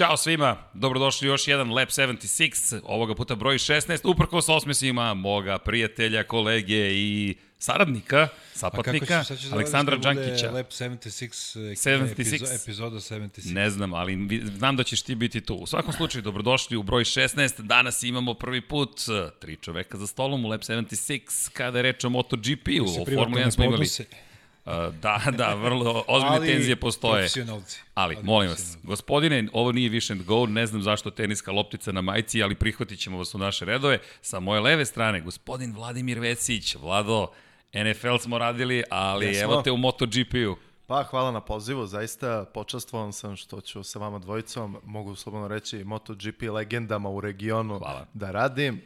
Ćao svima, dobrodošli u još jedan Lab 76, ovoga puta broj 16, uprko s osmesima moga prijatelja, kolege i saradnika, sapatnika, Aleksandra Đankića. Lab 76, 76. epizoda 76. Ne znam, ali znam da ćeš ti biti tu. U svakom slučaju, dobrodošli u broj 16. Danas imamo prvi put eh, tri čoveka za stolom u Lab 76, kada je reč o MotoGP-u. Se O Formuli 1 ne smo imali. Uh, da, da, vrlo ozbiljne ali tenzije postoje. profesionalci. Ali, Ali molim vas, gospodine, ovo nije Wish and Go, ne znam zašto teniska loptica na majici, ali prihvatit ćemo vas u naše redove. Sa moje leve strane, gospodin Vladimir Vesić, Vlado, NFL smo radili, ali Jesmo. evo te u MotoGP-u. Pa, hvala na pozivu, zaista počastvovan sam što ću sa vama dvojicom, mogu slobodno reći, MotoGP legendama u regionu Hvala. da radim.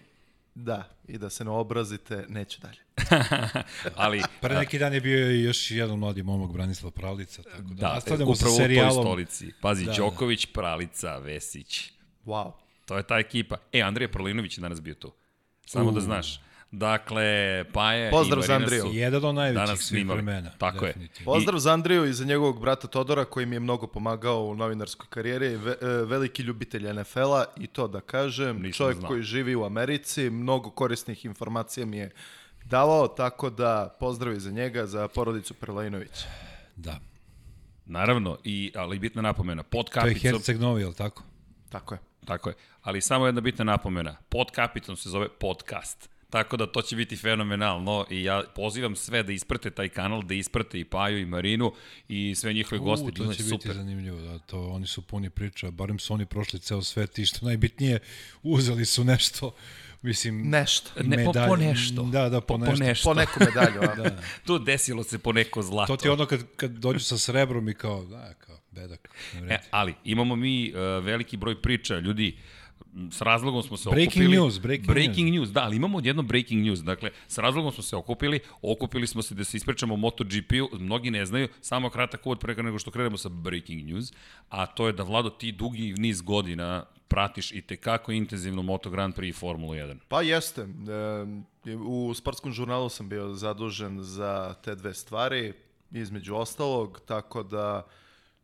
Da, i da se ne obrazite, neću dalje. ali, Pre neki dan je bio i još jedan mladi momak Branislav Pravlica, tako da, da, nastavljamo sa upravo u toj serijalom. stolici. Pazi, Da, da. Đoković, Pralica, Vesić. Wow. To je ta ekipa. E, Andrija Prolinović je danas bio tu. Samo da znaš. Dakle, Paje Pozdrav i za Marina su Jedan od najvećih danas svih snimali. vremena. Tako je. Pozdrav za Andriju i za njegovog brata Todora koji mi je mnogo pomagao u novinarskoj karijeri, ve, e, veliki ljubitelj NFL-a i to da kažem, Nisam čovjek znao. koji živi u Americi, mnogo korisnih informacija mi je davao, tako da pozdrav i za njega, za porodicu Prelajinović. Da. Naravno, i, ali bitna napomena, pod To je kapicom, Herceg Novi, je li tako? Tako je. tako je, ali samo jedna bitna napomena, pod kapicom se zove podcast. Tako da to će biti fenomenalno i ja pozivam sve da isprate taj kanal, da isprate i Paju i Marinu i sve njihove goste, U, to će super. biti zanimljivo, da, to oni su puni priča, barem su oni prošli ceo svet i što najbitnije, uzeli su nešto, mislim, Nešto. Ne, po, po nešto. Da, da, po, nešto. nešto. Po neku medalju. a? Da, da. Tu desilo se po neko zlato. To ti je ono kad, kad dođu sa srebrom i kao, da, kao, bedak. E, ali imamo mi uh, veliki broj priča, ljudi, m, s razlogom smo se Breaking okupili. news, breaking breaking news. Da, ali imamo jedno breaking news. Dakle, s razlogom smo se okupili, okupili smo se da se ispričamo o MotoGP-u, mnogi ne znaju, samo kratak uvod preka nego što krenemo sa breaking news, a to je da, Vlado, ti dugi niz godina pratiš i tekako intenzivno Moto Grand Prix i Formulu 1. Pa jeste. E, u sportskom žurnalu sam bio zadužen za te dve stvari, između ostalog, tako da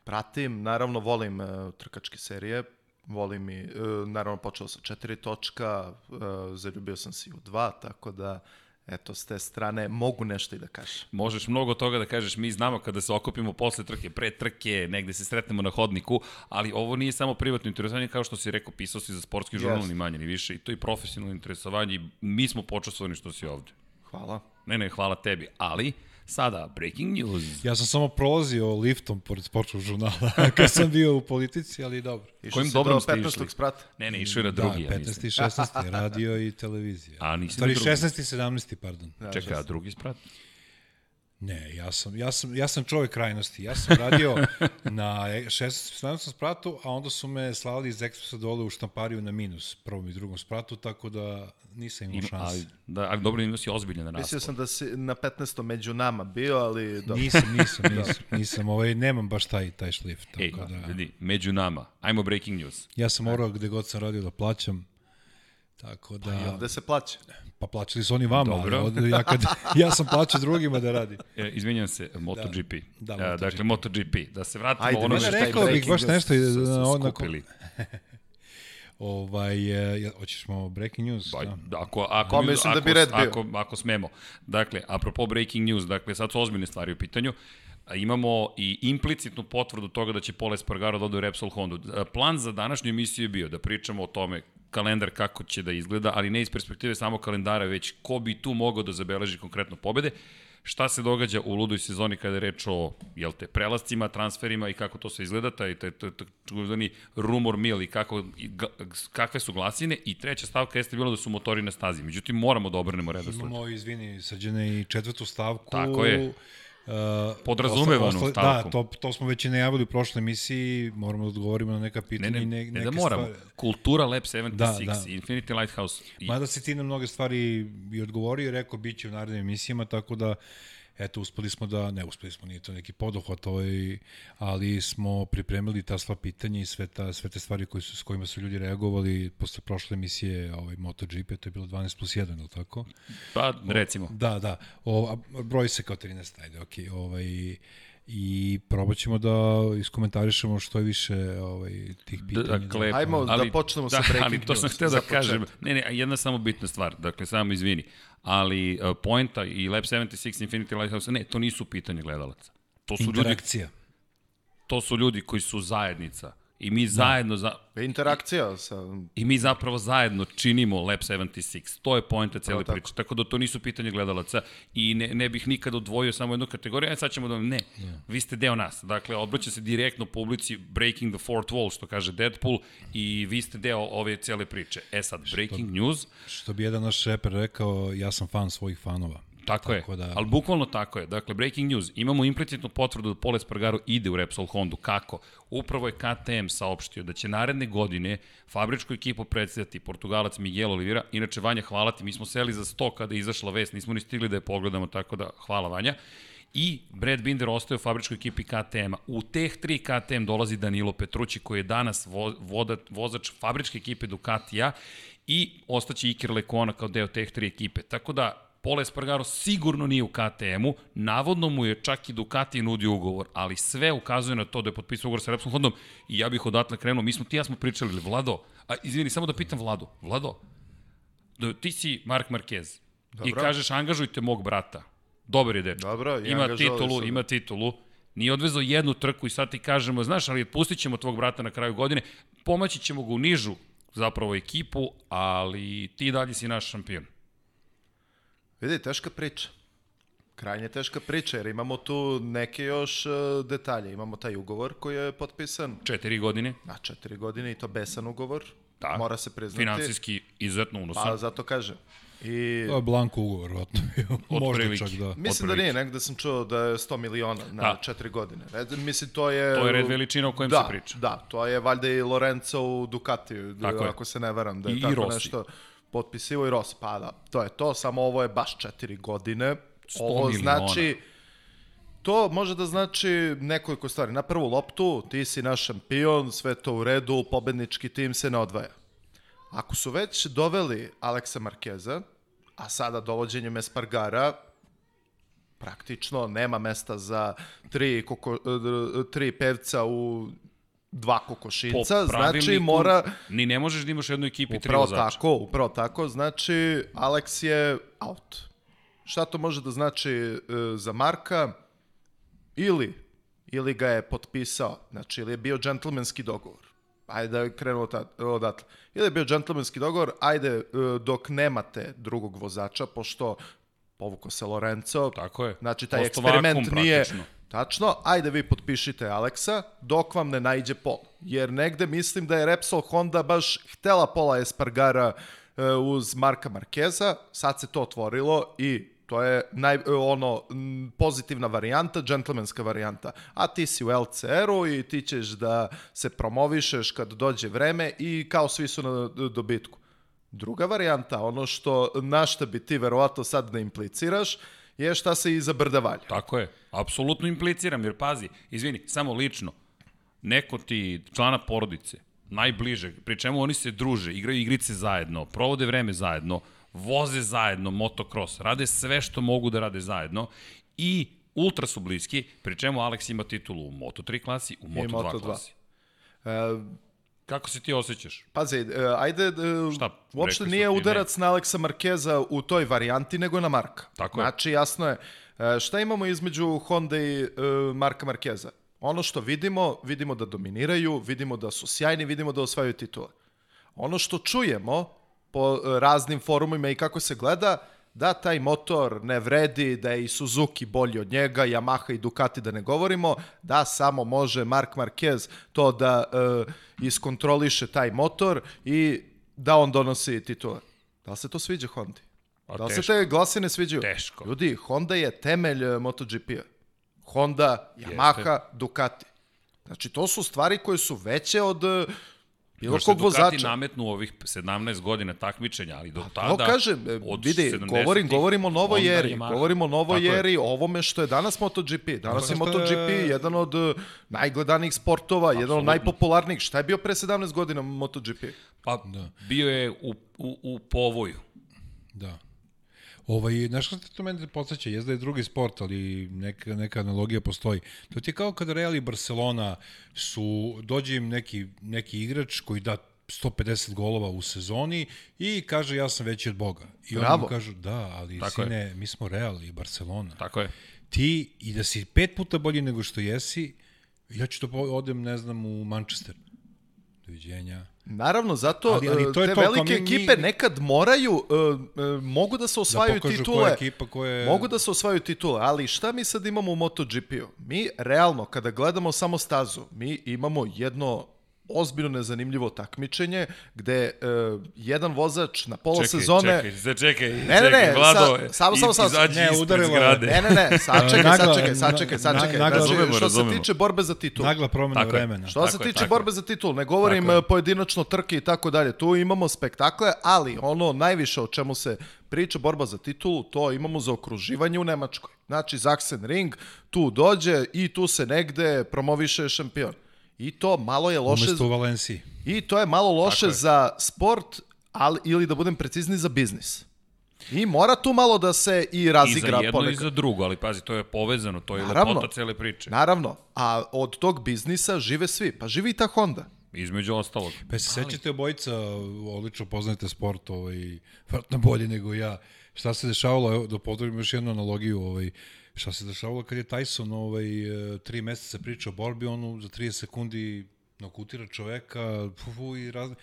pratim, naravno volim e, trkačke serije, volim i, e, naravno počeo sa četiri točka, e, zaljubio sam se i u dva, tako da, eto, s te strane mogu nešto i da kažem. Možeš mnogo toga da kažeš, mi znamo kada se okupimo posle trke, pre trke, negde se sretnemo na hodniku, ali ovo nije samo privatno interesovanje, kao što si rekao, pisao si za sportski žurnal, ni manje ni više, i to je profesionalno interesovanje i mi smo počastovani što si ovde. Hvala. Ne, ne, hvala tebi, ali sada, breaking news. Ja sam samo prolazio liftom pored sportskog žurnala kad sam bio u politici, ali dobro. Išao Kojim dobrom do ste 15. išli? sprata. Ne, ne, išao je na Da, drugi, ja 15. mislim. i 16. radio i televizija. A, nisi Stvari, drugi. 16. i 17. pardon. Čekaj, a drugi sprat? Ne, ja sam, ja sam, ja sam čovjek krajnosti. Ja sam radio na 16. 17. spratu, a onda su me slali iz ekspresa dole u štampariju na minus, prvom i drugom spratu, tako da nisam imao Ima, šanse. ali, da, ali dobro, imao si ozbiljno na Mislio sam da si na 15. među nama bio, ali dobro. Nisam, nisam, nisam, nisam, ovaj, nemam baš taj, taj šlif, tako Ej, da... ljudi, među nama, ajmo breaking news. Ja sam morao gde god sam radio da plaćam, tako da... I ovde se plaća. Pa plaćali su oni vama, Dobro. ali od- ja, kad, ja sam plaćao drugima da radim. E, izvinjam se, MotoGP. Da, E, MotoGP. Dakle, MotoGP. Da se vratimo Ajde, ono što taj rekao bih breaking baš news nešto i su na, skupili. Ovaj, e, hoćemo breaking news? Ba, da. ako, ako, Pa, mislim da ako, bi red bio. Ako, ako smemo. Dakle, apropo breaking news, dakle, sad su ozbiljne stvari u pitanju. A Imamo i implicitnu potvrdu toga da će Paul Espargaro da ode u Repsol Honda. A, Plan za današnju emisiju je bio da pričamo o tome kalendar kako će da izgleda, ali ne iz perspektive samo kalendara, već ko bi tu mogao da zabeleži konkretno pobede. Šta se događa u ludoj sezoni kada je reč o jel te, prelascima, transferima i kako to se izgleda, taj, taj, taj, taj rumor mil i kako, i ga- kakve su glasine. I treća stavka jeste bilo da su motori na stazi. Međutim, moramo da obrnemo redosled. Imamo, izvini, sađene i četvrtu stavku. Tako je. Uh, Podrazumevanu osla- stavku. Da, to, to smo već i najavili u prošloj emisiji, moramo da odgovorimo na neka Ne, pitanja ne, i ne, ne, neke da moramo. stvari. Kultura Lab 76, Da, da. Infinity Lighthouse. I, Mada si ti na mnoge stvari i odgovorio i rekao bit će u narednim emisijama, tako da eto, uspeli smo da, ne uspeli smo, nije to neki poduhvat, ovaj, ali smo pripremili ta sva pitanja i sve, ta, sve te stvari koji su, s kojima su ljudi reagovali posle prošle emisije ovaj, MotoGP, to je bilo 12 plus 1, je li tako? pa, recimo. Da, da. O, broj se kao 13, ajde, okej. Ovaj, I probat ćemo da iskomentarišemo što je više ovaj, tih pitanja. Dakle, Ajmo ali, da počnemo sa breaking ali to sam hteo da kažem. Ne, ne, jedna samo bitna stvar. Dakle, samo izvini. Ali uh, Pointa i Lab 76 Infinity Lighthouse, ne, to nisu pitanje gledalaca. To su ljudi, Interakcija. to su ljudi koji su zajednica. I mi zajedno, za, Interakcija sa... I mi zapravo zajedno činimo Lab 76. To je poenta cele tako. priče. Tako da to nisu pitanje gledalaca i ne, ne bih nikada odvojio samo jednu kategoriju, a sad ćemo da... Ne, vi ste deo nas. Dakle, obraća se direktno publici breaking the fourth wall, što kaže Deadpool, i vi ste deo ove cele priče. E sad, breaking news, Što bi jedan naš reper rekao, ja sam fan svojih fanova. Tako, Tako je, da- ali bukvalno tako je. Dakle, breaking news, imamo implicitnu potvrdu da Pole Spargaro ide u Repsol Hondu. Kako? Upravo je KTM saopštio da će naredne godine fabričku ekipu predstavljati Portugalac Miguel Oliveira. Inače, Vanja, hvala ti, mi smo seli za sto kada je izašla vest, nismo ni stigli da je pogledamo, tako da hvala Vanja. I Brad Binder ostaje u fabričkoj ekipi KTM-a. U teh tri KTM dolazi Danilo Petrući koji je danas vo, voda, vozač fabričke ekipe Ducatija i ostaće Iker Lekona kao deo teh tri ekipe. Tako da Pole Espargaro sigurno nije u KTM-u, navodno mu je čak i Ducati nudio ugovor, ali sve ukazuje na to da je potpisao ugovor sa Repsol Hondom i ja bih odatle krenuo. Mi smo ti ja smo pričali, Vlado, a izvini, samo da pitam Vladu, Vlado, da ti si Mark Marquez Dobro. i kažeš angažujte mog brata. Dobar je dečko. Dobro, i ima titulu, ga. ima titulu. Nije odvezao jednu trku i sad ti kažemo, znaš, ali pustit ćemo tvog brata na kraju godine, pomaći ćemo ga u nižu zapravo ekipu, ali ti dalje si naš šampion. Vidi, teška priča. Krajnje teška priča, jer imamo tu neke još uh, detalje. Imamo taj ugovor koji je potpisan Četiri godine, na četiri godine i to besan ugovor. Da. Mora se priznati. finansijski izuzetno unosan. Pa zato kažem. I To je blanko ugovor, vratno bio. Možda čak da. mislim da nije, negde sam čuo da je 100 miliona na Da. četiri godine. Red, mislim, to je... To je red veličina o kojem da, se priča. Da, to je valjda i Lorenzo u Ducatiju, Tako je. ako se ne varam, da je I- i tako Rossi. nešto potpisivo i Rossi. Pa da, to je to, samo ovo je baš četiri godine. Ovo miliona. znači... To može da znači nekoliko stvari. Na prvu loptu, ti si naš šampion, sve to u redu, pobednički tim se ne odvaja. Ako su već doveli Aleksa Markeza, a sada dovođenjem Espargara, praktično nema mesta za tri, koko, tri pevca u dva kokošinca, znači mora... Ni ne možeš da imaš u jednoj ekipi tri Upravo vozača. tako, upravo tako, znači Alex je out. Šta to može da znači e, za Marka? Ili, ili ga je potpisao, znači ili je bio džentlmenski dogovor. Ajde da krenemo odatle. Ili je bio džentlmenski dogovor, ajde e, dok nemate drugog vozača, pošto povuko se Lorenzo, Tako je. Znači, taj Postao eksperiment vakum nije... praktično. Tačno, ajde vi potpišite Aleksa, dok vam ne najđe Pol. Jer negde mislim da je Repsol Honda baš htela Pola Espargara e, uz Marka Markeza, sad se to otvorilo i to je naj, e, ono pozitivna varijanta, džentlmenska varijanta. A ti si u LCR-u i ti ćeš da se promovišeš kad dođe vreme i kao svi su na dobitku. Druga varijanta, ono što na šta bi ti verovatno sad da impliciraš, je šta se iza brda valja. Tako je. Apsolutno impliciram, jer pazi, izvini, samo lično, neko ti člana porodice, najbliže, pri čemu oni se druže, igraju igrice zajedno, provode vreme zajedno, voze zajedno motocross, rade sve što mogu da rade zajedno i ultra su bliski, pri čemu Alex ima titulu u Moto3 klasi, u Moto2 Moto2. klasi. E, Kako se ti osjećaš? pazi, e, ajde, e, Šta, uopšte nije udarac na Aleksa Markeza u toj varijanti, nego na Marka. Tako je. Znači, jasno je. E, šta imamo između Honda i Marka Markeza? Ono što vidimo, vidimo da dominiraju, vidimo da su sjajni, vidimo da osvajaju titule. Ono što čujemo po raznim forumima i kako se gleda, da taj motor ne vredi, da je i Suzuki bolji od njega, Yamaha i Ducati da ne govorimo, da samo može Mark Marquez to da e, iskontroliše taj motor i da on donosi titule. Da li se to sviđa Hondi? Pa Da li se teško. te glasine sviđaju? Teško. Ljudi, Honda je temelj e, MotoGP-a. Honda, Yamaha, Ducati. Znači, to su stvari koje su veće od e, bilo Još se kog Ducati vozača. nametnu ovih 17 godina takmičenja, ali do tada... To kažem, e, vidi, 70-ih, govorim, govorim o novoj eri, govorim o novoj eri, o ovome što je danas MotoGP. Danas je Tako je. MotoGP jedan od e, najgledanijih sportova, jedan od najpopularnijih. Šta je bio pre 17 godina MotoGP? Pa bio je u, u, u povoju. Da. Ovaj, znaš što to mene podsjeća? Jezda je drugi sport, ali neka, neka analogija postoji. To ti je kao kada Real i Barcelona su, dođe im neki, neki igrač koji da 150 golova u sezoni i kaže ja sam veći od Boga. I oni Bravo. mu kažu da, ali Tako sine, mi smo Real i Barcelona. Tako je. Ti i da si pet puta bolji nego što jesi, ja ću da po- odem, ne znam, u Manchester. Doviđenja. Naravno, zato Ali- ali ali, to je te to, velike mi- mi- ekipe nekad moraju, uh, uh, mogu da se osvajaju da titule. koja ekipa koja je... Mogu da se osvajaju titule, ali šta mi sad imamo u MotoGP-u? Mi realno, kada gledamo samo stazu, mi imamo jedno ozbiljno nezanimljivo takmičenje gde e, jedan vozač na pola Čekaj, sezone... čekaj, sad čekaj, Ne, ne, čekaj, ne, Vlado, sa- samo, samo, izađi Ne, ispred udarilo je. zgrade. Ne, ne, ne, sačekaj, Nagla- sačekaj, sačekaj, na- sačekaj. nagla- Znači, Razumemo, što se tiče borbe za titul. Nagla promena Tako vremena. Što Tako se je, tiče borbe za titul, ne govorim e, pojedinačno trke i tako dalje. Tu imamo spektakle, ali ono najviše o čemu se priča borba za titulu, to imamo za okruživanje u Nemačkoj. Znači, Zaksen Ring tu dođe i tu se negde promoviše šampion. I to malo je loše, Umesto u Valenciji. i to je malo loše Tako je. za sport, ali, ili da budem precizni za biznis. I mora tu malo da se i I za razigra jedno ponekad. i za drugo, ali pazi, to je povezano, to je Naravno. lepota cele priče. Naravno, a od tog biznisa žive svi. Pa živi i ta Honda. Između ostalog. Pa se sećate obojica, odlično poznajete sport, ovaj, vratno bolje nego ja. Šta se dešavalo, evo, da potvorim još jednu analogiju, ovaj, šta se dešavalo kad je Tyson ovaj, e, tri meseca priča o borbi, on za 30 sekundi nokutira čoveka, fu, fu, i razne...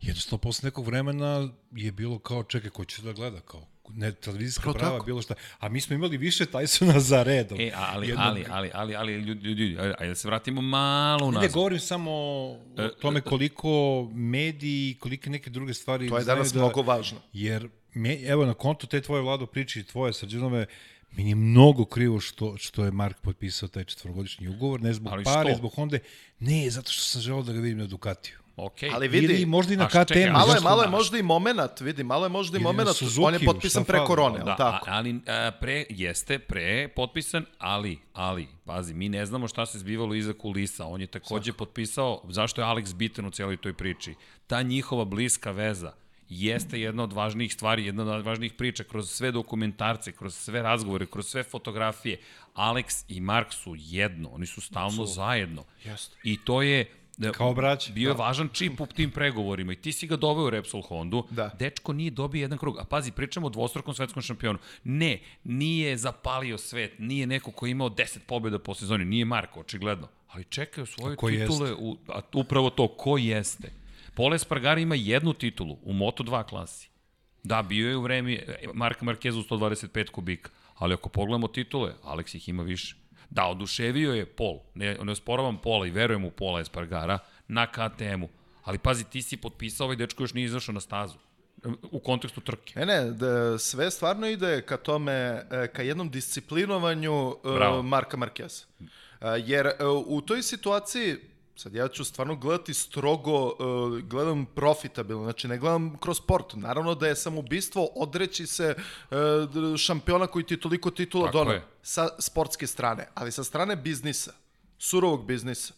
Jednostavno, posle nekog vremena je bilo kao, čekaj, ko će da gleda, kao, ne, televizijska Upravo prava, tako. bilo šta. A mi smo imali više Tysona za redom. E, ali, Jednog- ali, ali, ali, ali, ljudi, ljudi, ljudi, ajde da se vratimo malo Ne, ne, unazad. govorim samo o tome koliko mediji, kolike neke druge stvari To je danas da, mnogo važno. Jer, me, evo, na kontu te tvoje vlado priče i tvoje srđanove, meni je mnogo krivo što, što je Mark potpisao taj četvorogodišnji ugovor, ne zbog Ali pare, što? zbog Honda, ne, zato što sam želeo da ga vidim na Ducatiju. Okej. Ali vidi, Ili možda i na KTM. čekaj, Malo je, malo je možda i moment, vidi, malo je možda i moment, Suzukiju, on je potpisan pre korone, Da, tako? a- ali a, pre, jeste, pre potpisan, ali, ali, pazi, mi ne znamo šta se zbivalo iza kulisa. On je takođe potpisao, zašto je Alex bitan u cijeloj toj priči. Ta njihova bliska veza jeste jedna od važnijih stvari, jedna od važnijih priča kroz sve dokumentarce, kroz sve razgovore, kroz sve fotografije. Alex i Mark su jedno, oni su stalno zajedno. Jeste. I to je da, Kao braća. Bio je važan čip u tim pregovorima i ti si ga doveo u Repsol Hondu. Da. Dečko nije dobio jedan krug. A pazi, pričamo o dvostrukom svetskom šampionu. Ne, nije zapalio svet, nije neko ko je imao 10 pobjeda po sezoni, nije Marko, očigledno. Ali čekaju svoje titule, u, a upravo to, ko jeste. Pole Spargari ima jednu titulu u Moto2 klasi. Da, bio je u vreme Marka Markezu 125 kubika, ali ako pogledamo titule, Alex ih ima više. Da, oduševio je Pol, ne, ne osporavam Pola i verujem u Pola Espargara na KTM-u, ali pazi, ti si potpisao, ovaj dečko još nije izašao na stazu u kontekstu trke. Ne, ne, da, sve stvarno ide ka tome, e, ka jednom disciplinovanju Bravo. uh, Marka Markeza. Jer u toj situaciji, sad ja ću stvarno gledati strogo, uh, gledam profitabilno, znači ne gledam kroz sport. Naravno da je samoubistvo odreći se uh, šampiona koji ti toliko titula Tako donao je. sa sportske strane, ali sa strane biznisa, surovog biznisa.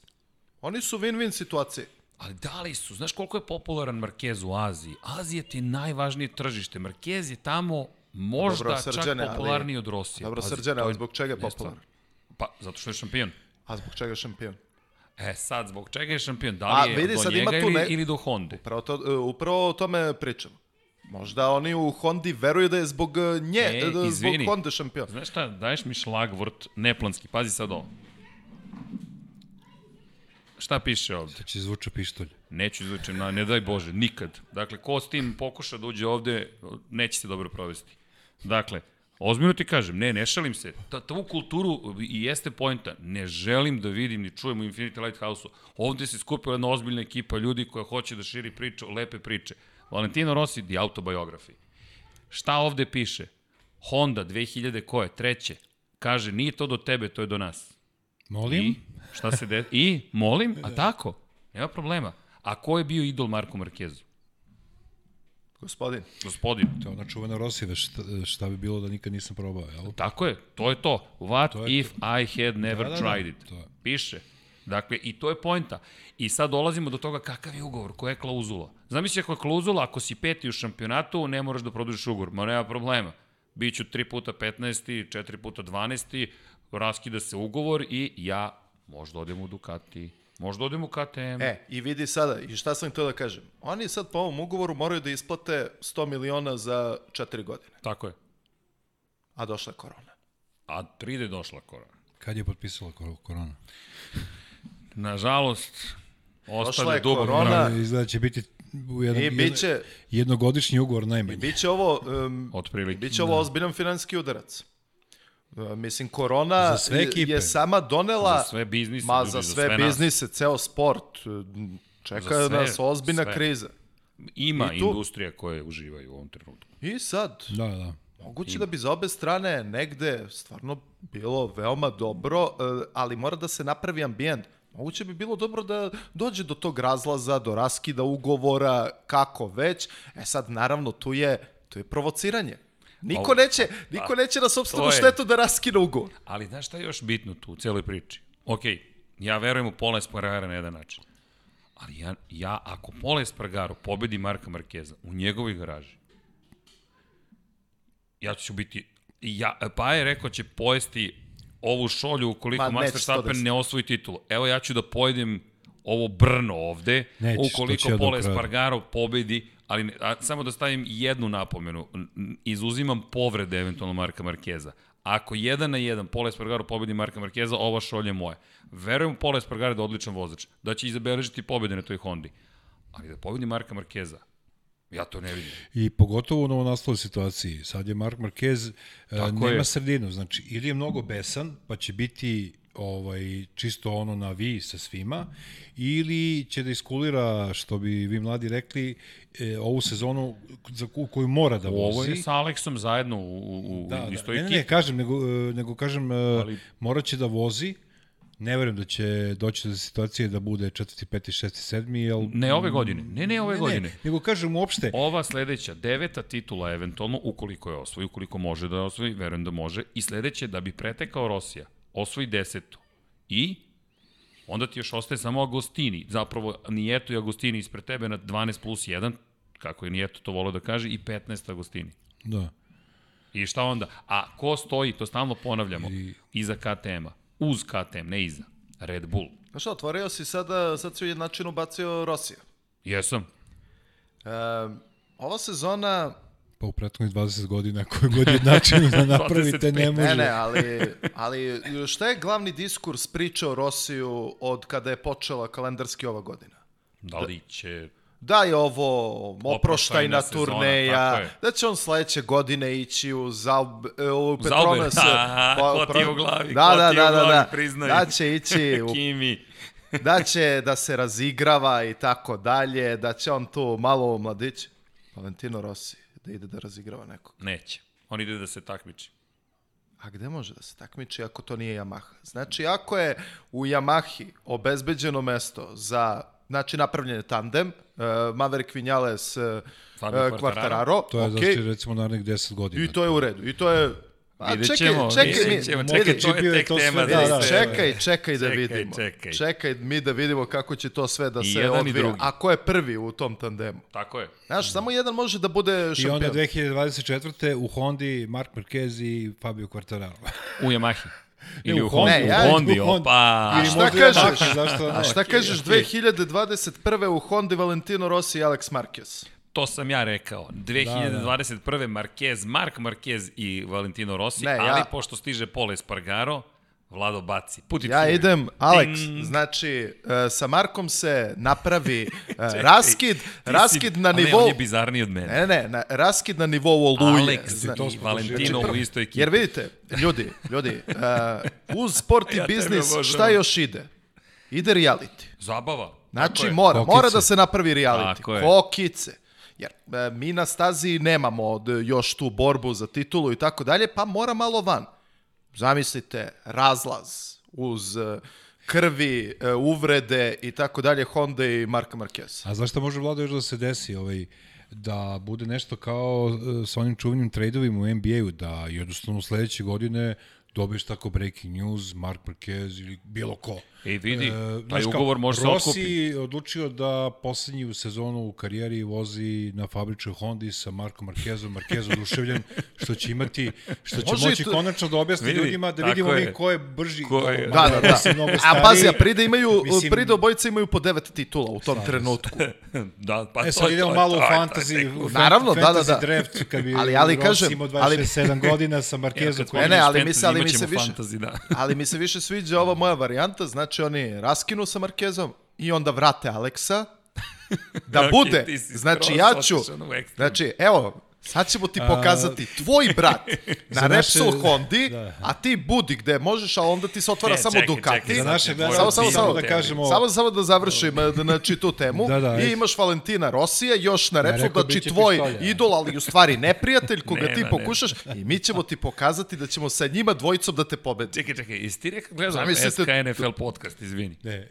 Oni su win-win situacije. Ali da li su, znaš koliko je popularan Marquez u Aziji? Azija ti je najvažnije tržište. Marquez je tamo možda Dobro, čak Srđane, ali- popularniji od Rosije. Dobro, Pazi, Srđane, to ali zbog čega je popularan? Pa, zato što je šampion. A zbog čega je šampion? E sad, zbog čega je šampion? Da A, li je vidi, do sad njega ima tu ili, ne- ili do Honda? Upravo, to, e, upravo o tome pričam. Možda oni u Hondi veruju da je zbog e, nje, E, e, zbog izvini. Honda šampion. Znaš šta, daješ mi šlagvort neplanski, pazi sad ovo. Šta piše ovde? Da će zvuča pištolj. Neću izvučem, na, ne daj Bože, nikad. Dakle, ko s tim pokuša da uđe ovde, neće se dobro provesti. Dakle, ozbiljno ti kažem, ne, ne šalim se. Ta, tu kulturu i jeste pojenta. Ne želim da vidim ni čujem u Infinity Lighthouse-u. Ovde se skupila jedna ozbiljna ekipa ljudi koja hoće da širi priču, lepe priče. Valentino Rossi, The Autobiography. Šta ovde piše? Honda 2000 koje? Treće. Kaže, nije to do tebe, to je do nas. Molim? I? Šta se de... I? Molim? A tako? Nema problema. A ko je bio idol Marku Markezu? Gospodin. Gospodin. To je ona čuvena Rosijeva, šta, šta bi bilo da nikad nisam probao, jel? Tako je, to je to. What To je if I had never Da, da, da, tried it? to je. Piše. Dakle, i to je poenta. I sad dolazimo do toga kakav je ugovor, koja je klauzula. Zamisli ako je klauzula, ako si peti u šampionatu, ne moraš da produžiš ugovor. Ma nema problema. Biću 3 puta 15, 4 puta 12, raskida se ugovor i ja možda odem u Ducati, možda odem u KTM. E, i vidi sada, i šta sam htio da kažem. Oni sad po ovom ugovoru moraju da isplate 100 miliona za 4 godine, Tako je. a došla je korona. A 3 je došla korona. Kad je potpisala kor- korona? Nažalost, je dubog korona. Da, izgleda će biti u jedan, I bit će, jednogodišnji ugovor najmanje. biće ovo, um, Otprilike. biće ovo ozbiljan finanski udarac. Uh, mislim, korona sve je- sama donela... Za sve biznise, Ma, ljudi, za za sve, sve nas. biznise, ceo sport. um, Čeka Za sve, nas ozbiljna sve. kriza. Ima I tu- industrija koje uživaju u ovom trenutku. I sad, Da, da. Moguće da bi za obe strane negde stvarno bilo veoma dobro, e, ali mora da se napravi ambijent. Moguće bi bilo dobro da dođe do tog razlaza, do raskida ugovora, kako već. E sad, naravno, tu je, tu je provociranje. Niko neće, niko neće na sobstvenu štetu da raskine ugovor. Ali znaš šta je još bitno tu u celoj priči? Ok, ja verujem u Pola Espargara na jedan način. Ali ja, ja ako Pola Espargaro pobedi Marka Markeza u njegovoj garaži, ja ću biti... Ja, pa je rekao će pojesti ovu šolju ukoliko Ma, Max Verstappen desiti. ne osvoji titulu. Evo ja ću da pojedem ovo brno ovde, Nećeš, ukoliko Pola kraja. Espargaro pobedi, ali a, samo da stavim jednu napomenu, izuzimam povrede eventualno Marka Markeza. Ako jedan na jedan Pola Espargaro pobedi Marka Markeza, ova šolja je moja. Verujem Pola Espargaro da je odličan vozač, da će izabeležiti pobede na toj Hondi. Ali da pobedi Marka Markeza, ja to ne vidim. I pogotovo u novonastaloj situaciji. Sad je Mark Marquez, e, Tako nema je. sredinu. Znači, ili je mnogo besan, pa će biti ovaj čisto ono na vi sa svima, ili će da iskulira, što bi vi mladi rekli, e, ovu sezonu za koju mora da Ovo vozi. je sa Aleksom zajedno u, u, u da, da. istoj Ne, ne, ekipi. ne, kažem, nego, e, nego kažem, Ali- Ali... morat će da vozi, ne verujem da će doći do situacije da bude četvrti, peti, šesti, sedmi, jel... Ne ove godine, ne, ne ove ne, godine. Ne, nego kažem uopšte, Ova sledeća, deveta titula eventualno, ukoliko je osvoji, ukoliko može da je osvoji, verujem da može, i sledeće, da bi pretekao Rosija, osvoji desetu. I onda ti još ostaje samo Agostini, zapravo Nijeto i Agostini ispred tebe na 12 plus 1, kako je Nijeto to volio da kaže, i 15 Agostini. da. I šta onda? A ko stoji, to stalno ponavljamo, I- iza KTM-a, uz KTM, ne iza, Red Bull. Znaš šta, otvorio si sada, sad si u jednačinu ubacio Rosija. Jesam. E, ova sezona, Pa u prethodnih 20 godina koji god je način da napravite 25. ne može. ne ne, ali, ali šta je glavni diskurs priče o Rosiju od kada je počela kalendarski ova godina? Da li će... da je ovo oproštajna sezona, turneja, da će on sledeće godine ići u, Zaub, e, u Petronas. pa- ko ti u glavi, da, ko da, ti da, u da, glavi, da, priznaj. da će ići, u, Kimi. da će da se razigrava i tako dalje, da će on tu malo mladić, Valentino Rossi, da ide da razigrava nekog. Neće. On ide da se takmiči. A gde može da se takmiči ako to nije Yamaha? Znači, ako je u Yamahi obezbeđeno mesto za, znači, napravljen je tandem, uh, Maverick Vinales, uh, Quartararo. To je ok, okay. za recimo narednih 10 godina. i to je u redu. I to je... A, Vidjet čekaj, ćemo, čekaj, vidjet mi, ćemo, čekaj, to je tek to sve, tema. da, da, da, čekaj, čekaj da Čekaj, vidimo. čekaj. Čekaj mi da vidimo kako će to sve da I se odvija. A ko je prvi u tom tandemu? Tako je. Znaš, samo jedan može da bude I onda šampion. 2024. u Hondi Mark Marquez i Fabio Quartararo. U Yamahi. Ili Ne, u u Hondi. U ja, Hondi, u Hondi. opa. A Ili šta kažeš? Zašto ne? A šta kažeš okej. 2021. u Hondi Valentino Rossi i Alex Marquez? To sam ja rekao. 2021. Marquez, Mark Marquez i Valentino Rossi, Ne, ja- ali pošto stiže Pole Espargaro, Vlado baci. Put it Ja idem, Alex, Ding. znači, e, sa Markom se napravi e, raskid, Ti raskid si- na a Ne, nivou... on je bizarniji od mene. Ne, ne, na, raskid na nivou oluje. Alex Zna- to i smo Valentino doživjeli. u istoj ekipi. Jer vidite, ljudi, ljudi, uh, uz sport i Ja biznis, šta još ide? Ide reality. Zabava. Znači, mora, Kokice. mora da se napravi reality. Kokice. Jer e, mi na stazi nemamo još tu borbu za titulu i tako dalje, pa mora malo van. Zamislite, razlaz uz e, krvi, e, uvrede i tako dalje Honda i Marka Marquez. A znaš šta može vlada još da se desi? Ovaj, da bude nešto kao sa onim čuvenim trejdovima u NBA-u, da jednostavno sledeće godine dobiješ tako breaking news, Mark Marquez ili bilo ko. Ej, vidi, E, taj kao, ugovor može se Rossi otkupiti. odlučio da poslednju sezonu u karijeri vozi na fabričnoj Hondi sa Markom Marquezom. Marquez oduševljen što će imati, što će Može moći to- konačno da objasni Vidi, ljudima da vidimo je. mi ko je brži. Ko je- Da, da, da. Rossi mnogo A pazi, a pride imaju, Mislim- pride obojice imaju po devet titula u tom trenutku. da, pa E to sad je- idemo to je- malo u to fantasy, Naravno, da, da, da. draft kad bi Ali- ali Rossi kažem, imao ali- 27 godina sa Marquezom Ne, ne, ali spominješ mi se- ali mi se više- fantasy, da. Ali mi se više sviđa ova moja varijanta, znači oni raskinu sa Markezom i onda vrate Aleksa da Ok, bude. Znači ja ću, znači evo, sad ćemo ti pokazati tvoj brat na Za naše- Repsol Hondi, da. a ti budi gde možeš, a onda ti se otvara E, samo čekaj, Ducati. čekaj, Za naše gledalce, Samo, samo, samo da kažemo... Samo, samo da završim eh, znači, tu temu. Da, da, I ajde. imaš Valentina Rosija, još na Repsol, rekao, znači tvoj pištolja. idol, ali u stvari neprijatelj koga Nema, ti nema. pokušaš i mi ćemo ti pokazati da ćemo sa njima dvojicom da te pobedimo. Čekaj, čekaj, jesi ti rekao gledao Zamislite- SK NFL podcast, izvini. Ne, e,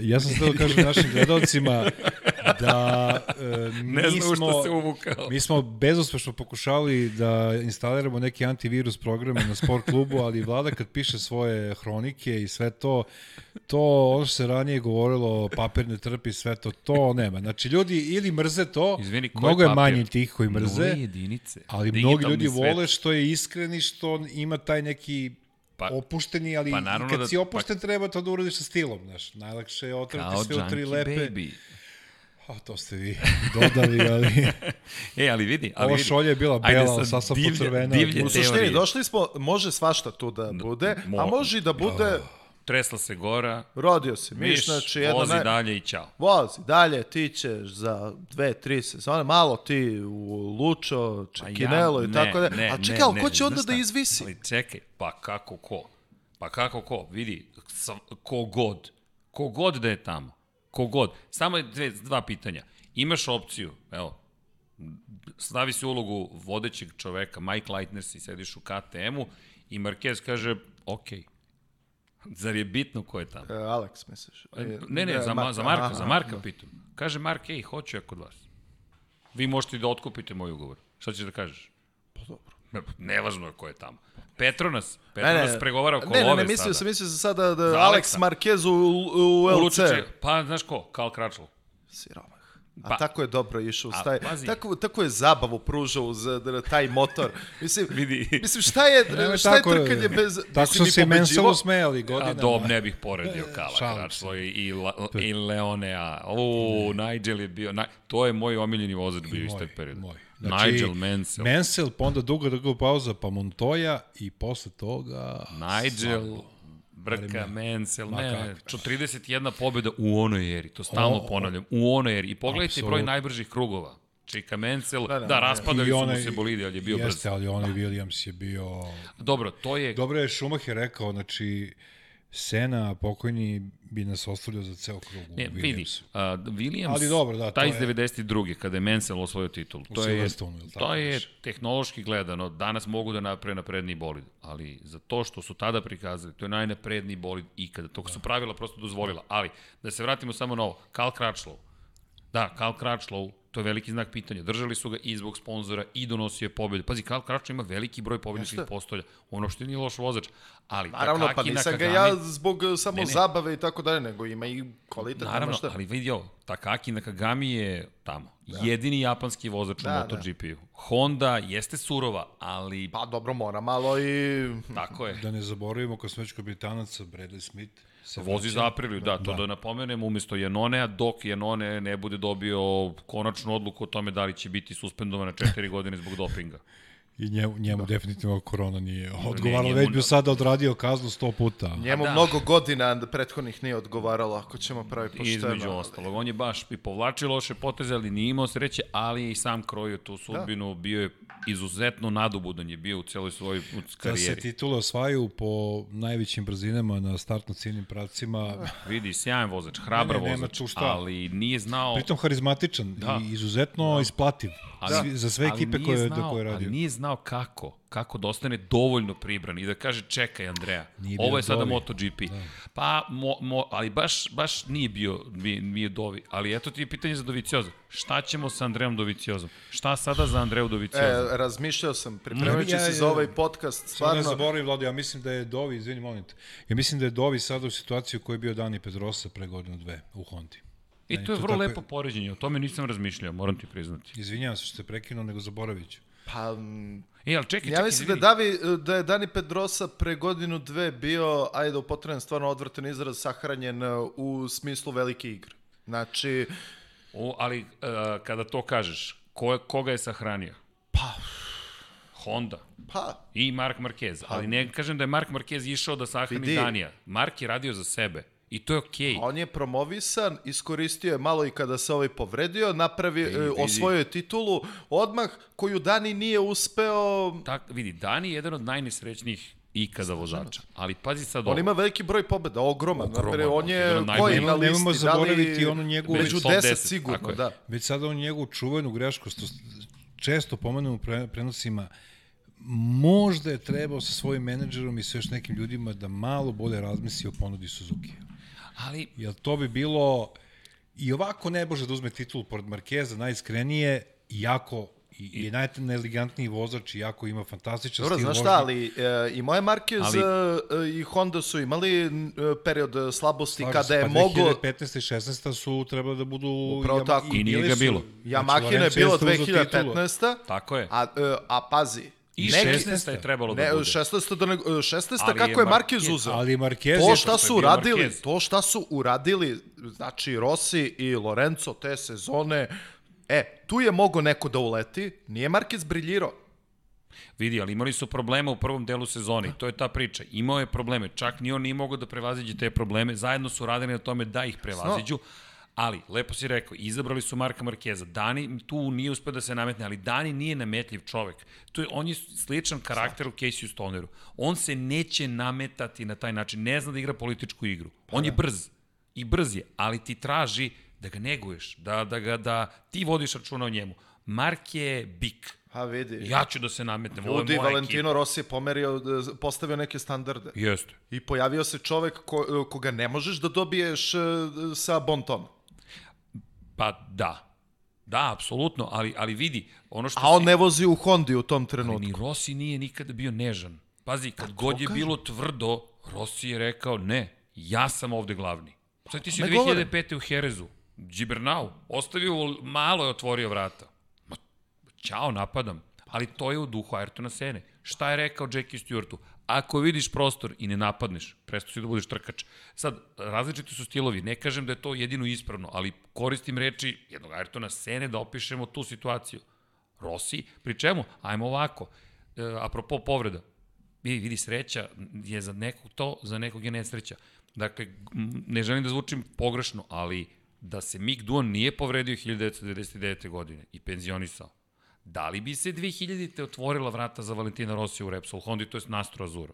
ja sam htio da kažem našim gledalcima da e, mi Ne znam smo, što se uvukao. mi smo bezuspešno pokušali da instaliramo neki antivirus programe na sport klubu, ali vlada kad piše svoje hronike i sve to, to ono što se ranije govorilo, papir ne trpi sve to, to nema. Znači ljudi ili mrze to, Izvini, mnogo je papir? manje tih koji mrze, jedinice. ali Digitalni mnogi ljudi svet. vole što je iskreni, što ima taj neki Pa- opušteni, ali pa pa kad da- si opušten treba to da uradiš sa stilom, znaš. Najlakše je otrati sve u tri lepe. Baby. A, to ste vi dodali, ali E, ali vidi, ali ova vidi. šolja je bila bela, sad sad sam divlje- pocrvena. divlje U suštini, teorije. došli smo, može svašta tu da bude, a mo- može i da bude, Tresla se gora, rodio se miš, miš, znači jedna vozi naj... dalje i ćao. Vozi dalje, ti ćeš za dve, tri sezone, malo ti u Lučo, Pa Čekinelo i tako da. a čekaj, ali ko će onda znaš da izvisi? Ali čekaj, pa kako ko? Pa kako ko? Vidi, sam, ko god. Ko god da je tamo. Ko god. Samo je dve, dva pitanja. Imaš opciju, evo, stavi se ulogu vodećeg čoveka, Mike Leitner si sediš u KTM-u i Marquez kaže, ok, zar je bitno ko je tamo? E, Alex, misliš? E, Ne, ne, za, ma, za Marka, aha, za Marka pitam. Kaže Mark, ej, hoću ja kod vas. Vi možete i da otkupite moj ugovor. Šta ćeš da kažeš? Pa dobro. Ne, Nevažno je ko je tamo. Petronas, Ne, Petronas ne, pregovara oko ne, ne, ne, ove mislio sada. sam, mislio sam sada da Za Alex. Marquez u, u LC. Ulučiće, pa znaš ko, Karl Kračl. Siromah. A Pa- tako je dobro išao uz A, taj, pazi. tako, tako je zabavu pružao uz eh, taj motor. Mislim, Vidi. mislim šta je, Nemoj šta je trkanje bez... Tako su se. Mansell smejali A godinama. dob ne bih poredio Kala šalim Kračlo i, i, La- i Leonea. O, Nigel je bio, na, to je moj omiljeni vozač bio iz tog perioda. Moj. Nigel Mansell. Mansell, pa onda duga, duga pauza, pa Montoya i posle toga... Nigel, Brka, Mansell, Ma ne, čo 31 pobjeda u onoj eri, to stalno O, ponavljam, u onoj eri. I pogledajte broj Apsolutno. najbržih krugova. Čika Mansell, da, da, da ne. raspadali su mu se bolidi, ali je bio brz. Jeste, ali onaj Williams je bio... Dobro, to je Dobro je Schumacher rekao, znači, Sena, pokojni, bi nas ostavljao za ceo krug Ne, vidi, Williamsu. uh, Williams, Ali dobro, da, taj iz je- 92. kada je Mansell osvojio titul, to je, to je tehnološki gledano, danas mogu da naprave napredniji bolid, ali za to što su tada prikazali, to je najnapredniji bolid ikada, to su pravila prosto dozvolila, ali da se vratimo samo na ovo, Karl Kračlov, da, Karl Kračlov, to je veliki znak pitanja. Držali su ga i zbog sponzora i donosio je pobjede. Pazi, Karl Kračlov ima veliki broj pobjedničkih postolja. Ono što nije loš vozač. Ali Naravno, pa nisam ga Nakagami- ja zbog samo Ne, ne. zabave i tako dalje, nego ima i kvalitet. Naravno, šta. ali vidi ovo, Takaki Nakagami je tamo. Da. Jedini japanski vozač Da, u da. MotoGP-u. Honda jeste surova, ali Pa dobro, mora malo i... tako je. Da ne zaboravimo, kad smo već kod Britanaca, Bradley Smith se Vozi za Apriliju, da, to da, napomenem, umesto Janonea, dok Janone ne bude dobio konačnu odluku o tome da li će biti suspendovan na četiri godine zbog dopinga. I njemu, njemu definitivno korona nije odgovarala, njemu već bi ne- sada odradio kaznu sto puta. Njemu da. mnogo godina prethodnih nije odgovaralo, ako ćemo pravi pošteno. Između ostalog. On je baš i povlačio loše poteze, ali nije imao sreće, ali je i sam krojio tu sudbinu. Bio je izuzetno nadobudan je bio u celoj svojoj u Da se karijeri. titule osvajaju po najvećim brzinama na startno-ciljnim pravcima. Vidi, sjajan vozač, hrabar Ne, ne, vozač, ali nije znao... Pritom harizmatičan Da. i izuzetno isplativ Ali- Svi- za sve ekipe koje, znao, do koje je radio. Ali nije znao znao kako, kako da ostane dovoljno pribran i da kaže čekaj Andreja, Nije ovo je sada Dovi. MotoGP. Da. Pa, mo, mo, ali baš, baš nije bio, nije, nije Dovi. Ali eto ti je pitanje za Dovicioza. Šta ćemo sa Andrejom Doviciozom? Šta sada za Andreju Doviciozom? E, razmišljao sam, pripremajući Ja, se za ovaj podcast, Stvarno ne stvarno... zaboravim, Vlado, ja mislim da je Dovi, izvini, molim te, ja mislim da je Dovi sada u situaciji u kojoj je bio Dani Pedrosa pre godinu dve u Hondi. I to je vrlo tako- lepo poređenje, o tome nisam razmišljao, moram ti priznati. Izvinjavam se što ste prekinuo, nego zaboravit ću. Pa, E, ali čekaj, ja čekaj, mislim da. Davi, da je Dani Pedrosa pre godinu dve bio, ajde upotrebam stvarno odvrten izraz, sahranjen uh, u smislu velike igre. Znači, O, ali uh, kada to kažeš, ko, koga je sahranio? pa, Honda. pa, I Mark Marquez. Ali ne kažem da je Mark Marquez išao da sahrani Vidi. Danija. Mark je radio za sebe. I to je okej. on je promovisan, iskoristio je malo i kada se ovaj povredio, napravi, Vidi, e, vidi. osvojio je titulu odmah koju Dani nije uspeo Tak, vidi, Dani je jedan od najnesrećnijih ikada vozača. Ali pazi sad ovo. On ima veliki broj pobjeda, ogroman. Ogroman, Ogroman on je koji na listi, da li zaboraviti onu njegovu- među Top 10 10, sigurno, da. Već sada on njegovu čuvenu grešku, što često pomenem u pre, prenosima, možda je trebao sa svojim menadžerom i sa još nekim ljudima da malo bolje razmisli o ponudi Suzuki. Ali, Jer to bi bilo i ovako ne može da uzme titul pored Markeza, najiskrenije, iako i, i najelegantniji vozač, iako ima fantastičan Dobro, stil znaš vožnje. šta, ali e, i moje marke Ali- ali... i Honda su imali e, period e, slabosti Slažem kada se, je pa moglo... 2015. i 16. su trebalo da budu... Upravo Yama- tako. I nije ga su- bilo. Yamahina je Lorenzo bilo jeste uzeo titulu. 2015. tako je. A, e, a pazi, I neki- 16. je trebalo da Ne, bude. 16. Da ne, 16. Ali kako je Marquez Marquez- uzeo? Ali Marquez To je... šta su uradili, Marquez. to šta su uradili, znači Rossi i Lorenzo te sezone, e, tu je mogo neko da uleti, nije Marquez briljirao. Vidi, ali imali su problema u prvom delu sezone i to je ta priča. Imao je probleme, čak ni on nije mogao da prevaziđe te probleme, zajedno su radili na tome da ih prevaziđu, ali, lepo si rekao, izabrali su Marka Markeza. Dani tu nije uspeo da se nametne, ali Dani nije nametljiv čovek. To je, on je sličan karakter u Casey Stoneru. On se neće nametati na taj način, ne zna da igra političku igru. On je brz i brz je, ali ti traži da ga neguješ, da, da, ga, da ti vodiš računa o njemu. Mark je bik. A vidi, Ja ću da se nametnem, ovo je Ljudi, moja Valentino Rossi je pomerio, postavio neke standarde. ekipa. Jeste. I pojavio se čovek ko, koga ne možeš da dobiješ e, sa bonton. Pa da. Da, apsolutno, ali, ali vidi, ono što A on si- ne vozi u Hondi u tom ali trenutku. ni Rossi nije nikada bio nežan. Pazi, kad god je kažem. bilo tvrdo, Rossi je rekao, ne, ja sam ovde glavni. Sad ti si ne 2005. u Herezu, Gibernau, ostavio, malo je otvorio vrata. Ma, ćao, napadam. Ali to je u duhu Ayrtona Sene. Šta je rekao Jackie Stewartu? Ako vidiš prostor i ne napadneš, presto si da budeš trkač. Sad, različiti su stilovi. Ne kažem da je to jedino ispravno, ali koristim reči jednog Ayrtona Sene da opišemo tu situaciju. Rossi, pri čemu? Ajmo ovako. E, apropo povreda. Vidi, vidi, sreća je za nekog to, za nekog je nesreća. Dakle, ne želim da zvučim pogrešno, ali da se Mick Duan nije povredio 1999. godine i penzionisao, da li bi se 2000-te otvorila vrata za Valentina Rossi u Repsol Hondi, to je Nastro Azuro?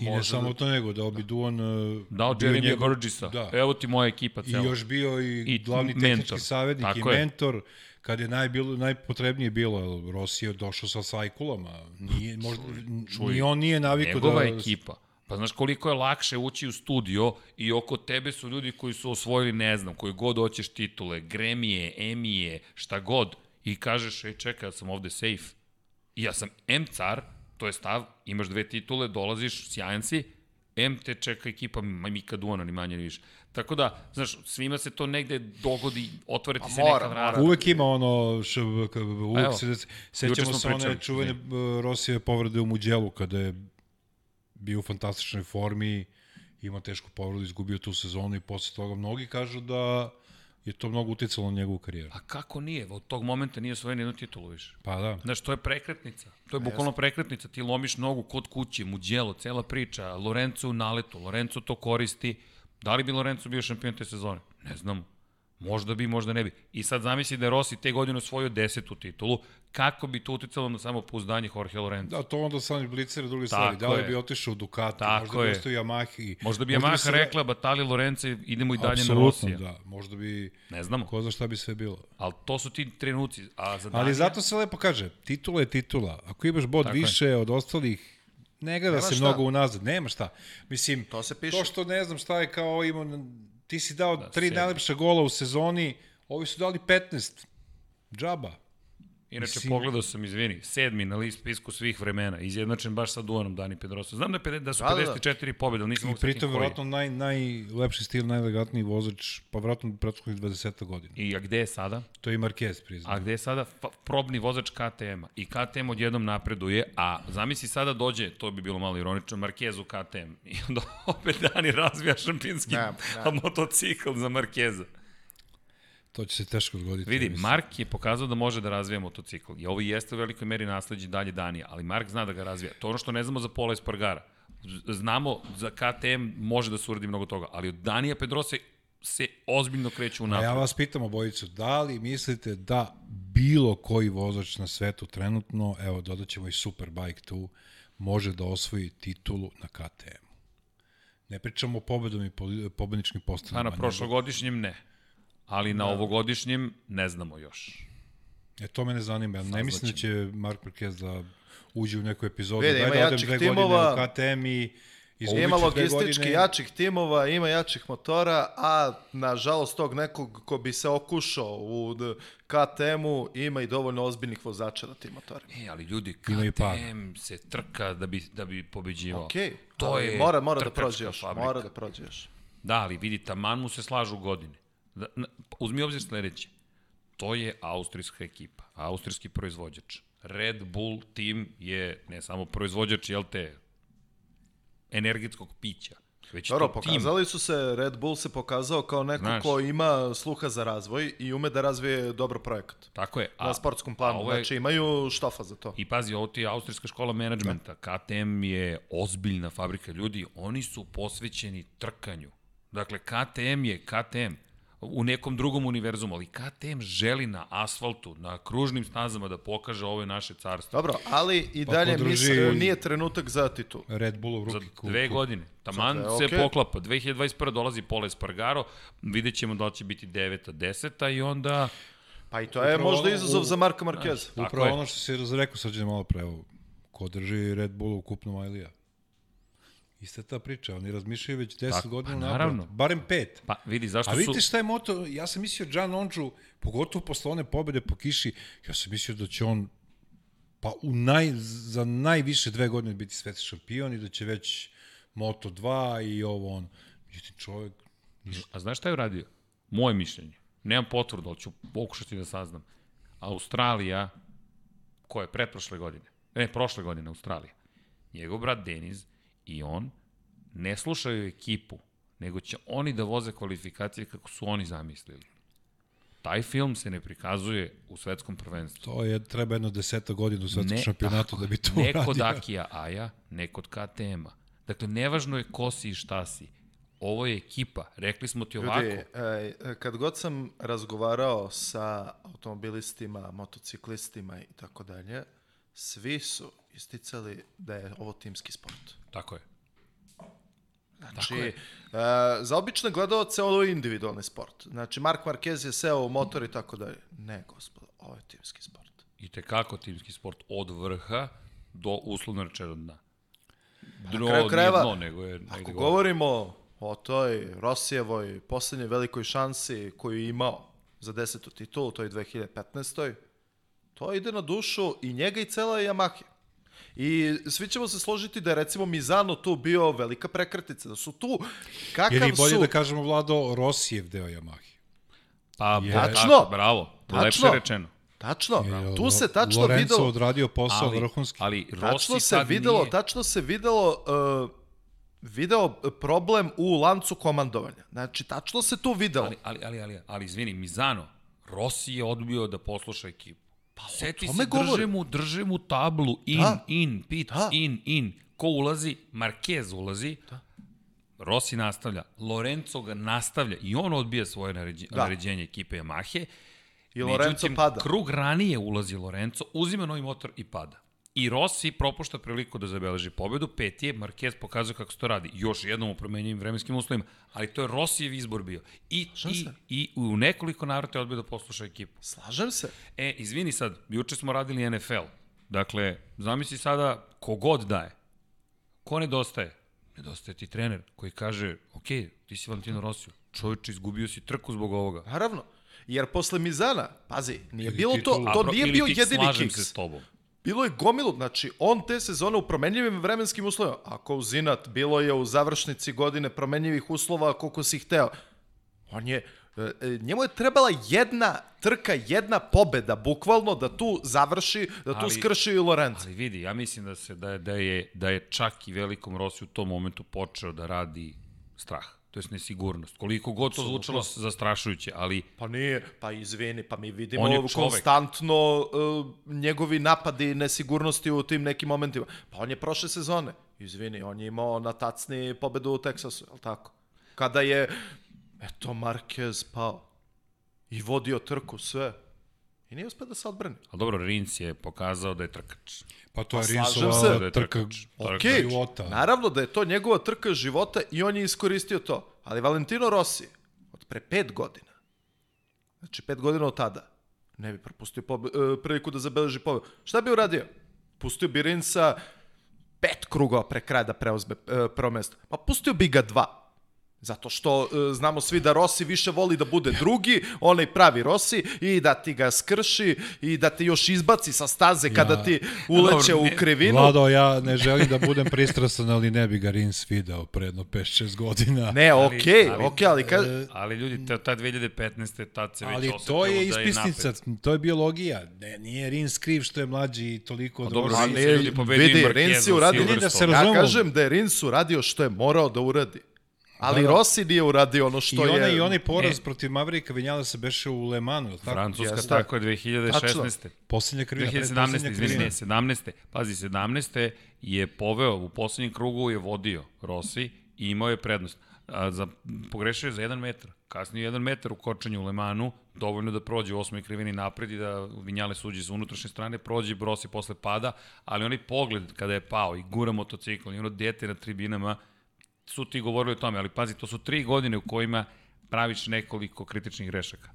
I ne samo to nego, dao bi Duan... uh, Dao Jeremy njegov- Burgessa. Da. Evo ti moja ekipa I cela. još bio i, I glavni mentor. tehnički savjetnik Tako i je. mentor kad je najbilo, najpotrebnije bilo, Rossi je došao sa sajkulama. Nije, možda, ni on nije navikao Njegova da... ekipa. Pa znaš koliko je lakše ući u studio i oko tebe su ljudi koji su osvojili, ne znam, koji god hoćeš titule, Gremije, Emije, šta god. I kažeš, ej čekaj, ja sam ovde safe. I ja sam M car, to je stav, imaš dve titule, dolaziš, sjajan si, M te čeka ekipa Ma- Mika Duana, ni manje ni više. Tako da, znaš, svima se to negde dogodi, otvore ti se mora, neka vrata. Uvek ima ono, š, k- uvek Evo, se, sećamo se one čuvene uh, Rosijeve povrede u Muđelu kada je bio u fantastičnoj formi, imao tešku povredu, izgubio tu sezonu i posle toga mnogi kažu da je to mnogo uticalo na njegovu karijeru. A kako nije? Od tog momenta nije osvojen jednu titulu više. Pa da. Znaš, to je prekretnica. To je bukvalno prekretnica. Ti lomiš nogu kod kuće, muđelo, cela priča. Lorenzo u naletu. Lorenzo to koristi. Da li bi Lorenzo bio šampion te sezone? Ne znam. Možda bi, možda ne bi. I sad zamisli da je Rossi te godine osvojio desetu titulu, kako bi to uticalo na samo pouzdanje Jorge Lorenzo? Da, to onda Sani Blicer, drugi Tako stvari. Da li je. bi otišao u Ducati, Tako možda bi je. ostao u Yamahi. Možda bi možda Yamaha se- rekla, batali Lorenzo, idemo i dalje na Apsolutno, Rosija. da. Možda bi, Ne znamo, ko zna šta bi sve bilo. ali to su ti trenuci. A za Ali zato se lepo kaže, titula je titula. Ako imaš bod Tako je. više od ostalih, ne gleda Nema se šta. mnogo unazad. Nema šta. Mislim, To se piše. to što ne znam šta je kao imao, ti si dao Da, tri najlepša gola u sezoni, ovi su dali 15. Džaba. Inače, Mislim- pogledao sam, izvini, sedmi na list spisku svih vremena, izjednačen baš sa Duanom Dani Pedrosa. Znam da, je da su Da, da, da. 54 pobjede, ali nisam mogu pritom, koji. verovatno, naj, najlepši stil, najelegatniji vozač, pa verovatno u prethodnih 20 godina. I a gde je sada? To je i Marquez priznao. A gde je sada probni vozač KTM-a? I KTM odjednom napreduje, a zamisli sada dođe, to bi bilo malo ironično, Marquez u KTM. I onda opet Dani razvija šampionski Ne, ne. motocikl za Marqueza. To će se teško odgoditi. Vidi, ja mislim. Mark je pokazao da može da razvija motocikl. I ovo jeste u velikoj meri nasleđe dalje Danija, ali Mark zna da ga razvija. To ono što ne znamo za Pola Espargara. Znamo za KTM može da se uradi mnogo toga, ali od Danija Pedrose se ozbiljno kreću u napred. ja vas pitam obojicu, da li mislite da bilo koji vozač na svetu trenutno, evo dodat ćemo i Superbike tu, može da osvoji titulu na KTM-u? Ne pričamo o pobedom i po- pobedničkim postavima. na prošlogodišnjem ne. Ali na ovogodišnjem ne znamo još. E, to me ne zanima. Ne mislim da će Mark Marquez da uđe u neku epizodu. Vidi, Daj ima da odem jačih dve timova, godine u KTM i izgubit Ima logistički godine. jačih timova, ima jačih motora, a nažalost tog nekog ko bi se okušao u KTM-u ima i dovoljno ozbiljnih vozača na tim motorima. E, ali ljudi. KTM se trka da bi, da bi pobeđivao. Okej, To ali je mora, mora da prođe još, fabrika. mora da prođe još. Da, ali vidi, taman mu se slažu godine. Da, na, uzmi u obzir sledeće. To je austrijska ekipa, austrijski proizvođač. Red Bull tim je ne samo proizvođač, jel te, energetskog pića, već Dobro, pokazali su se, Red Bull se pokazao kao neko Znaš. ko ima sluha za razvoj i ume da razvije dobro projekat. Tako je. Na sportskom planu, a ovo je- znači imaju štofa za to. I pazi, ovo ti je austrijska škola menadžmenta. KTM je ozbiljna fabrika ljudi. Oni su posvećeni trkanju. Dakle, KTM je KTM u nekom drugom univerzumu, ali KTM želi na asfaltu, na kružnim stazama da pokaže ovo je naše carstvo. Dobro, ali i Pa dalje podrži- mislim, nije trenutak za titul. Red Bullov Za ruki ku- dve ku- godine. Taman Zato je se poklapa. 2021. dolazi Pola Espargaro, vidjet ćemo da li će biti 9. 10. i onda... Pa i to je Upravo možda izazov u- za Marka Marquez. Tako Upravo ono što si rekao srđan malo pre, evo, ko drži Red Bull u kupnom Ajlija. Ista ta priča, oni razmišljaju već 10 Tako, godina pa napred. naravno. Barem pet. Pa vidi, zašto A vidite su... šta je moto, ja sam mislio Gian Onđu, pogotovo posle one pobede po kiši, ja sam mislio da će on pa u naj, za najviše dve godine biti svetski šampion i da će već Moto 2 i ovo on. Međutim, čovjek, A znaš šta je uradio? Moje mišljenje. Nemam potvrdu, ali ću pokušati da saznam. Australija, koja je pretprošle godine, ne, prošle godine Australija, njegov brat Deniz i on ne slušaju ekipu, nego će oni da voze kvalifikacije kako su oni zamislili. Taj film se ne prikazuje u svetskom prvenstvu. to je, treba jedno deseta godina u svetskom šampionatu tako da bi to Ne uradio. kod Akija Aja, ne kod KTM-a. Dakle, nevažno je ko si i šta si. Ovo je ekipa. Rekli smo ti ovako. Ljudi, e, kad god sam razgovarao sa automobilistima, motociklistima i tako dalje, svi su isticali da je ovo timski sport. Tako je. Znači, je. e, za obične gledalce ovo je individualni sport. Znači, Mark Marquez je seo u motor i tako dalje. Ne, gospodo, ovo je timski sport. I te kako timski sport od vrha do uslovno rečeno dna. Dno kraju krajeva, dno, nego je Ako gore. govorimo o toj Rosijevoj poslednjoj velikoj šansi koju je imao za desetu titulu, to je 2015. To ide na dušu i njega i cela Yamaha. I svi ćemo se složiti da je recimo Mizano tu bio velika prekretica, da su tu kakav Ili bolje su... da kažemo Vlado Rosijev deo Yamahi. Pa, Je. tačno, Tačno. bravo. Tačno. Lepše rečeno. Tačno, Jer tu se tačno Lorenzo videlo... odradio posao Ali, vrhunski. ali Tačno se videlo, nije... tačno se videlo uh, video problem u lancu komandovanja. Znači, tačno se tu videlo. Ali, ali, ali, ali, ali izvini, Mizano, Rossi je odbio da posluša ekipu. Pa, Seti se, drže mu, drže mu tablu, in, Da. in, pit, Da. in, in. Ko ulazi? Marquez ulazi. Da. Rossi nastavlja, Lorenzo ga nastavlja i on odbija svoje naređenje, Da. naređenje ekipe Yamahe. I Lorenzo Međutim, pada. krug ranije ulazi Lorenzo, uzima novi motor i pada. I Rossi propušta priliku da zabeleži pobedu, peti je, Marquez pokazuje kako se to radi. Još jednom u promenjenim vremenskim uslovima, ali to je Rossijev izbor bio. I, i, i u nekoliko navrata je odbio da posluša ekipu. Slažem se. E, izvini sad, juče smo radili NFL. Dakle, zamisli sada kogod daje. Ko nedostaje? Nedostaje ti trener koji kaže, ok, ti si Valentino Rossi, čovječ, izgubio si trku zbog ovoga. Naravno. Jer posle Mizana, pazi, nije Ili bilo to, to pro- nije ili bio ti jedini slažem kiks. se s tobom. Bilo je gomilu, znači on te sezone u promenljivim vremenskim uslovima, ako u Zinat, bilo je u završnici godine promenljivih uslova koliko si hteo. On je, e, e, njemu je trebala jedna trka, jedna pobeda, bukvalno da tu završi, da tu Ali- skrši i Lorenzo. Ali vidi, ja mislim da se da je, da je, da je čak i velikom Rossi u tom momentu počeo da radi strah, to jest nesigurnost. Koliko god to zvučalo zastrašujuće, ali Pa nije, pa izvini, pa mi vidimo On je konstantno uh, njegovi napadi nesigurnosti u tim nekim momentima. Pa on je prošle sezone, izvini, on je imao na tacni pobedu u Teksasu, je tako? Kada je, eto, Marquez pao i vodio trku sve. I nije uspio da se odbrani. ali dobro, Rins je pokazao da je trkač. Pa to je Pa Rinsova se. trka Ok, života. naravno da je to njegova trka života i on je iskoristio to. Ali Valentino Rossi, od pre pet godina, znači pet godina od tada, ne bi propustio pobe, e, priliku da zabeleži pobedu. Šta bi uradio? Pustio bi Rinsa pet krugova pre kraja da preuzme e, prvo mesto. Pa pustio bi ga dva. Zato što e, znamo svi da Rossi više voli da bude drugi, onaj pravi Rossi, i da ti ga skrši i da te još izbaci sa staze kada ti uleće Dobro, u krivinu. Vlado, ja ne želim da budem pristrasan, ali ne bi ga Rins video pre jedno 5-6 godina. Ne, Ali- okej, ali- okej, ali ka... Ali ljudi, ta, ta 2015. tad se već Ali osetilo to je da je ispisnica, napet. to je biologija. Ne, nije Rins kriv što je mlađi i toliko dobro, odrožen. Rins ne, je ljudi Marqueza Rins je uradio-. Da se Ja kažem da je Rins uradio što je morao da uradi. Ali Da, da. Rossi nije uradio ono I što onaj, je... I onaj poraz E. protiv Maverika Vinjala se beše u Le Manu, je li tako? Francuska, Jeste. tako je, 2016. Posljednja krivina. 2017. pretposlednja izvini, krivina. ne, 17. Pazi, 17. je poveo, u poslednjem krugu je vodio Rossi i imao je prednost. A, za, pogrešio je za jedan metar. Kasnije jedan metar u kočenju u Lemanu, dovoljno da prođe u osmoj krivini napred i da Vinjale suđi sa unutrašnje strane, prođe Rossi posle pada, ali onaj pogled kada je pao i gura motocikl i ono dete na tribinama, su ti govorili o tome, ali pazi, to su tri godine u kojima praviš nekoliko kritičnih grešaka.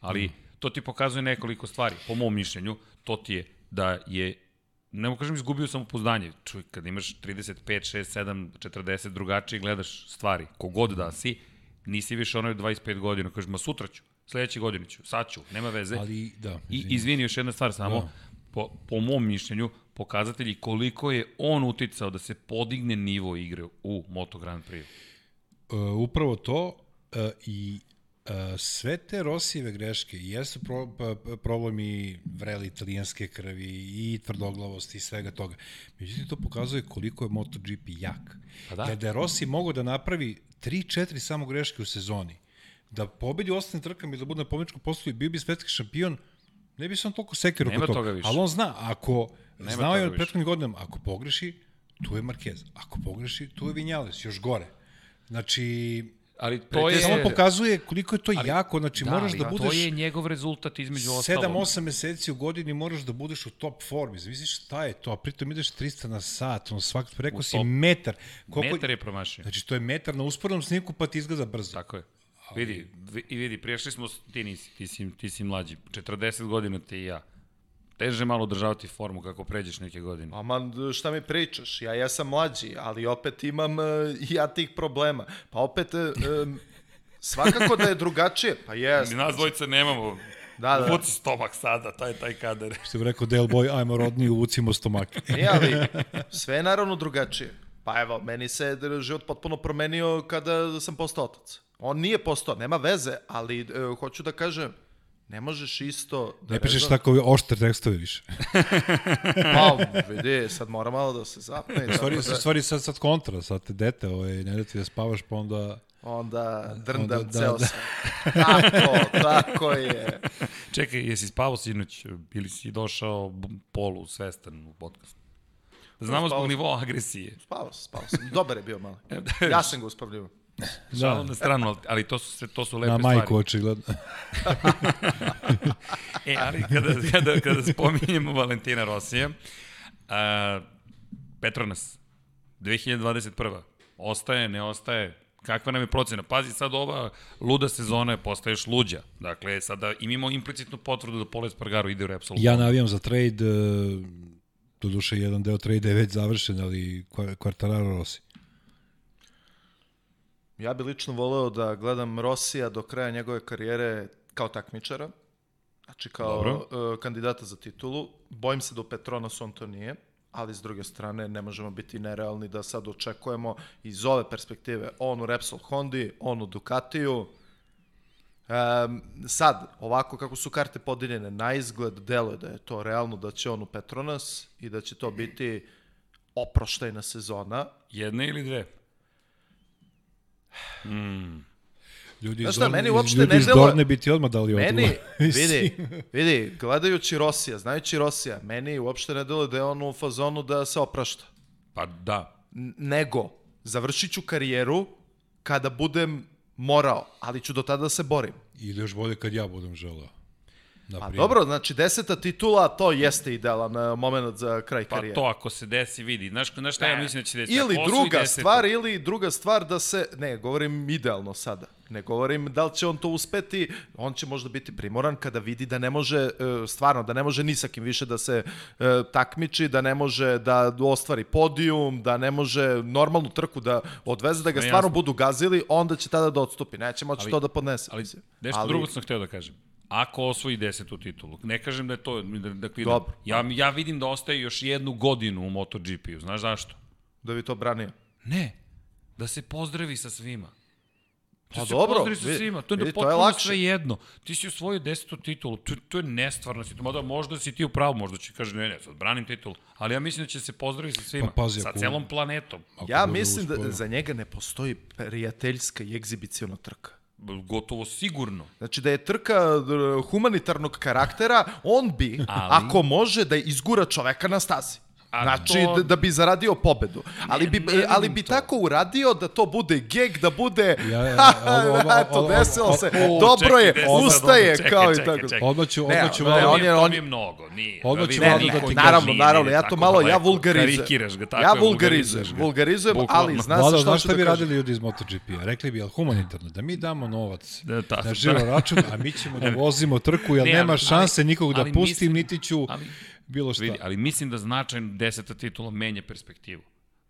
Ali to ti pokazuje nekoliko stvari, po mom mišljenju, to ti je da je ne mogu kažem izgubio samopouzdanje. Čuj, kad imaš 35, 6, 7, 40 drugačije gledaš stvari, kogod da si, nisi više onaj od 25 godina, kažeš, ma sutra ću, sledeće godine ću, sad ću, nema veze. Ali, da. I izvini. izvini još jedna stvar samo, Da. po, po mom mišljenju, pokazatelji koliko je on uticao da se podigne nivo igre u Moto Grand Prix. Uh, upravo to uh, i uh, sve te Rosijeve greške i jesu pro, pa, pa, problemi vrele italijanske krvi i tvrdoglavosti i svega toga. Međutim, to pokazuje koliko je MotoGP jak. Pa da. Jer da je Rossi mogao da napravi 3-4 samo greške u sezoni, da pobedi u ostalim trkama i da bude na pobjedičkom postolju i bio bi svetski šampion, ne bi se on toliko Nema oko toga više. Ali on zna, ako Nema znao je toga od prethodnih godina, ako pogreši, tu je Marquez. Ako pogreši, tu je Vinjales, još gore. Znači, Ali to je... samo pokazuje koliko je to Ali- jako, znači da, moraš ali da budeš To je njegov rezultat između ostalog. 7-8 meseci u godini moraš da budeš u top formi. Zamisliš šta je to, a pritom ideš 300 na sat, on svak, rekao U si metar. Koliko, Metar je promašio. Znači to je metar na uspornom sniku pa ti izgleda brzo. Tako je. Vidi, vi- i vidi, priješli smo, ti nisi, ti si, ti si mlađi, 40 godina ti i ja. Teže malo održavati formu kako pređeš neke godine. Aman, šta mi pričaš? Ja, ja sam mlađi, ali opet imam uh, ja tih problema. Pa opet, uh, um, svakako da je drugačije. Pa jes. Nas dvojice nemamo. Da, da. Uvuci stomak sada, taj taj kader. Što bi rekao Del Boy, ajmo rodni, uvucimo stomake. Nije, ali sve je naravno drugačije. Pa evo, meni se život potpuno promenio kada sam postao otac. On nije postao, nema veze, ali e, hoću da kažem, ne možeš isto... Da Ne pišeš rezon- tako oštre tekstove više. Pa, vidi, sad mora malo da se zapne. U stvari, da, stvari sad, sad kontra, sad te dete, ovaj, ne da ti da spavaš, pa onda... onda drndam Onda, da, ceo da. sam. Tako, tako je. Čekaj, jesi spavao sinoć ili si došao polu svestan u podcast? Znamo Spao zbog nivoa agresije. Spavao sam, spavao sam. Dobar je bio malo. Ja sam ga uspavljivao. Šalu na stranu, ali- to su, sve, to su lepe Na stvari. majku, očigledno. E, ali kada, kada, kada spominjemo Valentina Rosija, a, Petronas, 2021. Ostaje, ne ostaje, kakva nam je procena? Pazi, sad ova luda sezona je postaješ luđa. Dakle, sada imamo implicitnu potvrdu da Poles Pargaro ide u Repsol. Ja navijam za trade, e, doduše jedan deo trade je već završen, ali Quartararo Rossi. Ja bih lično voleo da gledam Rosija do kraja njegove karijere kao takmičara. Znači kao uh, kandidata za titulu. Bojim se da u Petronas on to nije, ali s druge strane ne možemo biti nerealni da sad očekujemo iz ove perspektive on u Repsol Hondi, on u Ducatiju. Um, sad, ovako kako su karte podeljene, na izgled deluje da je to realno da će on u Petronas i da će to biti oproštajna sezona. Jedna ili dve? Ljudi Znaš iz, Dorne, meni uopšte ljudi ne iz deluje- Dorne bi ti odmah dali odgovor. Meni, vidi, vidi, gledajući Rosija, znajući Rosija, meni uopšte ne deluje da je on u fazonu da se oprašta. Pa da. N- nego, završit ću karijeru kada budem morao, ali ću do tada da se borim. Ili još bolje kad ja budem želeo. Na Pa primjer. dobro, znači deseta titula, to jeste idealan uh, moment za kraj Pa karijere. to ako se desi, vidi. Znaš, znaš šta ja mislim da će desiti? Ili druga desetu- stvar, ili druga stvar da se, ne, govorim idealno sada. Ne govorim da li će on to uspeti, on će možda biti primoran kada vidi da ne može, e, stvarno, da ne može ni sa kim više da se e, takmiči, da ne može da ostvari podijum, da ne može normalnu trku da odveze, da ga stvarno budu gazili, onda će tada da odstupi. Neće moći Ali- to da podnese. Ali nešto drugo sam hteo da kažem. Ako osvoji desetu titulu, ne kažem da je to, da, dakle, Dobro. ja, ja vidim da ostaje još jednu godinu u MotoGP-u, znaš zašto? Da bi to branio. Ne, da se pozdravi sa svima. Da Pa se dobro, pozdravi sa vidi- svima, to je vidi, vidi, to je lakše. sve jedno. Ti si osvojio desetu titulu, to, to je nestvarno. Mada možda si ti u pravu, možda će kaže ne, ne, sad branim titulu, ali ja mislim da će se pozdraviti sa svima, Pa pazi, sa ako- celom planetom. Ako Ja mislim da uspeo. za njega ne postoji prijateljska i egzibiciona trka. Gotovo sigurno. Znači da je trka humanitarnog karaktera, on bi, Ali- ako može, da izgura čoveka na stazi. A znači to- da, da bi zaradio pobedu. Ali bi, ne vidim ali bi to. tako uradio da to bude geg, da bude Ja, ja, ovo- ovo- eto, ovo- desilo se, O, dobro čekaj, je, ustaje, čekaj, kao i čekaj, tako. čekaj. Odmah ću, Ne, odmah ću ne, on je- mi je mnogo, nije. Odmah ću malo da ti Naravno, naravno, ja tako to malo, ja vulgarizujem. Karikiraš ga, tako ja je, vulgarizujem, vulgarizujem, ali zna se Vlada, što znaš šta da bi radili ljudi iz MotoGP-a? Rekli bi, ali humanitarno, da mi damo novac Da, na žiro račun, a mi ćemo da vozimo trku, jer Ne, nema šanse nikog da pustim, niti ću bilo šta. Vidi, ali mislim da značajno deseta titula menja perspektivu.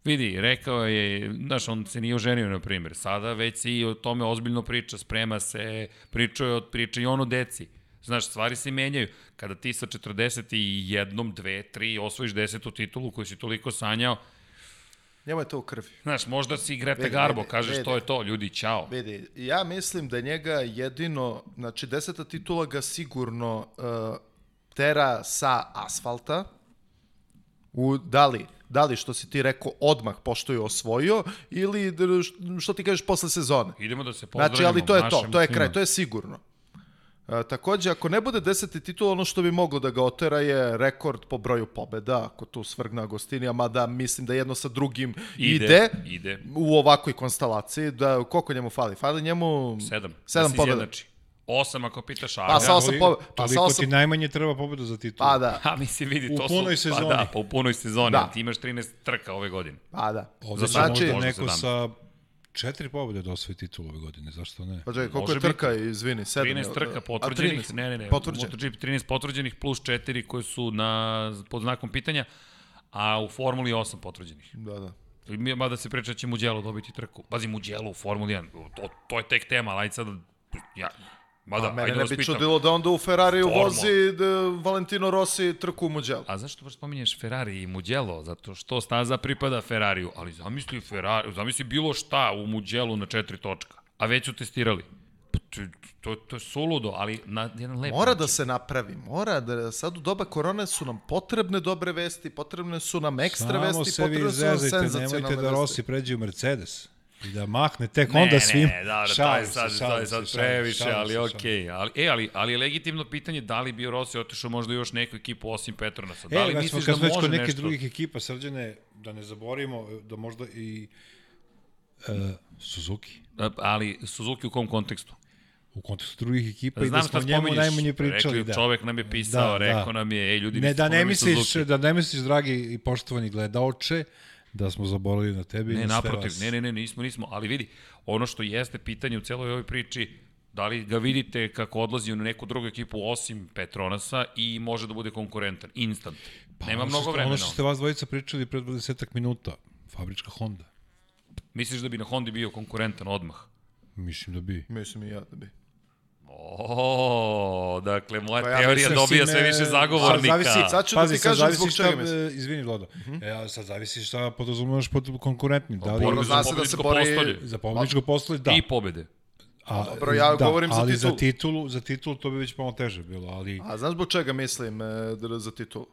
Vidi, rekao je, znaš, on se nije oženio, na primjer. Sada već se i o tome ozbiljno priča, sprema se, priča, je, priča i ono deci. Znaš, stvari se menjaju. Kada ti sa 41, 2, 3 osvojiš desetu titulu koju si toliko sanjao, Njemu je to u krvi. znaš, možda si Greta Vidi, Garbo, vidi, kažeš vidi. to je to, ljudi, čao. Vidi, ja mislim da njega jedino, znači deseta titula ga sigurno uh, tera sa asfalta, u, da li, da li što si ti rekao odmah pošto je osvojio ili što ti kažeš posle sezone. Idemo da se pozdravimo. Znači, ali to je to, to je kraj, to je sigurno. E, takođe, ako ne bude deseti titul, ono što bi moglo da ga otera je rekord po broju pobeda, ako tu svrgna Agostinija, mada mislim da jedno sa drugim ide, Ide, ide. u ovakvoj konstelaciji, da koliko njemu fali? Fali njemu Sedam. sedam da pobeda. izjednači. Osam ako pitaš Pa Arja. sa osam Toliko- pobe- pa sa Toliko osam- ti najmanje treba pobedu za titul. Pa da, Ha, mislim, vidi, U to su... punoj Pa sezoni. da, pa u punoj sezoni. Da. Ti imaš 13 trka ove godine. pa da. Ovde znači- možda neko 17. sa četiri pobede da osvoji titul ove godine, zašto ne? Pa čekaj, koliko Može je trka, izvini, sedam. 13 je- trka a, potvrđenih, 13? ne, ne, ne, Potvrđen. MotoGP 13 potvrđenih plus 4 koji su na, pod znakom pitanja, a u Formuli 8 potvrđenih. Da, da. Mada se priča da će Mugello dobiti trku. Pazi, Mugello u Formuli 1, to, to je tek tema, ali sad, ja, mada, A mene ajde da ne bi pitam. čudilo da onda u Ferrariju Formo. vozi da, Valentino Rossi trku u Mugello. A zašto baš spominješ Ferrari i Mugello? Zato što staza pripada Ferrariju, ali zamisli Ferrari, zamisli bilo šta u Mugello na četiri točka, a već su testirali. Pa To, to, to je suludo, ali na jedan lep Mora način. da se napravi, mora da sad u doba korone su nam potrebne dobre vesti, potrebne su nam ekstra Samo vesti, se vi potrebne su nam senzacionalne nemojte da vesti. Rossi pređe u Mercedes. I da mahne tek onda svim. Ne, dobro, to je se, sad, to je sad previše, šalim ali okej. Ali, e, ali, ali je legitimno pitanje da li bi Rossi otišao možda još neku ekipu osim Petronasa. Da E, li smo, misliš da može neke nešto? drugih ekipa, srđane, da ne zaboravimo, da možda i uh, Suzuki Da, Ali Suzuki u kom kontekstu? u kontekstu drugih ekipa i Znam da smo njemu spominješ. najmanje pričali. Rekli, da. Čovek nam je pisao, Da, da. rekao nam je, ej ljudi, Ne, da ne misliš, Suzuki. da ne misliš, dragi i poštovani gledaoče, da smo zaboravili na tebe i Ne, sve naprotiv, vas. ne, ne, ne, nismo, nismo, ali vidi, ono što jeste pitanje u celoj ovoj priči, da li ga vidite kako odlazi u neku drugu ekipu osim Petronasa i može da bude konkurentan, instant. Pa, Nema mnogo vremena. Ono što ste vas dvojica pričali pred 20 minuta, fabrička Honda. Misliš da bi na Hondi bio konkurentan odmah? Mislim da bi. Mislim i ja da bi. O, dakle, moja Pa ja teorija mislim, dobija sve više sad zagovornika. zavisi- Sad ću da Pazi, ti sad kažem zavisi zbog šta, čega mislim. e, Izvini, Vlado. E, a sad zavisi šta podrazumevaš pod konkurentnim. Da li za se da se bori- postolje. za pobedničko postolje, da. I pobede. A, Dobro, ja govorim za ali titulu. za titulu, za titulu to bi već malo teže bilo, ali A znaš zbog čega mislim e, da- za titulu?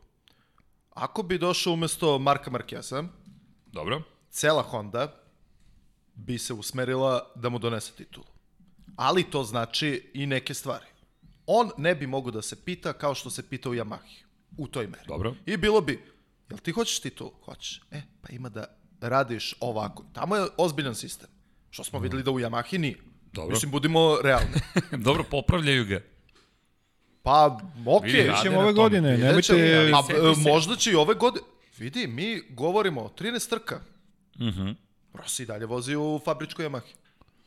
Ako bi došao umesto Marka Markesa, Dobro. cela Honda bi se usmerila da mu donese titulu. Ali to znači i neke stvari. On ne bi mogo da se pita kao što se pita u Yamahi. U toj meri. Dobro. I bilo bi, jel ti hoćeš titulu? Hoćeš. E, pa ima da radiš ovako. Tamo je ozbiljan sistem. Što smo videli da u Yamahi nije. Dobro. Mislim, budimo realni. Dobro, popravljaju ga. Pa, okej. Okay. rade ćemo ove tome. godine, Vidjet nemojte... ćemo. A, seti e, se- možda će i ove godine. Vidi, mi govorimo o 13 trka. Mhm. Uh -huh. Rossi dalje vozi u fabričkoj Yamahi.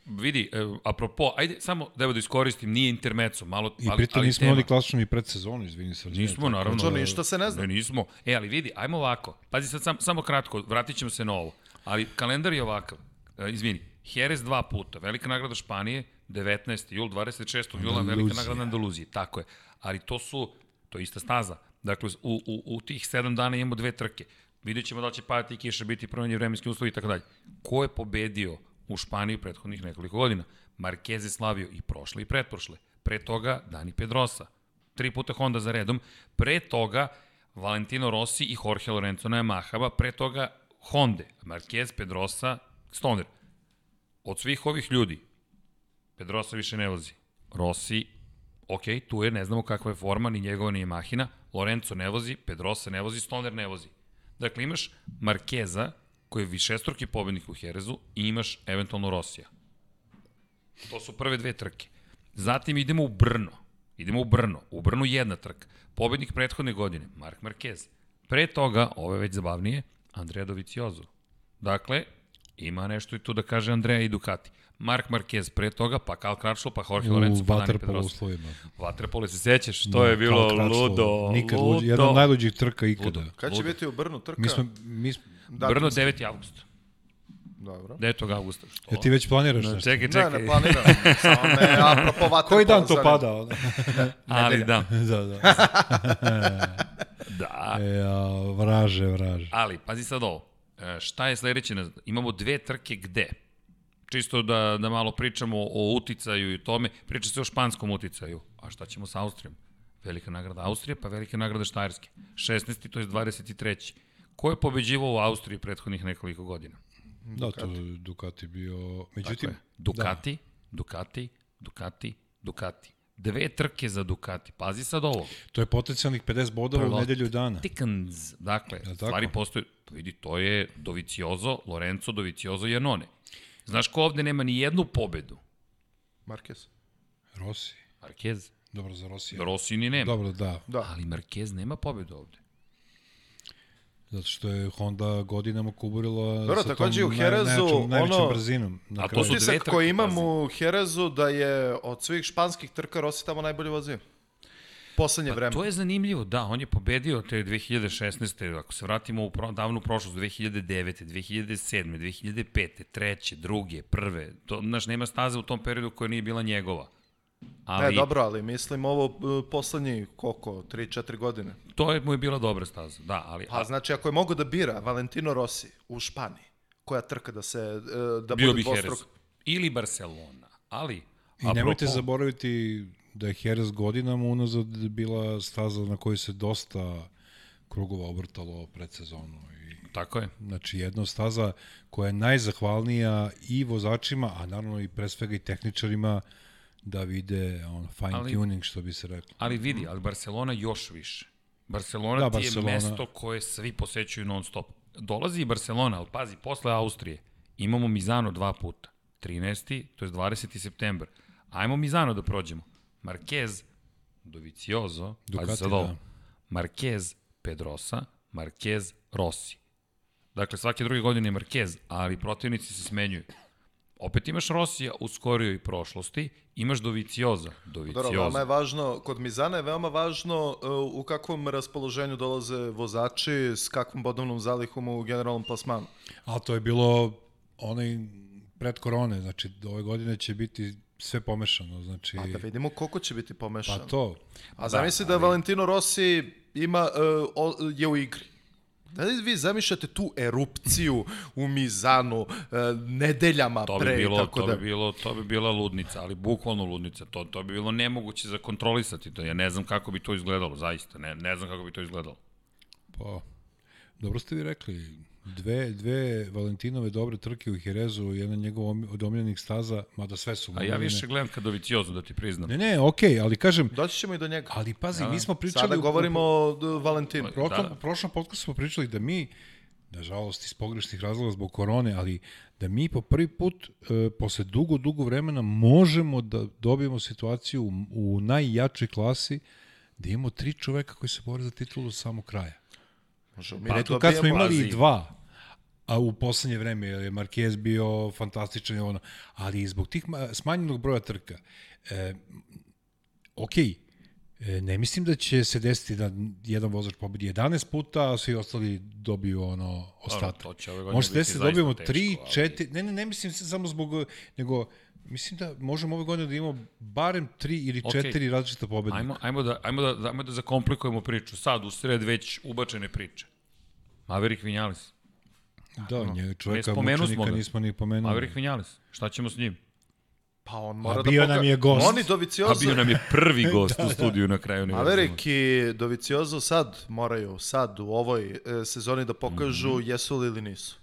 Vidi, e, apropo, ajde samo da evo da iskoristim, nije intermeco, malo, I ali, pritom ali nismo tema. imali klasičnu i predsezonu, izvini se. Nismo, naravno. To ništa se ne zna. Ne, nismo. E, ali vidi, ajmo ovako. Pazi sad sam, samo kratko, vratit ćemo se na ovo. Ali kalendar je ovakav. E, izvini, Jerez dva puta, velika nagrada Španije, 19. jul, 26. jula, velika nagrada Andaluzije. Tako je. Ali to su, to je ista staza. Dakle, u, u, u tih sedam dana imamo dve trke. Vidjet ćemo da će padati kiša, biti promenje vremenski uslovi i tako dalje. Ko je pobedio u Španiji prethodnih nekoliko godina? Marquez je slavio i prošle i pretprošle. Pre toga Dani Pedrosa. Tri puta Honda za redom. Pre toga Valentino Rossi i Jorge Lorenzo na Yamahama. Pre toga Honda, Marquez, Pedrosa, Stoner. Od svih ovih ljudi, Pedrosa više ne vozi. Rossi, ok, tu je, ne znamo kakva je forma, ni njegova, ni Yamahina. Lorenzo ne vozi, Pedrosa ne vozi, Stoner ne vozi. Dakle, imaš Markeza, koji je višestruki pobednik u Herezu, i imaš eventualno Rosija. To su prve dve trke. Zatim idemo u Brno. Idemo u Brno. U Brnu jedna trka. Pobednik prethodne godine, Mark Marquez. Pre toga, ovo je već zabavnije, Andrea Doviciozo. Dakle, ima nešto i tu da kaže Andrea i Ducati. Mark Marquez pre toga, pa Cal Crutchlow, pa Jorge Lorenzo, pa Dani vaterpolo Pedrosa. uslovima. Vatrepole se sećaš, to je bilo Crutchlow, ludo, Nikad ludo. jedna od najluđih trka ikada. Kad će Ludo. biti u Brnu trka? Mi smo, mi smo, Da, Brno 9. avgust. Dobro. 9. avgusta. Što? ja ti već planiraš No, nešto. čekaj, Ne, čekaj. ne planiram. Samo me, apropo vaterpola. Koji dan to pada? Ali da, da, da. da. E, a, vraže, vraže. Ali, pazi sad ovo. E, šta je sledeće? Imamo dve trke gde? Čisto da, da malo pričamo o uticaju i tome. Priča se o španskom uticaju. A šta ćemo sa Austrijom? Velika nagrada Austrije, pa velika nagrada Štajerske. 16. to je 23. Ko je pobeđivao u Austriji prethodnih nekoliko godina? Da, to je Ducati bio... Međutim, je. Ducati, Ducati, Ducati, Ducati. Dve trke za Ducati. Pazi sad ovo. to je potencijalnih 50 bodova u Prvo- nedelju dana. Tikans. Dakle, tako? stvari postoje. Vidi, to je Doviciozo, Lorenzo, Doviciozo i Janone. Znaš ko ovde nema ni jednu pobedu? Marquez. Rossi. Marquez. Dobro, za Rossi. Rossi ni nema. Dobro, da. Da. Ali Marquez nema pobedu ovde. Zato što je Honda godinama kuburila Dobro, sa takođe tom u Herezu, najvećom, najvećom ono- brzinom. Na A to su dve trke, koji imam u Herezu da je od svih španskih trka Rossi tamo najbolje vozio. Poslednje vreme. Pa To je zanimljivo, da, on je pobedio te 2016. Ako se vratimo u pro, davnu prošlost, 2009. 2007. 2005. treće, druge, prve. To, znaš, nema staze u tom periodu koja nije bila njegova. Ali Ne, dobro, ali mislim ovo uh, poslednji, koliko, 3-4 godine. to je mu je bila dobra staza, da, ali Pa znači, ako je mogo da bira Valentino Rossi u Španiji, koja trka da se, uh, da bio bude bi dvostruk, Jerez. Ili Barcelona, ali... I nemojte apropo- zaboraviti da je Jerez godinama unazad bila staza na kojoj se dosta krugova obrtalo pred sezonu. I Tako je. Znači jedna staza koja je najzahvalnija i vozačima, a naravno i pre svega i tehničarima da vide on, fine Ali- tuning što bi se reklo. Ali vidi, ali Barcelona još više. Barcelona Da, da, ti Barcelona- je mesto koje svi posećuju non stop. Dolazi i Barcelona, ali pazi, posle Austrije imamo Mizano dva puta. 13. to je 20. september. Ajmo Mizano da prođemo. Marquez, Doviciozo, pazi Ducati, sad ovo. da. Marquez, Pedrosa, Marquez, Rossi. Dakle, svake druge godine je Marquez, ali protivnici se smenjuju. Opet imaš Rossija u skorijoj prošlosti, imaš Dovicioza, Dobro, Dovicioza. veoma je važno, kod Mizana je veoma važno uh, u kakvom raspoloženju dolaze vozači, s kakvom bodovnom zalihom u generalnom plasmanu. Ali to je bilo onaj pred korone, znači ove godine će biti sve pomešano, znači... Pa da vidimo koliko će biti pomešano. Pa to, A zamisli da, da Valentino Rossi ima, uh, o, je u igri. Da li vi zamišljate tu erupciju u Mizanu uh, nedeljama To bi pre? bilo, tako to da... bi bilo, to bi bila ludnica, ali bukvalno ludnica. To, to bi bilo nemoguće za kontrolisati to. Ja ne znam kako bi to izgledalo, zaista. Ne, ne znam kako bi to izgledalo. pa, dobro ste vi rekli, dve, dve Valentinove dobre trke u Jerezu, jedna njegov od omiljenih staza, mada sve su A ja više gledam kad Doviciozu, da ti priznam. Ne, ne, okej, okay, ali kažem, Doći ćemo i do njega. ali pazi, mi smo pričali... Sada u- govorimo o Valentinu. prošlom, Da, da. prošlom podcastu smo pričali da mi, nažalost iz pogrešnih razloga zbog korone, ali da mi po prvi put e, posle dugo, dugo vremena možemo da dobijemo situaciju u, u najjačoj klasi da imamo tri čoveka koji se bore za titulu do samog kraja. Možemo mi Pa, da Redko kad smo imali pazi. i dva, a u poslednje vreme je Marquez bio fantastičan i ono, ali zbog tih ma- smanjenog broja trka, e, ok, e, ne mislim da će se desiti da jedan vozač pobedi 11 puta, a svi ostali dobiju ono ostatak. Može se desiti da dobijemo teško, 3, ali- 4, ne, ne, ne mislim samo zbog, nego mislim da možemo ove godine da imamo barem 3 ili Okej. 4 različita pobednika. Ajmo, ajmo, da, ajmo, da, ajmo da zakomplikujemo priču. Sad, u sred već ubačene priče. Maverick Vinales. Da, njega čoveka spomenu smo mučenika nismo ni pomenuli. Maverick Vinales. Šta ćemo s njim? Pa on mora A da bio poka- nam je gost. Oni A Doviciozo... bio nam je prvi gost u studiju na kraju. Maverick i Doviciozo sad moraju, sad u ovoj e, sezoni da pokažu mm -hmm. jesu li ili nisu.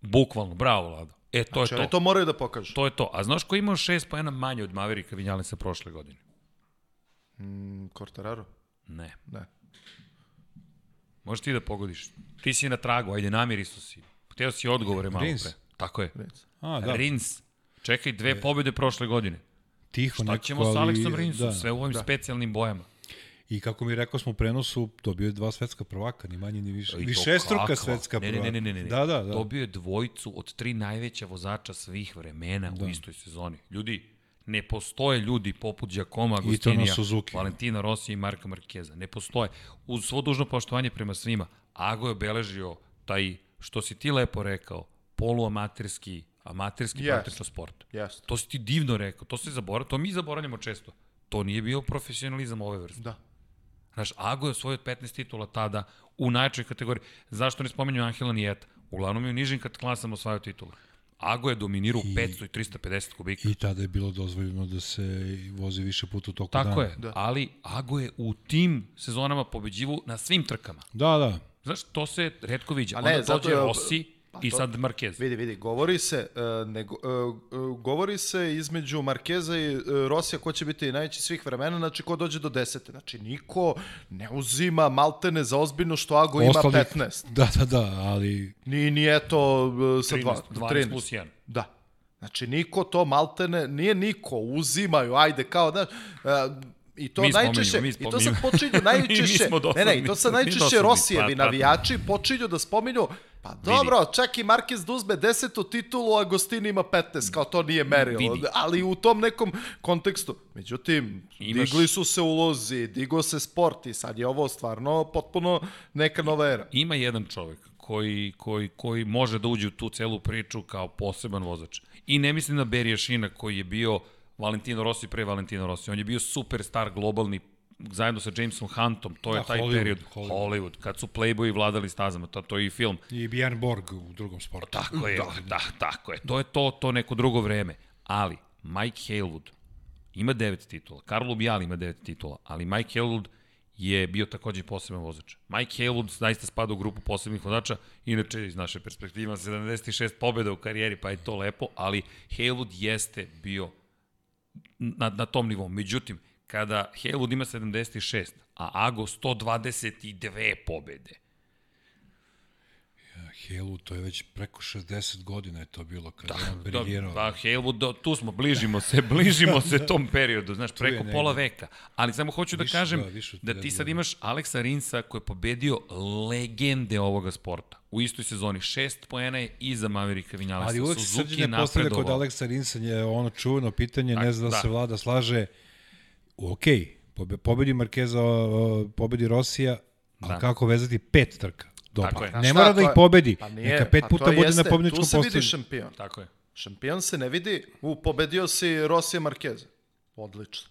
Bukvalno, bravo, Lado. E, to Znači, je oni to. to moraju da pokažu. To je to. A znaš ko je imao šest pojena manje od Mavericka Vinjalesa prošle godine? Mm, Quartararo? Ne. Ne. Možeš ti da pogodiš. Ti si na tragu, ajde, namiri su si. Hteo si odgovore malo Rins. pre. Tako je. Rins. A, Da. da, Rins. Čekaj, dve pobjede prošle godine. tiho Šta nekako, ćemo sa Aleksom Rinsom? Da. Sve u ovim specijalnim bojama. I kako mi rekao smo u prenosu, dobio je dva svetska prvaka, ni manje ni više. Višestruka kakva? svetska prvaka. Ne, ne, ne, ne, ne. Da, da, da. Dobio je dvojicu od tri najveća vozača svih vremena Da. u istoj sezoni. Ljudi, ne postoje ljudi poput Giacomo Agostinija, Suzuki. Valentina Rossi i Marka Markeza. Ne postoje. Uz svo dužno poštovanje prema svima, Ago je obeležio taj, što si ti lepo rekao, poluamaterski, amaterski yes. sport. Jeste. To si ti divno rekao, to se zabora, to mi zaboravljamo često. To nije bio profesionalizam ove vrste. Da. Znaš, Ago je osvojio 15 titula tada u najjačoj kategoriji. Zašto ne spomenju Angela Nijeta? Uglavnom je u nižim kat- klasama osvajao titule. Ago je dominirao I... 500 i 350 kubika. I tada je bilo dozvoljeno da se vozi više puta u toku Tako dana. je, da. ali Ago je u tim sezonama pobeđivo na svim trkama. Da, da. Znaš, to se redko viđa. A ne, Onda dođe je- Rossi pa i to- sad Marquez. Vidi, vidi, govori se, uh, nego, uh, uh, govori se između Markeza i uh, Rosija ko će biti najveći svih vremena, znači ko dođe do desete. Znači niko ne uzima maltene za ozbiljno što Ago ima Ostalih- 15. Da, da, da, ali Ni, ni eto uh, sa 13, dva, 12 13. plus 1. Da. Znači, niko to maltene, nije niko, uzimaju, ajde, kao, da, uh, I to Mi najčešće, mi i to sad spominjemo. počinju najčešće, ne, ne, i to sad mi najčešće Rosijevi pa. navijači počinju da spominju, pa dobro, čak i Marquez da uzme desetu titulu, a Agostini ima 15, kao to nije merilo, Vidi. ali u tom nekom kontekstu. Međutim, Imaš- digli su se ulozi, digo se sport i sad je ovo stvarno potpuno neka nova era. Ima jedan čovek koji, koji, koji može da uđe u tu celu priču kao poseban vozač. I ne mislim na Berija Šina koji je bio Valentino Rossi pre Valentino Rossi. On je bio superstar globalni zajedno sa Jamesom Huntom, to je Da, taj Hollywood, period. Hollywood. Hollywood, kad su Playboyi vladali stazama, to, to je i film. i Björn Borg u drugom sportu. Tako je, da, da, tako je. To je to, to neko drugo vreme. Ali, Mike Halewood ima devet titula, Carlo Bial ima devet titula, ali Mike Halewood je bio takođe poseban vozač. Mike Haywood zaista spada u grupu posebnih vozača, inače iz naše perspektive 76 pobjeda u karijeri, pa je to lepo, ali Haywood jeste bio na, na tom nivou. Međutim, kada Haywood ima 76, a Ago 122 pobede, Helu, to je već preko 60 godina je to bilo kada Da, je on da, briljirao. pa Haywood, da, tu smo, bližimo se, bližimo se tom periodu, znaš, preko pola veka. Ali samo hoću da Više, kažem da, više od da ti 50 sad imaš Aleksa Rinsa koji je pobedio legende ovoga sporta. U istoj sezoni šest poena je iza Maverika Vinjalesa. Ali uvek se Suzuki srđene postavlja kod. Aleksa Rinsa je ono čuveno pitanje, ne Tak, zna da, da. se vlada slaže. Ok, pobe- pobedi Markeza, pobedi Rosija, ali Da. kako vezati pet trka? Dobro, Tako je. ne mora da ih pobedi, Pa nije, neka pet pa puta bude jeste, na pobedničkom Tu se vidi šampion. Tako je. Šampion se ne vidi, u, pobedio si Rosija Markeza. Odlično.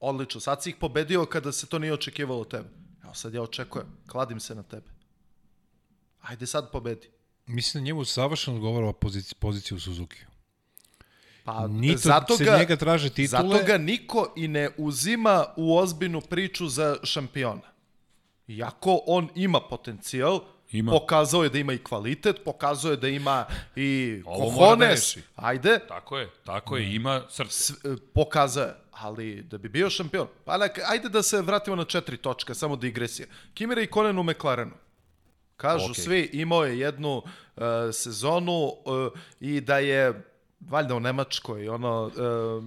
Odlično. Sad si ih pobedio kada se to nije očekivalo od tebe. Evo sad ja očekujem. Kladim se na tebe. Ajde sad pobedi. Mislim da njemu savršeno odgovara pozicija, pozicija u Suzuki. Pa Ni to zato se ga, njega traže titule. Zato ga niko i ne uzima u ozbiljnu priču za šampiona. Iako on ima potencijal, Ima. pokazao je da ima i kvalitet, pokazao je da ima i Ovo mora da. Ajde, Tako je, tako je, ima srce. s- e, pokazao je, ali da bi bio šampion. Pa ajde da se vratimo na četiri točka, samo digresija. Kimi Raikkonen u McLarenu. Kažu Okej. svi, imao je jednu uh, sezonu uh, i da je valjda u Nemačkoj, ono, uh,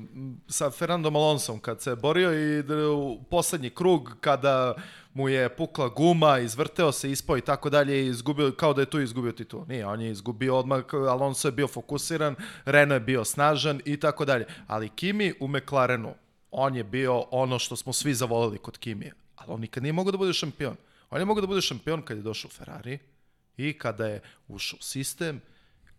sa Fernandom Alonsom, kad se borio i u poslednji krug, kada mu je pukla guma, izvrteo se, ispao i tako dalje, izgubio, kao da je tu izgubio titul. Nije, on je izgubio odmah, Alonso je bio fokusiran, Renault je bio snažan i tako dalje. Ali Kimi u McLarenu, on je bio ono što smo svi zavolili kod Kimija. Ali on nikad nije mogao da bude šampion. On je mogao da bude šampion kad je došao u Ferrari i kada je ušao u sistem,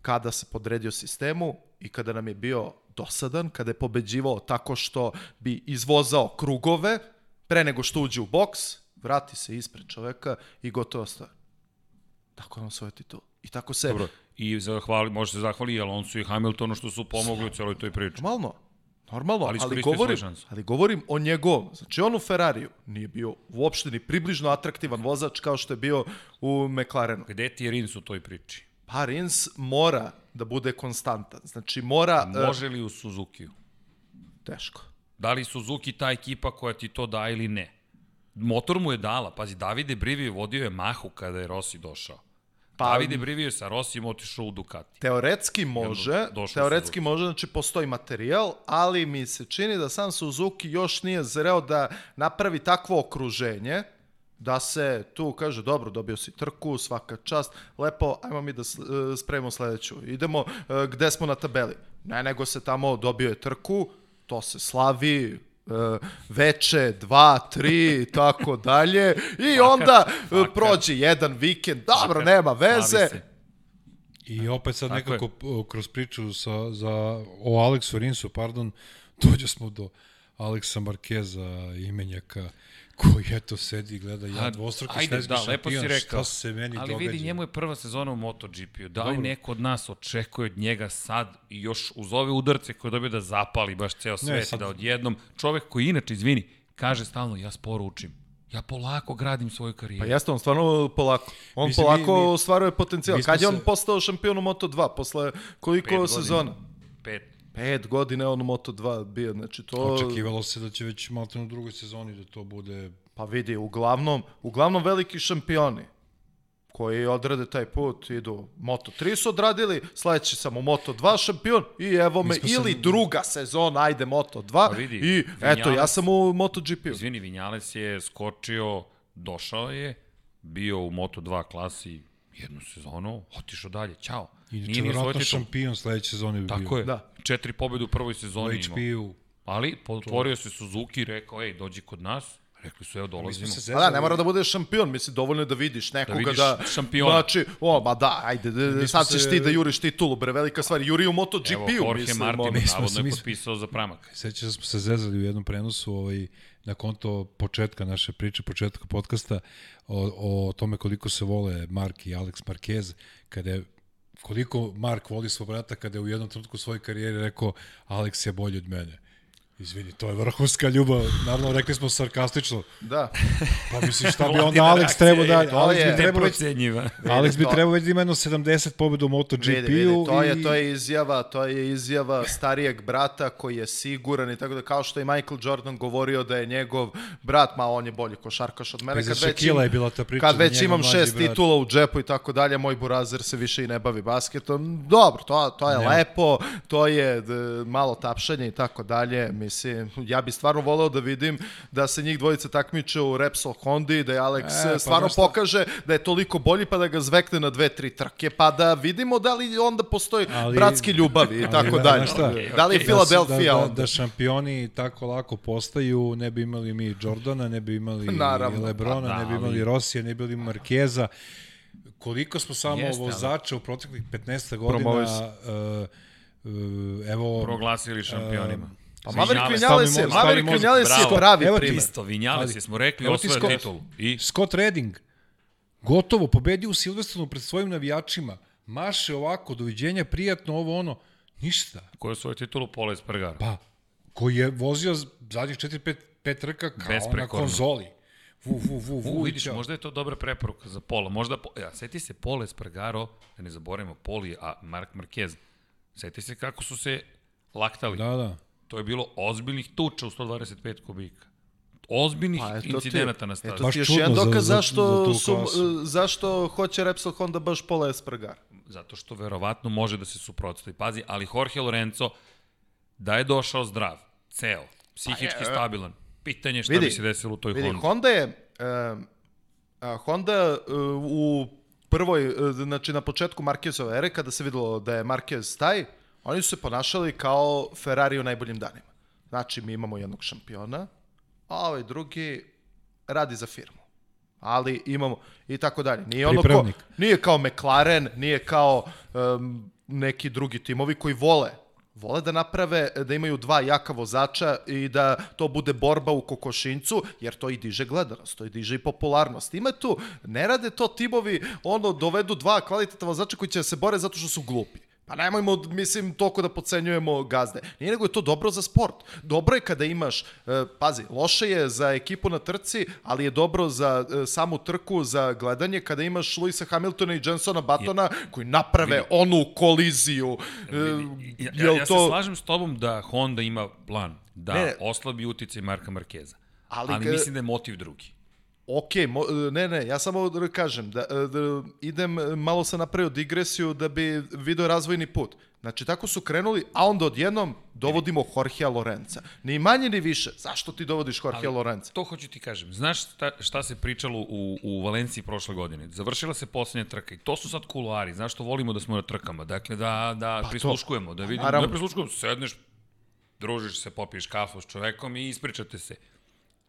kada se podredio sistemu i kada nam je bio dosadan, kada je pobeđivao tako što bi izvozao krugove pre nego što uđe u boks, vrati se ispred čoveka i gotovo stvar. Tako on svoje titul. I tako se... Dobro, i zahvali, može se zahvali i Alonso i Hamiltonu što su pomogli u celoj toj priči. Normalno. Normalno, Ali ali, govorim, ali govorim o njegovom. Znači, on u Ferrariju nije bio uopšte ni približno atraktivan vozač kao što je bio u McLarenu. Gde ti je Rins u toj priči? Pa Rins mora da bude konstantan. Znači, mora... e, Može li u Suzukiju? teško. Da li Suzuki ta ekipa koja ti to da ili ne? Motor mu je dala. Pazi, Davide Brivio vodio je Mahu kada je Rossi došao. Pa, Davide Brivio je sa Rossijem otišao u Ducati. Teoretski može, teoretski može, znači postoji materijal, ali mi se čini da sam Suzuki još nije zreo da napravi takvo okruženje da se tu kaže, dobro, dobio si trku, svaka čast, lepo, ajmo mi da e, spremimo sledeću. Idemo e, gde smo na tabeli. Ne, nego se tamo dobio je trku, to se slavi, e, veče, dva, tri, i tako dalje. I onda svaka. prođe jedan vikend, dobro, Svaka, nema veze. I opet sad Tako nekako p- kroz priču sa, za, o Aleksu Rinsu, pardon, dođe smo do Aleksa Markeza, imenjaka, koji eto sedi i gleda ja A, dvostruki ajde, da, lepo si rekao. šta se meni Ali događa. vidi, njemu je prva sezona u MotoGP-u. Da li Dobro. neko od nas očekuje od njega sad i još uz ove udarce koje dobio da zapali baš ceo svet sad- i da odjednom čovek koji inače, izvini, kaže stalno ja sporo učim. Ja polako gradim svoju karijeru. Pa jeste, on stvarno polako. On Mislim, polako mi- mi- ostvaruje potencijal. Kad je on se- postao šampion u Moto2? Posle koliko Pet sezona? godina. Pet. Pet godina on u Moto2 bio. Znači to... Očekivalo se da će već malo u drugoj sezoni da to bude Pa vidi, uglavnom, uglavnom veliki šampioni koji odrade taj put, idu Moto3 su odradili, sledeći sam u Moto2 šampion i evo me, ili se- druga sezona, ajde Moto2 Pa vidi, i eto, ja sam u MotoGP-u. Izvini, Vinjales je skočio, došao je, bio u Moto2 klasi jednu sezonu, otišao dalje, ćao. Inače, Nije titul. šampion sledeće sezone bi bio. Tako je, Da. četiri pobjede u prvoj sezoni imao. HP-u. Ali potvorio se Suzuki i rekao, ej, dođi kod nas. Rekli su, evo, dolazimo. se Pa da, ne mora da budeš šampion, mislim, dovoljno je da vidiš nekoga vidiš da... šampiona. Znači, o, ma da, ajde, da, sad ćeš se- ti da juriš titulu, bre, velika stvar. Juri u Evo, MotoGP-u, Jorge mislim. Martin, ono. Mi smo navodno je potpisao za pramak. Sećam se da smo se zezali u jednom prenosu ovaj, na konto početka naše priče, početka podcasta o, o tome koliko se vole Mark i Alex Marquez, kada je koliko Mark voli svog brata kada je u jednom trenutku svoje karijere rekao Alex je bolji od mene. Izvini, to je vrhunska ljubav. Naravno, rekli smo sarkastično. Da. Pa misliš, šta bi onda Alex trebao da... je- Alex je bi trebao već. Alex bi trebao već da ima jedno 70 pobjeda u MotoGP-u. To je, i- to je izjava, to je izjava starijeg brata koji je siguran i tako da kao što je Michael Jordan govorio da je njegov brat, ma on je bolji košarkaš od mene. Pa Kad već, im- je bila ta priča kad već imam šest brat- titula u džepu i tako dalje, moj burazer se više i ne bavi basketom. Dobro, to, to je Nema. lepo, to je d, malo tapšanje i tako dalje. Mislim, ja bi stvarno voleo da vidim da se njih dvojica takmiče u Repsol Hondi, da je Alex E, e, pa stvarno šta? pokaže da je toliko bolji pa da ga zvekne na dve, tri trke, pa da vidimo da li onda postoji Ali- bratski ljubavi i tako da, dalje. šta? Da li je. Filadelfija da, da, onda? da šampioni tako lako postaju, ne bi imali mi Jordana, ne bi imali Naravno. Lebrona, da, ne bi imali ali- Rosija, ne bi imali Markeza. Koliko smo samo Jeste, ali- vozača u proteklih 15 godina Promovis. uh, uh, evo Proglasili šampionima. Pa Vinales- Maverick Vinales je, Maverick Vinales je pravi Evo primer. Isto, Vinjales Ali- smo rekli, osvoje Scott- titulu. I Scott Redding gotovo pobedio u Silverstonu pred svojim navijačima. Maše ovako, doviđenja, prijatno, ovo ono. Ništa. ko je osvoje titulu Pola Espargaro. Pa, koji je vozio zadnjih 4-5 pet trka kao na konzoli. Vu, vu, vu, vu. Vidiš, možda je to dobra preporuka za Pola. Možda, ja, seti se Pola Espargaro, da ne zaboravimo, Poli, a Mark Marquez. Seti se kako su se laktali. Da, da. To je bilo ozbiljnih tuča u 125 kubika. Ozbiljnih Pa, incidenata na stazi. Eto Baš ti još jedan dokaz za- zašto, za su, zašto hoće Repsol Honda baš Pola Espargara. Zato što verovatno može da se suprotstavi. Pazi, ali Jorge Lorenzo, da je došao zdrav, ceo, psihički stabilan, pitanje je šta vidi, bi se desilo u toj Vidi, Hondi. Honda je, um, a, Honda uh, u prvoj, uh, znači na početku Marquezove ere, kada se videlo da je Marquez taj, oni su se ponašali kao Ferrari u najboljim danima. Znači, mi imamo jednog šampiona, a ovaj drugi radi za firmu. Ali imamo i tako dalje. Nije ono ko, nije kao McLaren, nije kao um, neki drugi timovi koji vole vole da naprave, da imaju dva jaka vozača i da to bude borba u kokošincu, jer to i diže gledanost, to i diže i popularnost. Ima tu, ne rade to timovi, ono, dovedu dva kvalitetna vozača koji će se bore zato što su glupi. Pa nemojmo, mislim, toliko da pocenjujemo gazde. Nije nego je to dobro za sport. Dobro je kada imaš, e, pazi, loše je za ekipu na trci, ali je dobro za e, samu trku, za gledanje, kada imaš Luisa Hamiltona i Jensona Batona koji naprave onu koliziju. E, Ja, ja, ja se slažem s tobom da Honda ima plan da Ne, oslabi uticaj Marka Markeza. Ali Ali, ka- mislim da je motiv drugi. Ok, mo, ne, ne, ja samo da kažem, da, da idem, malo sam napravio digresiju da bi video razvojni put. Znači, tako su krenuli, a onda odjednom dovodimo Jorgea Lorenza. Ni manje ni više. Zašto ti dovodiš Jorgea Lorenza? To hoću ti kažem. Znaš šta, šta se pričalo u, u Valenciji prošle godine? Završila se poslednja trka i to su sad kuluari. Znaš što volimo da smo na trkama? Dakle, da, da pa prisluškujemo, da vidimo, Naravno. da prisluškujemo, sedneš, družiš se, popiješ kafu s čovekom i ispričate se.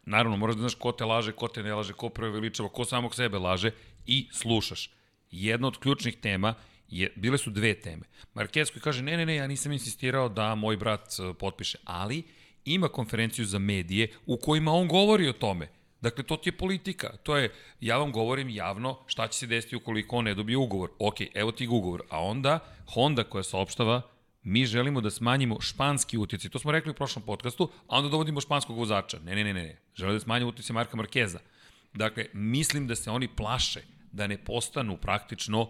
Naravno, moraš da znaš ko te laže, ko te ne laže, ko preveličava, ko samog sebe laže i slušaš. Jedna od ključnih tema je, bile su dve teme. Marquez koji kaže, ne, ne, ne, ja nisam insistirao da moj brat e, potpiše, ali ima konferenciju za medije u kojima on govori o tome. Dakle, to ti je politika. To je, ja vam govorim javno šta će se desiti ukoliko on ne dobije ugovor. Ok, evo ti ugovor. A onda Honda koja saopštava mi želimo da smanjimo španski utjecaj. To smo rekli u prošlom podcastu, a onda dovodimo španskog vozača. Ne, ne, ne, ne. Žele da smanjimo utjecaj Marka Markeza. Dakle, mislim da se oni plaše da ne postanu praktično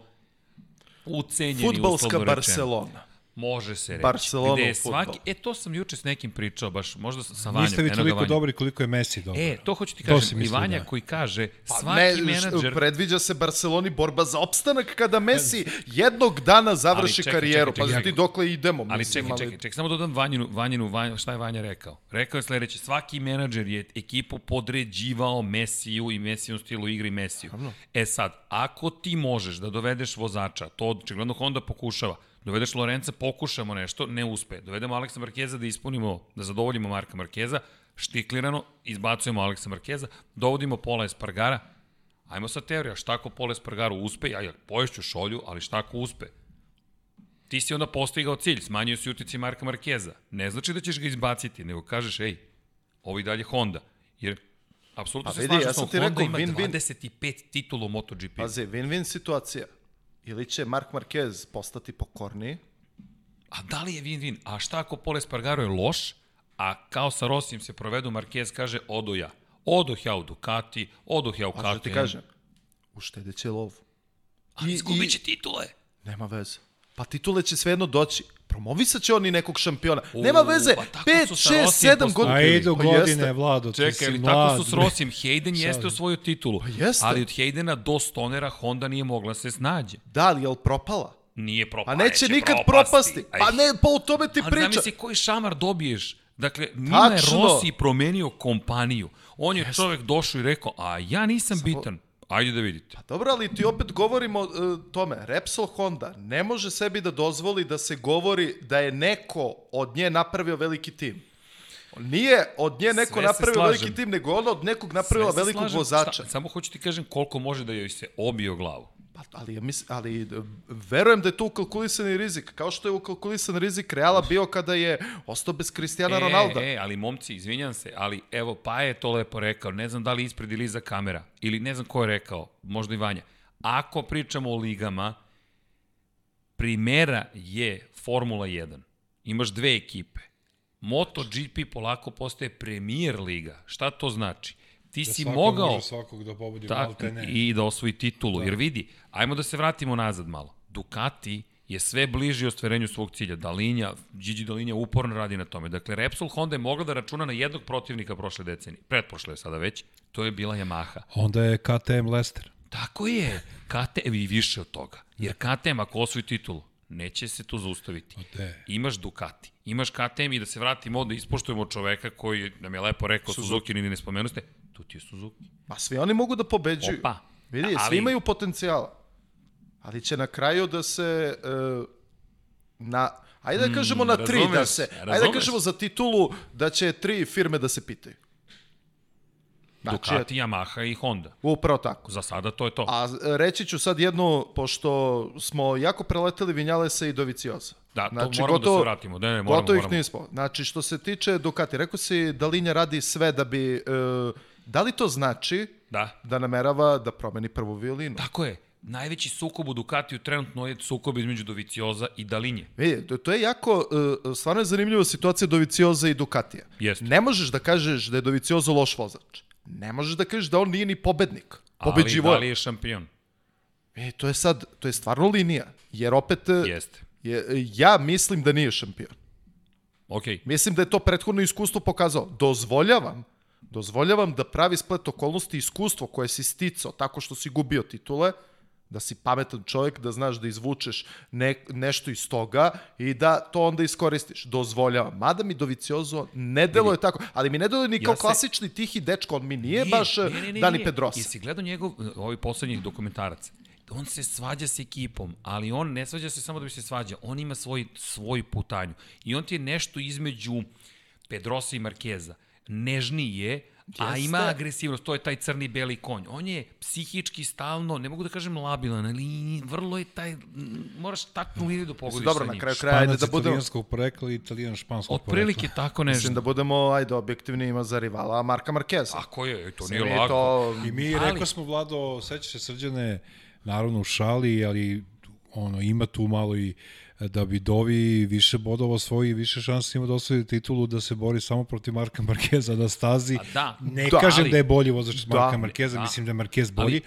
ucenjeni Futbalska uslovno rečeno. Može se reći. Barcelona Gde svaki, fudbalu. e, to sam juče s nekim pričao, baš možda sa Vanjom. Niste vi toliko Vanja. dobri koliko je Messi dobar. E, to hoću ti kažem. I Vanja da. koji kaže, Pa svaki ne, menadžer... predviđa se Barceloni borba za opstanak kada Messi jednog dana završi čekaj, karijeru. čekaj, pa čekaj. ti dokle idemo. Ali mislim, čekaj, čekaj, čekaj, samo dodam Vanjinu, Vanjinu, Vanjinu, šta je Vanja rekao? Rekao je sledeće, svaki menadžer je ekipu podređivao Mesiju i Mesijevom stilu igre i Mesiju. E sad, ako ti možeš da dovedeš vozača, to očigledno Honda pokušava, dovedeš Lorenca, pokušamo nešto, ne uspe. Dovedemo Aleksa Markeza da ispunimo, da zadovoljimo Marka Markeza, štiklirano, izbacujemo Aleksa Markeza, dovodimo Pola Espargara, Ajmo sad teorija, šta ako Pola Espargaru uspe, ja, ja poješću šolju, ali šta ako uspe? ti si onda postigao cilj, smanjio si utici Marka Markeza. Ne znači da ćeš ga izbaciti, nego kažeš, ej, ovo i dalje Honda. Jer, apsolutno Pa se slažem ja Honda rekao, ima win-win. 25 titula u MotoGP. Pazi, win-win situacija. Ili će Mark Marquez postati pokorniji, A da li je win-win? A šta ako Pole Spargaro je loš, a kao sa Rosijem se provedu, Marquez kaže, odo ja. Odoh ja u Ducati, odoh ja u A što ti KTM. kažem? Uštedeće lov. Ali I- izgubit će titule. Nema veze. Pa titule će svejedno doći. Promovisat će oni nekog šampiona. U, Nema veze. pa tako 5, su sa 6, Rosijem 7 godina. A idu Pa godine, jeste. Vlado, ti Čekaj, si ali tako su s Rosijem. Hayden jeste osvojio titulu, Pa jeste. ali od Haydena do Stonera Honda nije mogla se snađe. Da, ali je li propala? Nije propala. Pa neće nikad propasti. Pa ne, pa o tome ti Ali pričam. zamisli koji šamar dobiješ. Dakle, Tačno. Rossi promenio kompaniju. On je čovek došao i rekao, a ja nisam bitan. Ajde da vidite. Dobro, ali ti opet govorimo uh, tome. Repsol Honda ne može sebi da dozvoli da se govori da je neko od nje napravio veliki tim. Nije od nje neko Sve napravio slažem. veliki tim, nego ona od nekog napravila velikog slažem. vozača. Šta, samo hoću ti kažem koliko može da joj se obio glavu. Pa, ali, ja mis, ali e, verujem da je to ukalkulisani rizik. Kao što je ukalkulisan rizik Reala bio kada je ostao bez Cristiana Ronalda. E, e, ali momci, izvinjam se, ali evo, pa je to lepo rekao, ne znam da li ispred ili iza kamera, ili ne znam ko je rekao, možda i Vanja. Ako pričamo o ligama, primera je Formula 1. Imaš dve ekipe. MotoGP polako postaje premier liga. Šta to znači? Ti Da si mogao može svakog da pobodi, ta, ne. i da osvoji titulu. Jer vidi, ajmo da se vratimo nazad malo. Ducati je sve bliži ostvarenju svog cilja. Dalinja, Gigi Dalinja uporno radi na tome. Dakle, Repsol Honda je mogla da računa na jednog protivnika prošle decenije. Pretprošle je sada već. To je bila Yamaha. Onda je KTM Lester. Tako je. KTM i više od toga. Jer KTM ako osvoji titulu, neće se tu zaustaviti. Gde? Imaš Ducati, imaš KTM i da se vratimo ovde, ispoštujemo čoveka koji nam je lepo rekao Suzuki, Suzuki ni ne spomenu ste, tu ti je Suzuki. Ma svi oni mogu da pobeđuju. Opa. Vidi, Ali- svi imaju potencijala. Ali će na kraju da se... e, na, ajde da kažemo na tri, da razumeš, se... Ajde da razumeš. kažemo za titulu da će tri firme da se pitaju. Znači, Ducati, Yamaha i Honda. upravo tako. Za sada to je to. A reći ću sad jednu, pošto smo jako preleteli Vinjalesa i Dovicioza. Da, to moramo da se vratimo. Ne, ne, moramo, gotovo ih moramo. nismo. Znači, što se tiče Ducati, rekao si da Linja radi sve da bi... E, da li to znači Da, da namerava da promeni prvu violinu? tako je. Najveći sukob u Ducatiju trenutno je sukob između Dovicioza i Dalinje. Vidi, to, to je jako, uh, stvarno je zanimljiva situacija Dovicioza i Ducatija. Jeste. Ne možeš da kažeš da je Doviciozo loš vozač. Ne možeš da kažeš da on nije ni pobednik. Pobeđivo Ali da li je šampion? E, to je sad, to je stvarno linija. Jer opet, uh, Jeste. je, ja mislim da nije šampion. Okej. Mislim da je to prethodno iskustvo pokazao. Dozvoljavam, dozvoljavam da pravi splet okolnosti i iskustvo koje si sticao tako što si gubio titule, da si pametan čovjek, da znaš da izvučeš ne, nešto iz toga i da to onda iskoristiš. Dozvoljavam. Mada mi Doviciozo ne deluje tako, ali mi ne deluje ni kao Ja se- klasični tihi dečko, on mi nije, baš eh, Dani Pedrosa. Jesi gledao njegov, ovaj poslednjih dokumentarac? On se svađa s ekipom, ali on ne svađa se samo da bi se svađa. On ima svoj, svoj putanju. I on ti je nešto između Pedrosa i Markeza. Nežniji je, a Jeste. ima agresivnost. To je taj crni beli konj. On je psihički stalno, ne mogu da kažem labilan, ali vrlo je taj, moraš taknu liniju da pogodiš Dobro, sa na njim. kraju kraja, ajde Španac da budemo... italijanskog porekla i italijan španskog Otprilike tako nešto. Mislim da budemo, ajde, objektivni ima za rivala Marka Markeza. Tako je, to nije lako. To, I mi Ali- rekao smo, Vlado, sećaš se srđane, naravno u šali, ali ono, ima tu malo i da bi Dovi više bodova svoji, više šansi ima da osvoji titulu, da se bori samo protiv Marka Markeza na stazi. A da. ne Da, kažem ali- da je bolji vozač od Da. Marka Markeza, Da. mislim da je Markez bolji, ali,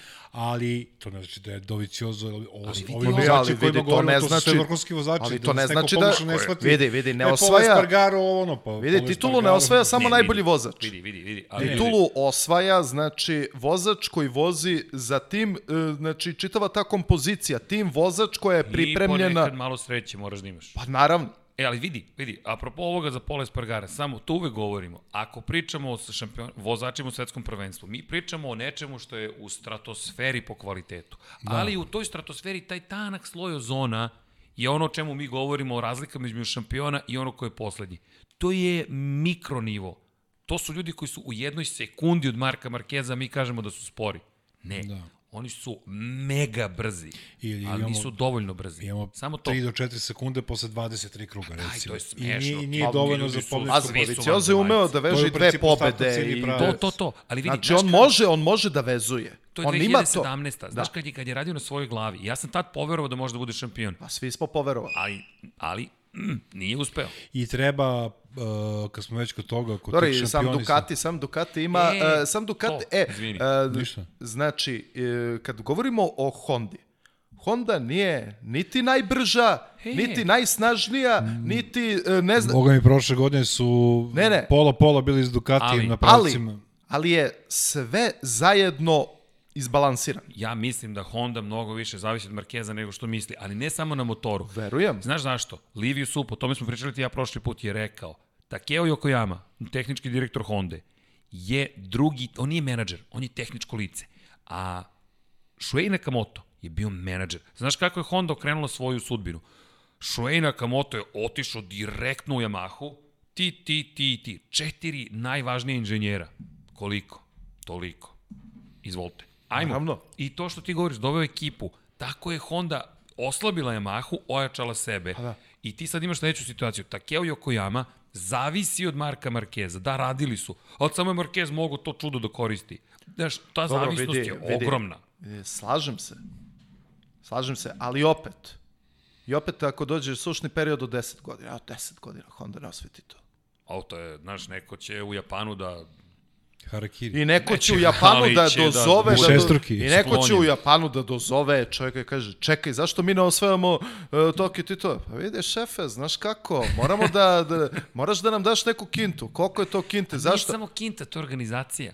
to ne znači da je Doviciozo, ovo, vidi- ovi Ali vozači vidi, kojima to govorimo, ne to su sve znači- vrhunski vozači. ali da to ne znači da- ne shvati. Vidi, vidi, ne E, osvaja- Paul Espargaro, ono, pa... vidi, titulu ne osvaja samo Ne, najbolji vidi, vozač. Vidi, vidi, vidi. Ali, vidi. Titulu osvaja, znači, vozač koji vozi za tim, e, znači, čitava ta kompozicija, tim vozač koja je I pripremljena... ponekad malo sreće moraš da imaš. Pa naravno, E, ali vidi, vidi, apropo ovoga za Pola Espargara, samo to uvek govorimo. Ako pričamo o šampion, vozačima u svetskom prvenstvu, mi pričamo o nečemu što je u stratosferi po kvalitetu. Da. Ali u toj stratosferi taj tanak sloj ozona je ono o čemu mi govorimo o razlikama između šampiona i ono ko je poslednji. To je mikronivo. To su ljudi koji su u jednoj sekundi od Marka Markeza, mi kažemo da su spori. Ne, da. Oni su mega brzi, Ili ali imamo- nisu dovoljno brzi. Imamo Samo to. 3 do 4 sekunde posle 23 kruga, recimo. to je I smešno. nije, nije Pa, dovoljno za su- pobjedu. a svi su Doviciozo je umeo da veže dve pobede. I... To, to, to. Ali vidi, Znači, znaš on kad- može, on može da vezuje. To je on 2017. ima to. Znaš Da. kad je, kad je radio na svojoj glavi. Ja sam tad poverovao da može da bude šampion. Pa svi smo poverovali. Ali, ali Nije uspeo. I treba, uh, kad smo već kod toga, kod Dori, tih sam Ducati, sam Ducati ima, E, e, sam Ducati, to, e, izvini. Ništa. znači, e, kad govorimo o Hondi, Honda nije niti najbrža, E. niti najsnažnija, niti, e, ne znam, Boga mi, prošle godine su Ne, ne. pola-pola bili iz Ducati Ali- na ali, pravcima. ali je sve zajedno izbalansiran. Ja mislim da Honda mnogo više zavisi od Markeza nego što misli, ali ne samo na motoru. Verujem. Znaš zašto? Livio Sup, o tome smo pričali ti ja prošli put, je rekao, Takeo Yokoyama, tehnički direktor Honda, je drugi, on nije menadžer, on je tehničko lice. A Shuei Nakamoto je bio menadžer. Znaš kako je Honda okrenula svoju sudbinu? Shuei Nakamoto je otišao direktno u Yamahu, ti, ti, ti, ti, četiri najvažnije inženjera. Koliko? Toliko. Izvolite. Ajmo. Naravno. I to što ti govoriš, doveo ekipu, tako je Honda oslabila Yamahu, ojačala sebe. Pa da. I ti sad imaš sledeću situaciju. Takeo Yokoyama zavisi od Marka Markeza. Da, radili su. Ali samo je Markez mogo to čudo da koristi. Znaš, ta Dobro, zavisnost vidi, je vidi. ogromna. E, Slažem se. Slažem se, ali opet, i opet ako dođe sušni period od 10 godina, a 10 godina Honda ne osveti to. Auto je, znaš, neko će u Japanu da... Harakiri. I neko će u Japanu da da dozove... Da, Višestruki I neko će u. Japanu da dozove čovjeka i kaže, čekaj, zašto mi ne osvajamo uh, Tokio Tito? Pa vidi, šefe, znaš kako, moramo da, da, moraš da nam daš neku kintu. Koliko je to kinte? Nije Zašto? samo kinta, to je organizacija.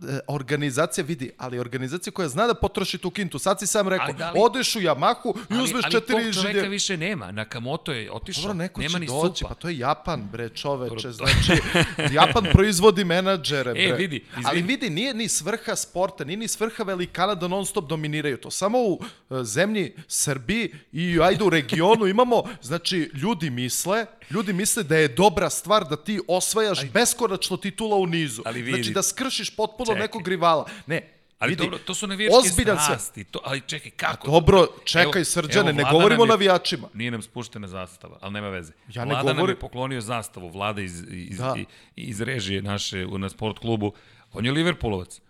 Pa, e, organizacija vidi, ali organizacija koja zna da potroši tu kintu. Sad si sam rekao, Ali da li- odeš u Yamahu i Ali, uzmeš ali četiri tog čoveka više nema. Nakamoto je otišao. Dobro, neko nema će ni doći, supa. pa to je Japan, bre, čoveče, znači, Japan proizvodi menadžere, bre. E, vidi, izvini. Ali vidi, nije ni svrha sporta, nije ni svrha velikana da non stop dominiraju to. Samo u e, zemlji Srbiji i ajde u regionu imamo, znači, ljudi misle, ljudi misle da je dobra stvar da ti osvajaš beskonačno titula u nizu. Ali vidi. Znači, da skršiš potpuno Čekaj. nekog rivala. Ne, Ali vidi, dobro, to su navijačke strasti. To, ali čekaj, kako? Dobro, čekaj, Evo- Srđane, evo, ne govorimo o nam navijačima. Nije nam spuštena zastava, ali nema veze. Ja ne Vlada nam govorim- je poklonio zastavu, Vlada iz, iz, Da. da. iz režije naše na sport klubu. On je Liverpoolovac.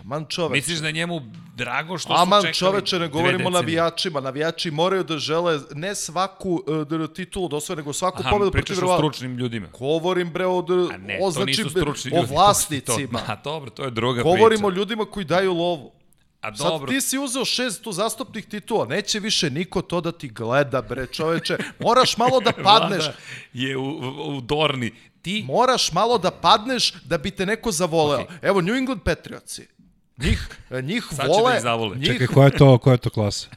Aman čoveče. Misliš da je njemu drago što Aman su čekali čoveče, ne govorimo o navijačima. Navijači moraju da žele ne svaku uh, titulu da osvoje, nego svaku Aha, pobedu pričaš protiv o rivala. stručnim ljudima. Govorim bre o, A ne, o, znači, nisu stručni o vlasnicima. To, a dobro, to je druga Govorimo o priča. ljudima koji daju lovu. A Sad dobro, ti si uzeo šest zastupnih titula, neće više niko to da ti gleda, bre čoveče. Moraš malo da padneš. Vlada je u, u, Dorni. Ti, Moraš malo da padneš da bi te neko zavoleo. Okej. Evo, New England Patriotsi. Njih, njih Sad će vole, da ih zavole. njih, Čekaj, koja je to, koja je to klasa?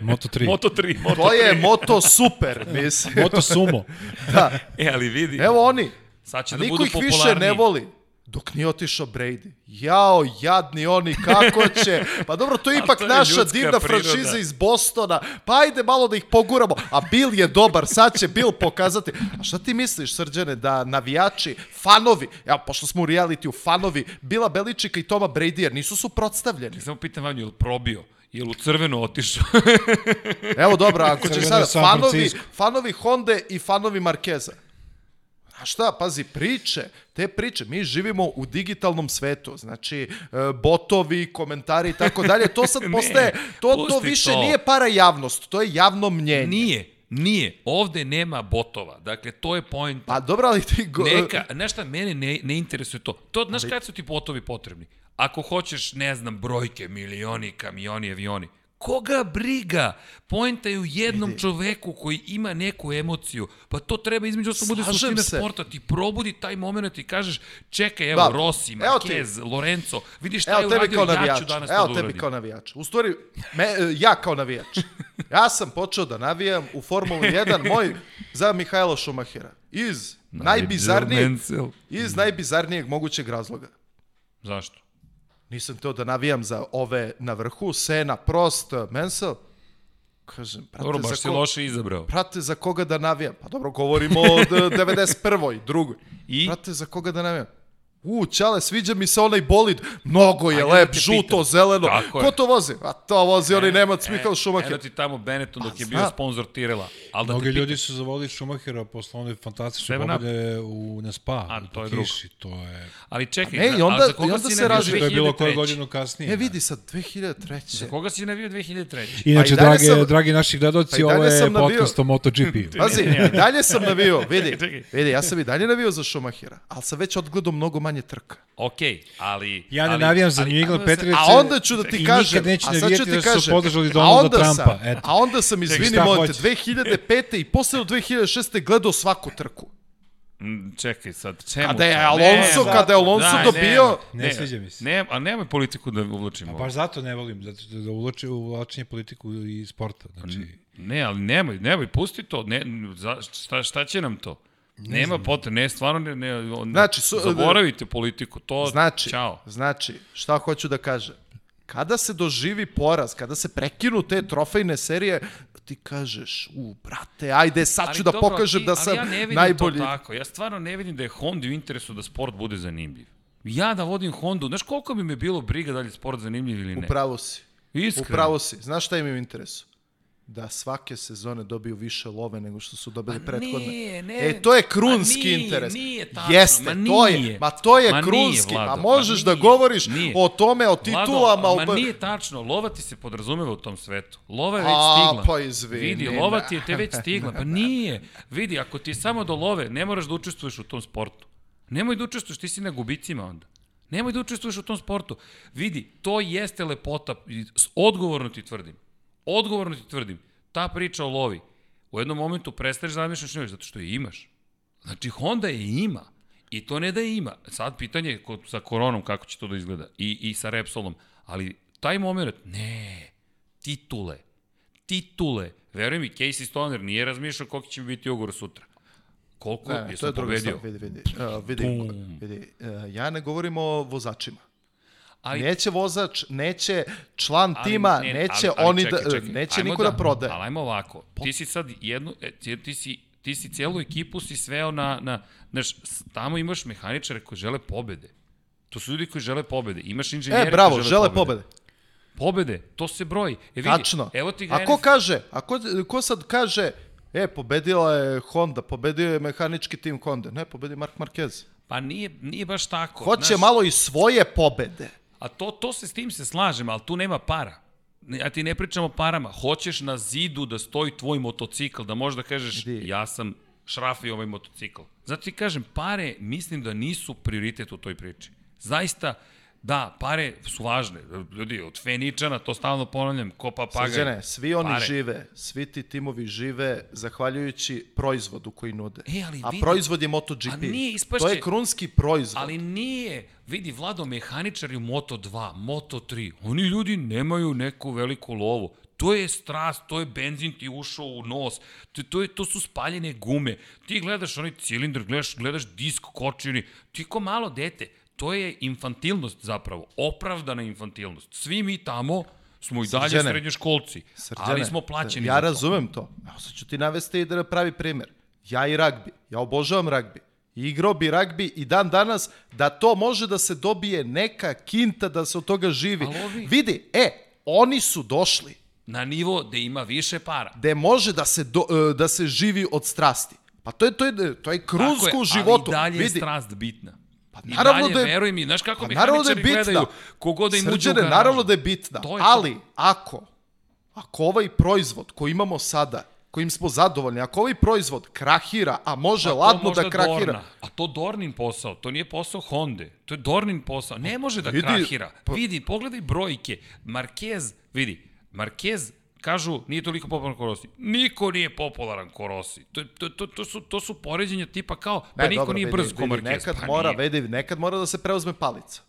Moto 3. Moto 3, Moto to je 3. moto super, mislim. Moto Sumo. da. E, ali vidi, Evo oni. sad će A da niko budu ih više ne voli. Dok nije otišao Brady. Jao, jadni oni, kako će. Pa dobro, to je ipak to je naša divna priroda. franšiza iz Bostona. Pa ajde malo da ih poguramo. A Bill je dobar, sad će Bill pokazati. A šta ti misliš, Srđane, da navijači, fanovi, evo, pošto smo u realitiju, fanovi Bila Beličika i Toma Brady, jer nisu suprotstavljeni. Samo pitam Vanju, je li probio? Je li u crveno otišao? Evo dobro, ako će sada fanovi, fanovi Honda i fanovi Markeza. A šta, pazi, priče, te priče, mi živimo u digitalnom svetu, znači e, botovi, komentari i tako dalje, to sad postaje, to, to više to. nije para javnost, to je javno mnjenje. Nije, nije. Ovde nema botova. Dakle, to je point. Pa dobro, ali ti... Go, Neka, znaš šta, mene ne, ne interesuje to. To, znaš kad su ti botovi potrebni? Ako hoćeš, ne znam, brojke, milioni, kamioni, avioni, koga briga? Poenta je u jednom Vidi. čoveku koji ima neku emociju. Pa to treba između ostalog bude suština se. sporta. Ti probudi taj moment i kažeš, čekaj, evo, Da. Rossi, Evo. Marquez, Lorenzo, vidiš šta Evo je tebi uradio, ja ću danas Evo to da tebi uradim. kao navijač. U stvari, me, ja kao navijač. Ja sam počeo da navijam u Formulu 1 moj za Mihajla Šumahira. Iz najbizarnijeg, iz najbizarnijeg mogućeg razloga. Zašto? Nisam teo da navijam za ove na vrhu, Sena, Prost, Mansell. Kažem, brate, Dobro, baš za, si ko, loše izabrao. brate, za koga da navijam? Pa dobro, govorimo o d- 91. drugoj. I? Brate, za koga da navijam? U, čale, sviđa mi se onaj bolid. Mnogo je da lep, žuto, pitam. zeleno. Tako Ko je. to vozi? A to vozi onaj Nemac Michael Eno Schumacher. ti tamo Benetton dok je bio zna. sponsor Tirela. Ali da Mnogi ljudi su zavolili Schumachera posle one fantastične pobjede u, na Spa, A, to je kiši, to je... Ali čekaj, Ne, i onda- ali za koga i onda si se rađe- To je bilo koju 2003? godinu kasnije. E, da. vidi sad, 2003. Za koga si navio 2003? Inače, Pa i dalje drage, sam- dragi naši gledoci, pa ovo je podcast o MotoGP. Pazi, i dalje sam navio, vidi, vidi, ja sam i dalje navio za Schumachera, ali sam već odgledao mnogo manje trka. Okej, ali... Ja ne ali- navijam za ali- New England da Patriots. A onda ću da I ti nikad kažem, neće a sad ću navijati ti da su podržali Donalda Trumpa, Sam, eto. a onda sam, izvini, šta molim te, hoćeš? 2005. i posle do 2006. gledao svaku trku. Mm, Čekaj sad, čemu Kada je? Alonso- Ne, kada je Alonso daj, dobio- nemoj, Ne sviđa mi se. Ne, a nemoj politiku da uvlačimo. A baš zato ne volim, zato što da uvlači, uvlačenje politiku i sporta. Znači, Ne, ali nemoj, nemoj, pusti to. Ne, za, šta, šta će nam to? Nema potrebe, ne, stvarno ne, ne, Znači, su- zaboravite politiku, to, Znači, čao. znači, šta hoću da kažem? Kada se doživi poraz, kada se prekinu te trofejne serije, ti kažeš, u, brate, ajde, sad ću Ali da dobro, pokažem ti- da ali sam ja ne vidim najbolji. to tako. Ja stvarno ne vidim da je Honda u interesu da sport bude zanimljiv. Ja da vodim Hondu, znaš koliko bi me bilo briga da li je sport zanimljiv ili ne? Upravo si. Iskreno. Upravo si. Znaš šta im je u interesu? Da svake sezone dobiju više love nego što su dobili Ma prethodne. nije, ne. E, to je krunski Ma nije, interes. nije tačno, Jeste, ma to je, nije. ma to je Ma nije, krunski. Vlado, a ma možeš da nije, govoriš nije. o tome, o titulama. Vlado, o... ma nije tačno, lova ti se podrazumeva u tom svetu. Lova je već A, stigla. pa izvini, Vidi, ne. lova ti je te već stigla. Pa nije. Vidi, ako ti je samo do love, ne moraš da učestvuješ u tom sportu. Nemoj da učestvuješ, ti si na gubicima onda. Nemoj da učestvuješ u tom sportu. Vidi, to jeste lepota. Odgovorno ti tvrdim. Odgovorno ti tvrdim. Ta priča o lovi. U jednom momentu prestaneš da zamišljaš njoj, zato što je imaš. Znači, Honda je ima. I to ne da je ima. Sad pitanje je kod, sa koronom kako će to da izgleda. I, i sa Repsolom. Ali taj moment, ne, titule. Titule. Veruj mi, Casey Stoner nije razmišljao koliko će biti ugovor sutra. Koliko Ne, je, druga pobedio. Vidi, vidi. Uh, vidi, vidi. Uh, ja ne govorim o vozačima. Ali, Neće vozač, neće član ali tima, ne, neće ali- ali oni čekaj, da, čekaj. neće Ajmo niko da, prodaje. Ali ajmo ovako, ti si sad jednu, e, ti, ti si ti si cijelu ekipu si sveo na, na znaš, tamo imaš mehaničare koji žele pobede. To su ljudi koji žele pobede. Imaš inženjere E, bravo, koji žele pobede. Pobede, to se broji. E vidi, Tačno. Evo ti A ko kaže, a ko, ko sad kaže, e, pobedila je Honda, pobedio je mehanički tim Honda. Ne, pobedio Mark Marquez. Pa nije, nije baš tako. Hoće znaš, malo i svoje pobede. A to, to se s tim se slažem, ali tu nema para. Ja ti ne pričam o parama. Hoćeš na zidu da stoji tvoj motocikl, da možeš da kažeš Vidi. ja sam šrafio ovaj motocikl. Zato ti kažem, pare mislim da nisu prioritet u toj priči. Zaista, da, pare su važne. Ljudi, od Feničana, to stalno ponavljam, ko papagaj. Srđane, svi oni Pare. žive, svi ti timovi žive zahvaljujući proizvodu koji nude. E, ali A vidi- proizvod je MotoGP. A nije, ispašće- To je krunski proizvod. Ali nije, vidi Vlado, mehaničari u Moto2, Moto3, oni ljudi nemaju neku veliku lovu. To je strast, to je benzin ti ušao u nos, to, to, je, to su spaljene gume. Ti gledaš onaj cilindar, gledaš, gledaš disk kočini, ti ko malo dete. To je infantilnost zapravo, opravdana infantilnost. Svi mi tamo smo i dalje Srđane, srednjoškolci, Srđane, ali smo plaćeni Ja razumem to. Evo sad ću ti navesti i da pravi primjer. Ja i ragbi. Ja obožavam ragbi. Igrao bi ragbi i dan danas da to može da se dobije neka kinta da se od toga živi. Ovi- Vidi, e, oni su došli Na nivo da ima više para. gde može da se, do, e, da se živi od strasti. Pa to je, to je, to je je, u životu. Ali dalje je Vidi, strast bitna. Pa naravno I dalje, da je- veruj mi, znaš kako Pa naravno da je bitna. gledaju kogoda da im uđe u garažu. naravno da je bitna. To je to. ali, ako, ako ovaj proizvod koji imamo sada, kojim smo zadovoljni, ako ovaj proizvod krahira, a može Pa to ladno da krahira, Dorna. A to Dornin posao, to nije posao Honda. To je Dornin posao. Ne može da vidi, krahira. pa- Vidi, pogledaj brojke. Marquez, vidi, Marquez kažu nije toliko popularan ko Rossi. Niko nije popularan ko Rossi. To, to, to, to, su, to su poređenja tipa kao, pa Ne, niko dobro, nije vidi, brz ko Marquez. Nekad pa mora, nije. vidi, nekad mora da se preuzme palica.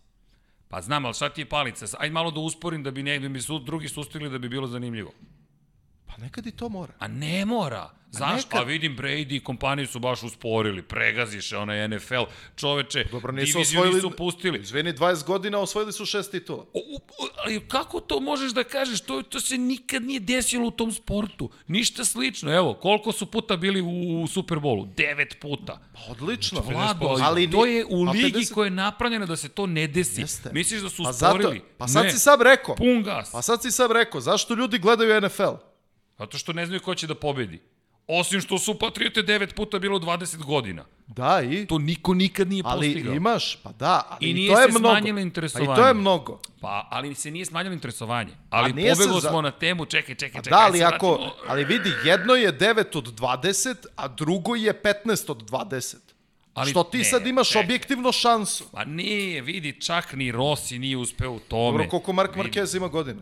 Pa znam, ali šta ti je palica? Ajde malo da usporim da bi, ne, da bi su, drugi sustigli da bi bilo zanimljivo. Pa nekad i to mora. A ne mora. Zašto? nekad- A vidim Brady i kompaniju su baš usporili. Pregaziše onaj NFL. Čoveče, Dobro, nisu diviziju osvojili... nisu pustili. Izvini, 20 godina osvojili su šest titula. O, u- ali kako to možeš da kažeš? To, to se nikad nije desilo u tom sportu. Ništa slično. Evo, koliko su puta bili u, u Superbowlu? Devet puta. Pa odlično. Vlado, ali, Ali to je u ligi 50 koja je napravljena da se to ne desi. Jeste. Misliš da su Pa zato, usporili? pa sad ne. si sam rekao. Pun gas. Pa sad si sam rekao, zašto ljudi gledaju NFL? Zato što ne znaju ko će da pobedi. Osim što su Patriote devet puta bilo 20 godina. Da, i... To niko nikad nije Ali postigao. imaš, pa da, ali I i nije to je se mnogo. smanjilo Pa interesovanje. i to je mnogo. Pa, ali se nije smanjilo interesovanje. Ali pobeglo za- smo na temu, čekaj, čekaj, Pa čekaj. da, ali ako, vratimo. ali vidi, jedno je 9 od 20, a drugo je 15 od 20. Ali Što ti ne, sad imaš čekaj. objektivno šansu. Pa nije, vidi, čak ni Rossi nije uspeo u tome. Dobro, koliko Mark. Marquez ima godina?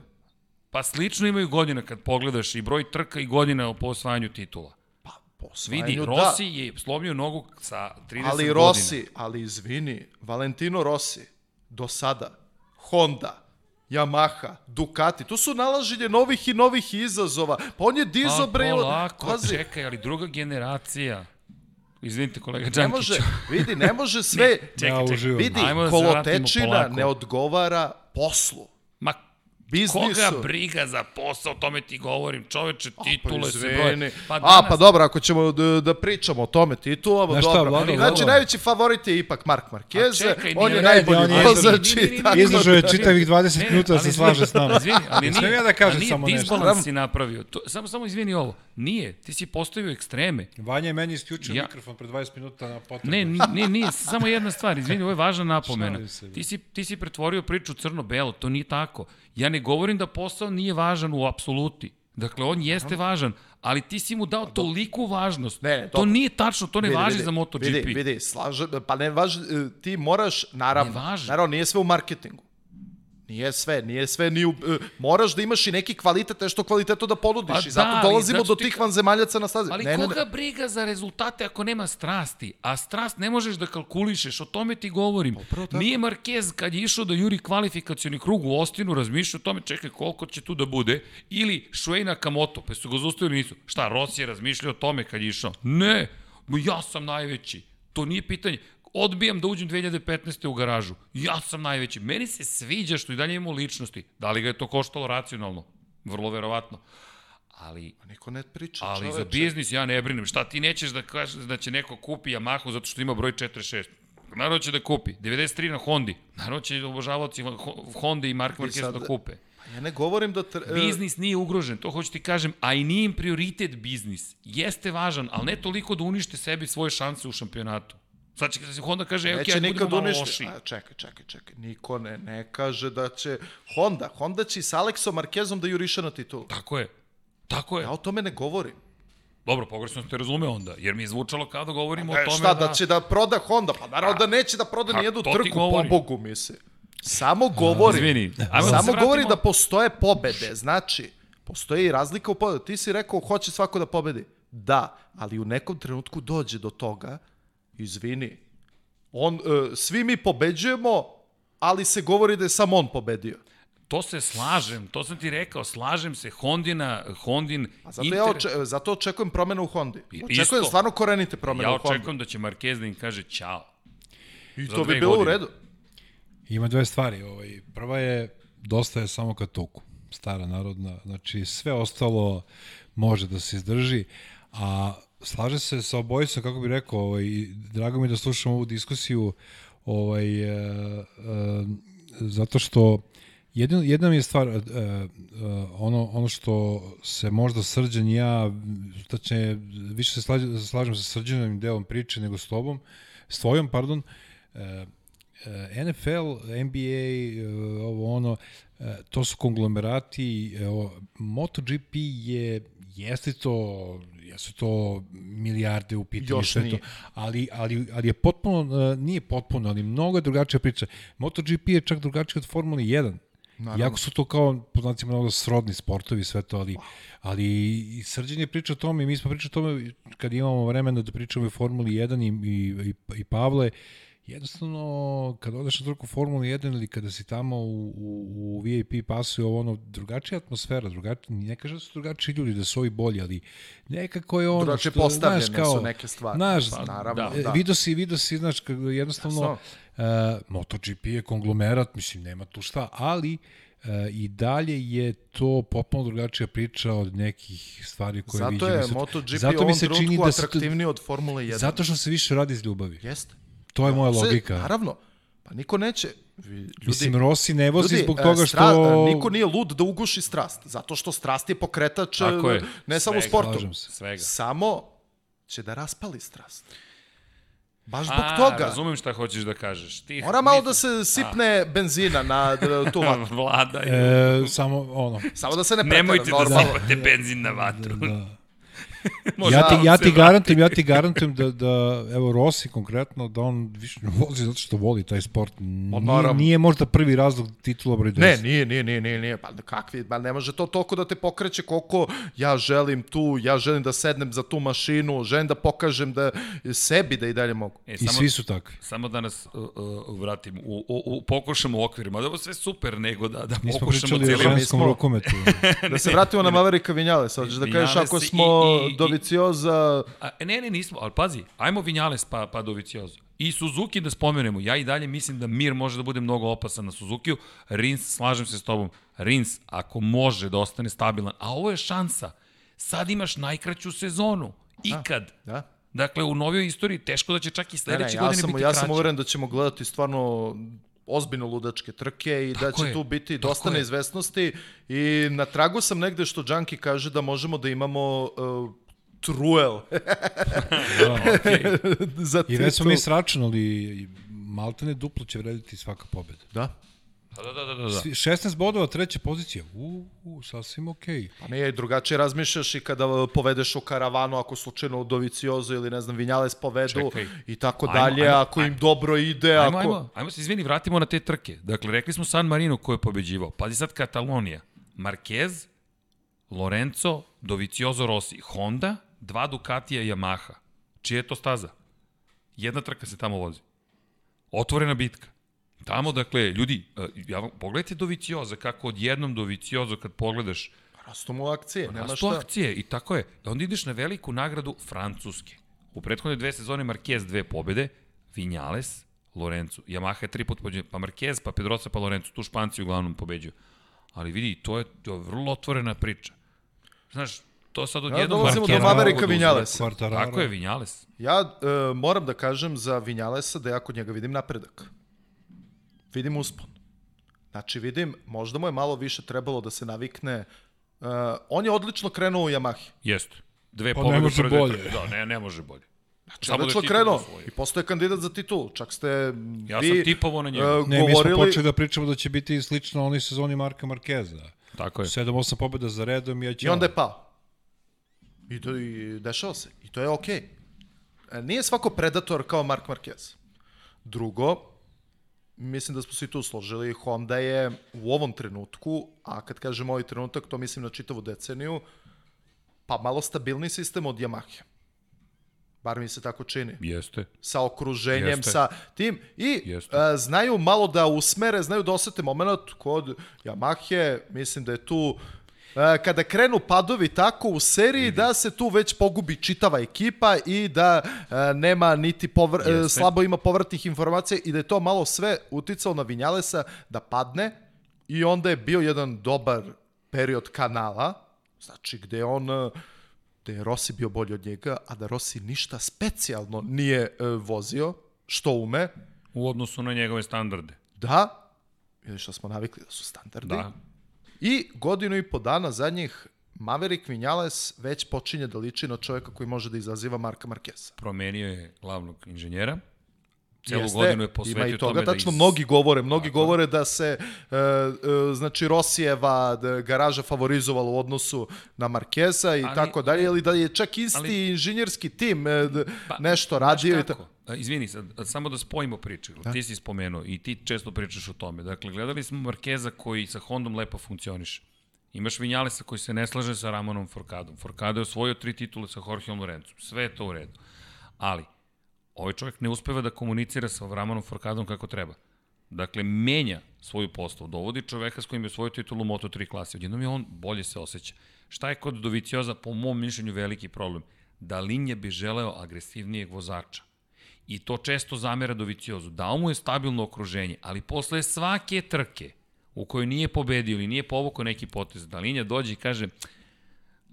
Pa slično imaju godina kad pogledaš i broj trka i godina po osvajanju titula. Pa, po osvajanju, Vidi, da. Rossi je slomio nogu sa 30 Ali godina. Rossi, ali izvini, Valentino Rossi, do sada, Honda, Yamaha, Ducati, to su nalaženje novih i novih izazova. Pa on je dizo Pa bre... polako, Pazi, čekaj, ali druga generacija. Izvinite kolega ne Đankić. može, vidi, ne može sve... Čekaj, Ja čekaj. uživam. Vidi, Ajmo da kolotečina ne odgovara poslu. Biznisu. koga briga za posao, o tome ti govorim. Čoveče, titule se broje. Pa A, danas, pa dobro, ako ćemo da, da pričamo o tome titulama, Znaš šta, dobro. Vlado, znači, Vlado? najveći favorit je ipak Mark Marquez. A čekaj, on nije- je najbolji on je vozač izdržao- Izdržao je čitavih 20 Ne, minuta da se slaže s nama. Izvini, ali nije. Ja da kažem a nije samo nešto? disbalans si napravio. To, samo, samo izvini ovo. Nije. Ti si postavio ekstreme. Vanja je meni isključio Ja- mikrofon pre 20 minuta na potrebu. Ne, ne, nije. Samo jedna stvar. Izvini, ovo je važna napomena. Ti si, ti si pretvorio priču crno-belo. To nije tako. Ja ne govorim da posao nije važan u apsoluti. Dakle, on jeste važan, ali ti si mu dao toliku važnost. Ne, ne, to dobro. nije tačno, to ne Vidi, važi vidi, za MotoGP. Vidi, vidi, slaže, pa ne važi, e, ti moraš, naravno, naravno, nije sve u marketingu. Nije sve, nije sve ni u, e, moraš da imaš i neki kvalitet, nešto kvaliteto da ponudiš Pa i zato da, dolazimo zato do ti tih vanzemaljaca na stazi. Ali ne, ne, koga ne. briga za rezultate ako nema strasti? A strast ne možeš da kalkulišeš, o tome ti govorim. Nije Marquez kad je išao da juri kvalifikacioni krug u Ostinu razmišljao o tome, čekaj koliko će tu da bude, ili Shuei Nakamoto, pa su ga zaustavili nisu. Šta, Rossi je razmišljao o tome kad je išao? Ne, ja sam najveći. To nije pitanje. Odbijam da uđem 2015. u garažu. Ja sam najveći. Meni se sviđa što i dalje imamo ličnosti. Da li ga je to koštalo racionalno? Vrlo verovatno. Ali Niko ne priča, Ali čoveče. za biznis ja ne brinem. Šta ti nećeš da kažeš da će neko kupi Yamahu zato što ima broj 46? Naravno će da kupi. 93 na Hondi. Naravno će obožavaoci Honda i Mark Marquez sad- da kupe. Ja ne govorim da... Tre, e, Biznis nije ugrožen, to hoću ti kažem, a i nije im prioritet biznis. Jeste važan, ali ne toliko da unište sebi svoje šanse u šampionatu. Sad će se Honda kaže, evo, nikad budemo malo uništi. loši. A, čekaj, čekaj, čekaj. Niko ne, ne kaže da će... Honda, Honda će sa Aleksom Markezom da juriše na titulu. Tako je. Tako je. Ja o tome ne govorim. Dobro, pogrešno sam te razumeo onda, jer mi je zvučalo kao da govorimo o E, tome šta, da... da će da proda Honda? Pa naravno da neće da proda a, ni jednu to ti trku, po. Bogu mi se. Samo govori. Izvini, ajmo da Samo vratimo- govori da postoje pobede. Znači, postoji i razlika u pobedu. Ti si rekao hoće svako da pobedi. Da, ali u nekom trenutku dođe do toga, izvini, on, e, svi mi pobeđujemo, ali se govori da je samo on pobedio. To se slažem, to sam ti rekao, slažem se, Hondina, Hondin... A zato, ja oče, zato očekujem promenu u Hondi. Očekujem isto. stvarno korenite promene Ja u Hondi. očekujem da će Marquez da im kaže ćao. I to bi bilo u godine. redu. Ima dve stvari. Ovaj. Prva je, dosta je samo kad tuku. Stara narodna. Znači, sve ostalo može da se izdrži. A slaže se sa obojicom, kako bih rekao, ovaj, drago mi je da slušam ovu diskusiju, ovaj, e, e, zato što jedno, jedna mi je stvar, e, e, ono, ono što se možda Srđan ja, tačnije, više se slažem, slažem sa Srđanovim delom priče nego s tobom, s tvojom, pardon, e, E, NFL, NBA, e, ovo ono, e, to su konglomerati, evo, MotoGP je, jeste to, jesu to milijarde u pitanju, Još sve to, ali, ali, ali je potpuno, e, nije potpuno, ali mnogo je drugačija priča. MotoGP je čak drugačiji od Formule 1. Naravno. Jako su to kao, po znacima mnogo srodni sportovi sve to, ali, ali i Srđan je pričao o tome i mi smo pričali o tome kad imamo vremena da pričamo o Formuli 1 i, i, i, i Pavle jednostavno kad odeš na trku Formula 1 ili kada si tamo u, u, u VIP pasu je ovo ono drugačija atmosfera, drugačija, ne kažem da su drugačiji ljudi, da su ovi bolji, ali nekako je ono Drugačije što, postavljene znaš, kao, su neke stvari. Znaš, Pa, naravno, e, da. Vidio si, vidio si, znaš, jednostavno Jasno. uh, MotoGP je konglomerat, mislim, nema tu šta, ali uh, i dalje je to potpuno drugačija priča od nekih stvari koje Zato viđemo. je MotoGP zato mi se čini da to- atraktivniji od Formule 1. Zato što se više radi iz ljubavi. Jeste. To je moja Sve- logika. Naravno. Pa niko neće. Ljudi, Mislim, Rossi ne vozi ljudi, zbog e, toga što... Stra, niko nije lud da uguši strast. Zato što strast je pokretač Tako e, je. ne samo u Svega. sportu. Se. Svega. Samo će da raspali strast. Baš zbog A, toga. razumem šta hoćeš da kažeš. Ti Mora malo da se sipne benzina na tu vatru. Vlada je. E, samo ono... Samo da se ne pretera, Nemojte da normalno. sipate benzin na vatru. Da. Može ja ti, ja ti garantujem, ja ti garantujem da, da evo Rossi konkretno, da on više ne vozi zato što voli taj sport. Nije, naravno. nije možda prvi razlog titula broj 10. Ne, nije, nije, nije, nije, nije. Pa kakvi, pa ne može to toliko da te pokreće koliko ja želim tu, ja želim da sednem za tu mašinu, želim da pokažem da sebi da i dalje mogu. E, I samo, svi su takvi. samo da nas uh, uh, vratim, u, u, u, pokušamo u okvirima, da je ovo sve super, nego da, da Nismo pokušamo pričali o cijeli... ženskom rukometu. Da se vratimo na Maverika Vinjales, hoćeš da kažeš ako i- smo i- i- Dovicioza... A, ne, ne, nismo, ali pazi, ajmo Vinjales pa, pa Doviciozo. I Suzuki da spomenemo, ja i dalje mislim da Mir može da bude mnogo opasan na Suzukiju. Rins, slažem se s tobom, Rins, ako može da ostane stabilan, a ovo je šansa, sad imaš najkraću sezonu, ikad. Da. Dakle, u novoj istoriji teško da će čak i Ne, ne, sledeće ja godine sam, biti ja kraće. sam uveren da ćemo gledati stvarno ozbiljno ludačke trke i da Tako će je, tu biti dosta neizvesnosti i na tragu sam negde što Džanki kaže da možemo da imamo uh, truel Okay. za I već smo mi sračunali, maltene duplo će vrediti svaka pobeda. Da. Da, da, da, da. da. Svi- 16 bodova, treća pozicija. U, u sasvim okej. Pa nije, drugačije razmišljaš i kada povedeš u karavanu, ako slučajno u Doviciozo ili ne znam, Vinjales povedu Čekaj. i tako Ajmo, dalje, ajmo, ako im ajmo. dobro ide, Ajmo, ako... ajmo, ajmo se izvini, vratimo na te trke. Dakle, rekli smo San Marino ko je pobeđivao. Pazi sad Katalonija. Marquez, Lorenzo, Doviciozo Rossi, Honda, dva Ducatija i Yamaha. Čija je to staza? Jedna trka se tamo vozi. Otvorena bitka. Tamo, dakle, ljudi, e, ja, vam- pogledajte Dovicioza, kako odjednom Doviciozo kad pogledaš Rastu mu akcije, nema Rastu šta. akcije i tako je. Onda ideš na veliku nagradu Francuske. U prethodne dve sezone Marquez dve pobede, Vinales, Lorenzo. Yamaha je tri put pobeđuje, pa Marquez, pa Pedrosa, pa Lorenzo. Tu Španci uglavnom pobeđuju. Ali vidi, to je, to je vrlo otvorena priča. Znaš, to sad odjednom... dolazimo do da. Vinales. Kvartararo. Tako je, Vinales. Ja e, moram da kažem za Vinjalesa da ja kod njega vidim napredak. Vidim uspon. Znači vidim, možda mu je malo više trebalo da se navikne. E, on je odlično krenuo u Yamahi. Jeste. Dve Pa ne može bolje. trke. Da, ne, ne može bolje. Znači, Samo da odlično titulu krenuo i postoje kandidat za titulu. Čak ste Ja vi, sam tipovao na njega. e, Ne, mi smo govorili... počeli da pričamo da će biti slično onoj sezoni Marka Markeza. Tako je. 7-8 pobjeda za redom i ja. I onda je pao. I, to, I dešava se. I to je okej. E, Nije svako predator kao Mark Marquez. Drugo, mislim da smo svi tu složili, Honda je u ovom trenutku, a kad kažem ovaj trenutak, to mislim na čitavu deceniju, pa malo stabilni sistem od Yamahe. Bar mi se tako čini. Jeste. Sa okruženjem, Jeste. sa tim. I Jeste. a, znaju malo da usmere, znaju da osete moment kod Yamahe, mislim da je tu kada krenu padovi tako u seriji da se tu već pogubi čitava ekipa i da a, nema niti povr, Jeste. slabo ima povratnih informacija i da je to malo sve uticalo na Vinjalesa da padne i onda je bio jedan dobar period kanala, znači gde on a, gde je Rossi bio bolji od njega, a da Rossi ništa specijalno nije e, vozio, što ume, U odnosu na njegove standarde. da, ili što smo navikli da su standardi, Da. I godinu i po dana zadnjih Maverick Vinales već počinje da liči na čovjeka koji može da izaziva Marka Markeza. Promenio je glavnog inženjera. Celu Jeste, godinu je posvetio Ima i toga, tome tačno da iz... mnogi govore, mnogi govore da se e, e, znači Rosijeva da, garaža favorizovala u odnosu na Markeza i Ali- tako dalje, ili da je čak isti Ali- inženjerski tim e, d- Pa, nešto radio i tako. Izvini, sad, samo da spojimo priče. Da. Ti si spomenuo i ti često pričaš o tome. Dakle, gledali smo Markeza koji sa Hondom lepo funkcioniše. Imaš Vinjalesa koji se ne slaže sa Ramonom Forkadom. Forkado je osvojio tri titule sa Jorgeom Lorenzom. Sve je to u redu. Ali, ovaj čovjek ne uspeva da komunicira sa Ramanom Forkadom kako treba. Dakle, menja svoju postavu, dovodi čoveka s kojim je svoju titulu Moto3 klase. Odjednom je on bolje se osjeća. Šta je kod Dovicioza, po mom mišljenju, veliki problem? Da Linje bi želeo agresivnijeg vozača. I to često zamera Doviciozu. Dao mu je stabilno okruženje, ali posle svake trke u kojoj nije pobedio ili nije povukao neki potez, da Linja dođe i kaže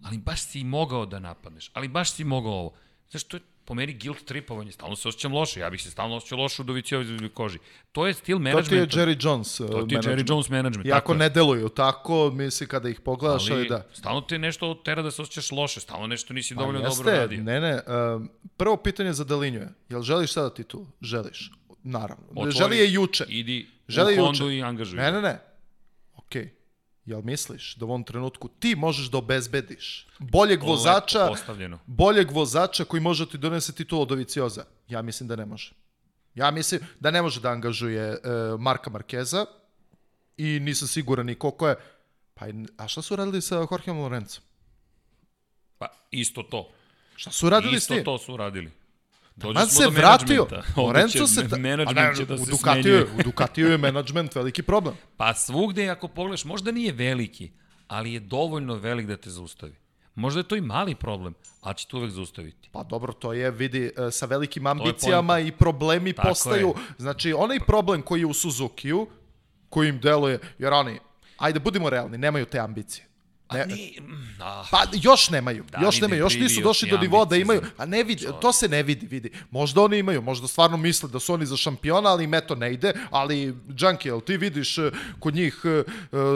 ali baš si mogao da napadneš, ali baš si mogao ovo. Znaš, to je po meni guilt tripovanje, stalno se osjećam loše, ja bih se stalno osjećao loše u Doviciovoj koži. To je stil To ti je menadžmenta. Jerry Jones. To ti je Jerry management. Jones management. Iako tako je. ne deluju tako, misli kada ih pogledaš, ali, ali da. stalno te nešto tera da se osjećaš loše, stalno nešto nisi Pa dovoljno jeste, dobro radio. Ne, ne, um, prvo pitanje za Delinju je, jel želiš sada titulu? Želiš. Naravno. Otvori, Želi je juče. Idi Želi u juče. Hondu i angažuj. Ne, ne, ne. Okej. Jel misliš da u ovom trenutku ti možeš da obezbediš boljeg vozača, boljeg vozača koji može ti donese titulu od Ovicioza? Ja mislim da ne može. Ja mislim da ne može da angažuje uh, Marka Markeza i nisam siguran ni koliko je. Pa, a šta su radili sa Jorgeom Lorencom? Pa isto to. Šta su radili s Isto njim? to su radili. Dođe se do vratio. Lorenzo se... Menadžment će da u se Ducatiju, smenjuje. je- u Ducatiju je menadžment veliki problem. Pa svugde ako pogledaš, možda nije veliki, ali je dovoljno velik da te zaustavi. Možda je to i mali problem, ali će te uvek zaustaviti. Pa dobro, to je, vidi, e, sa velikim ambicijama i problemi Tako postaju. je. Znači, onaj problem koji je u Suzukiju, koji im deluje, jer oni, ajde, budimo realni, nemaju te ambicije. A Ne, ne, mm, ah, Pa još nemaju, Davide, još nemaju, još nisu došli do nivoa da imaju, a ne vidi, to se ne vidi, vidi. Možda oni imaju, možda stvarno misle da su oni za šampiona, ali im eto ne ide, ali Junkie, jel ti vidiš e, kod njih e, e,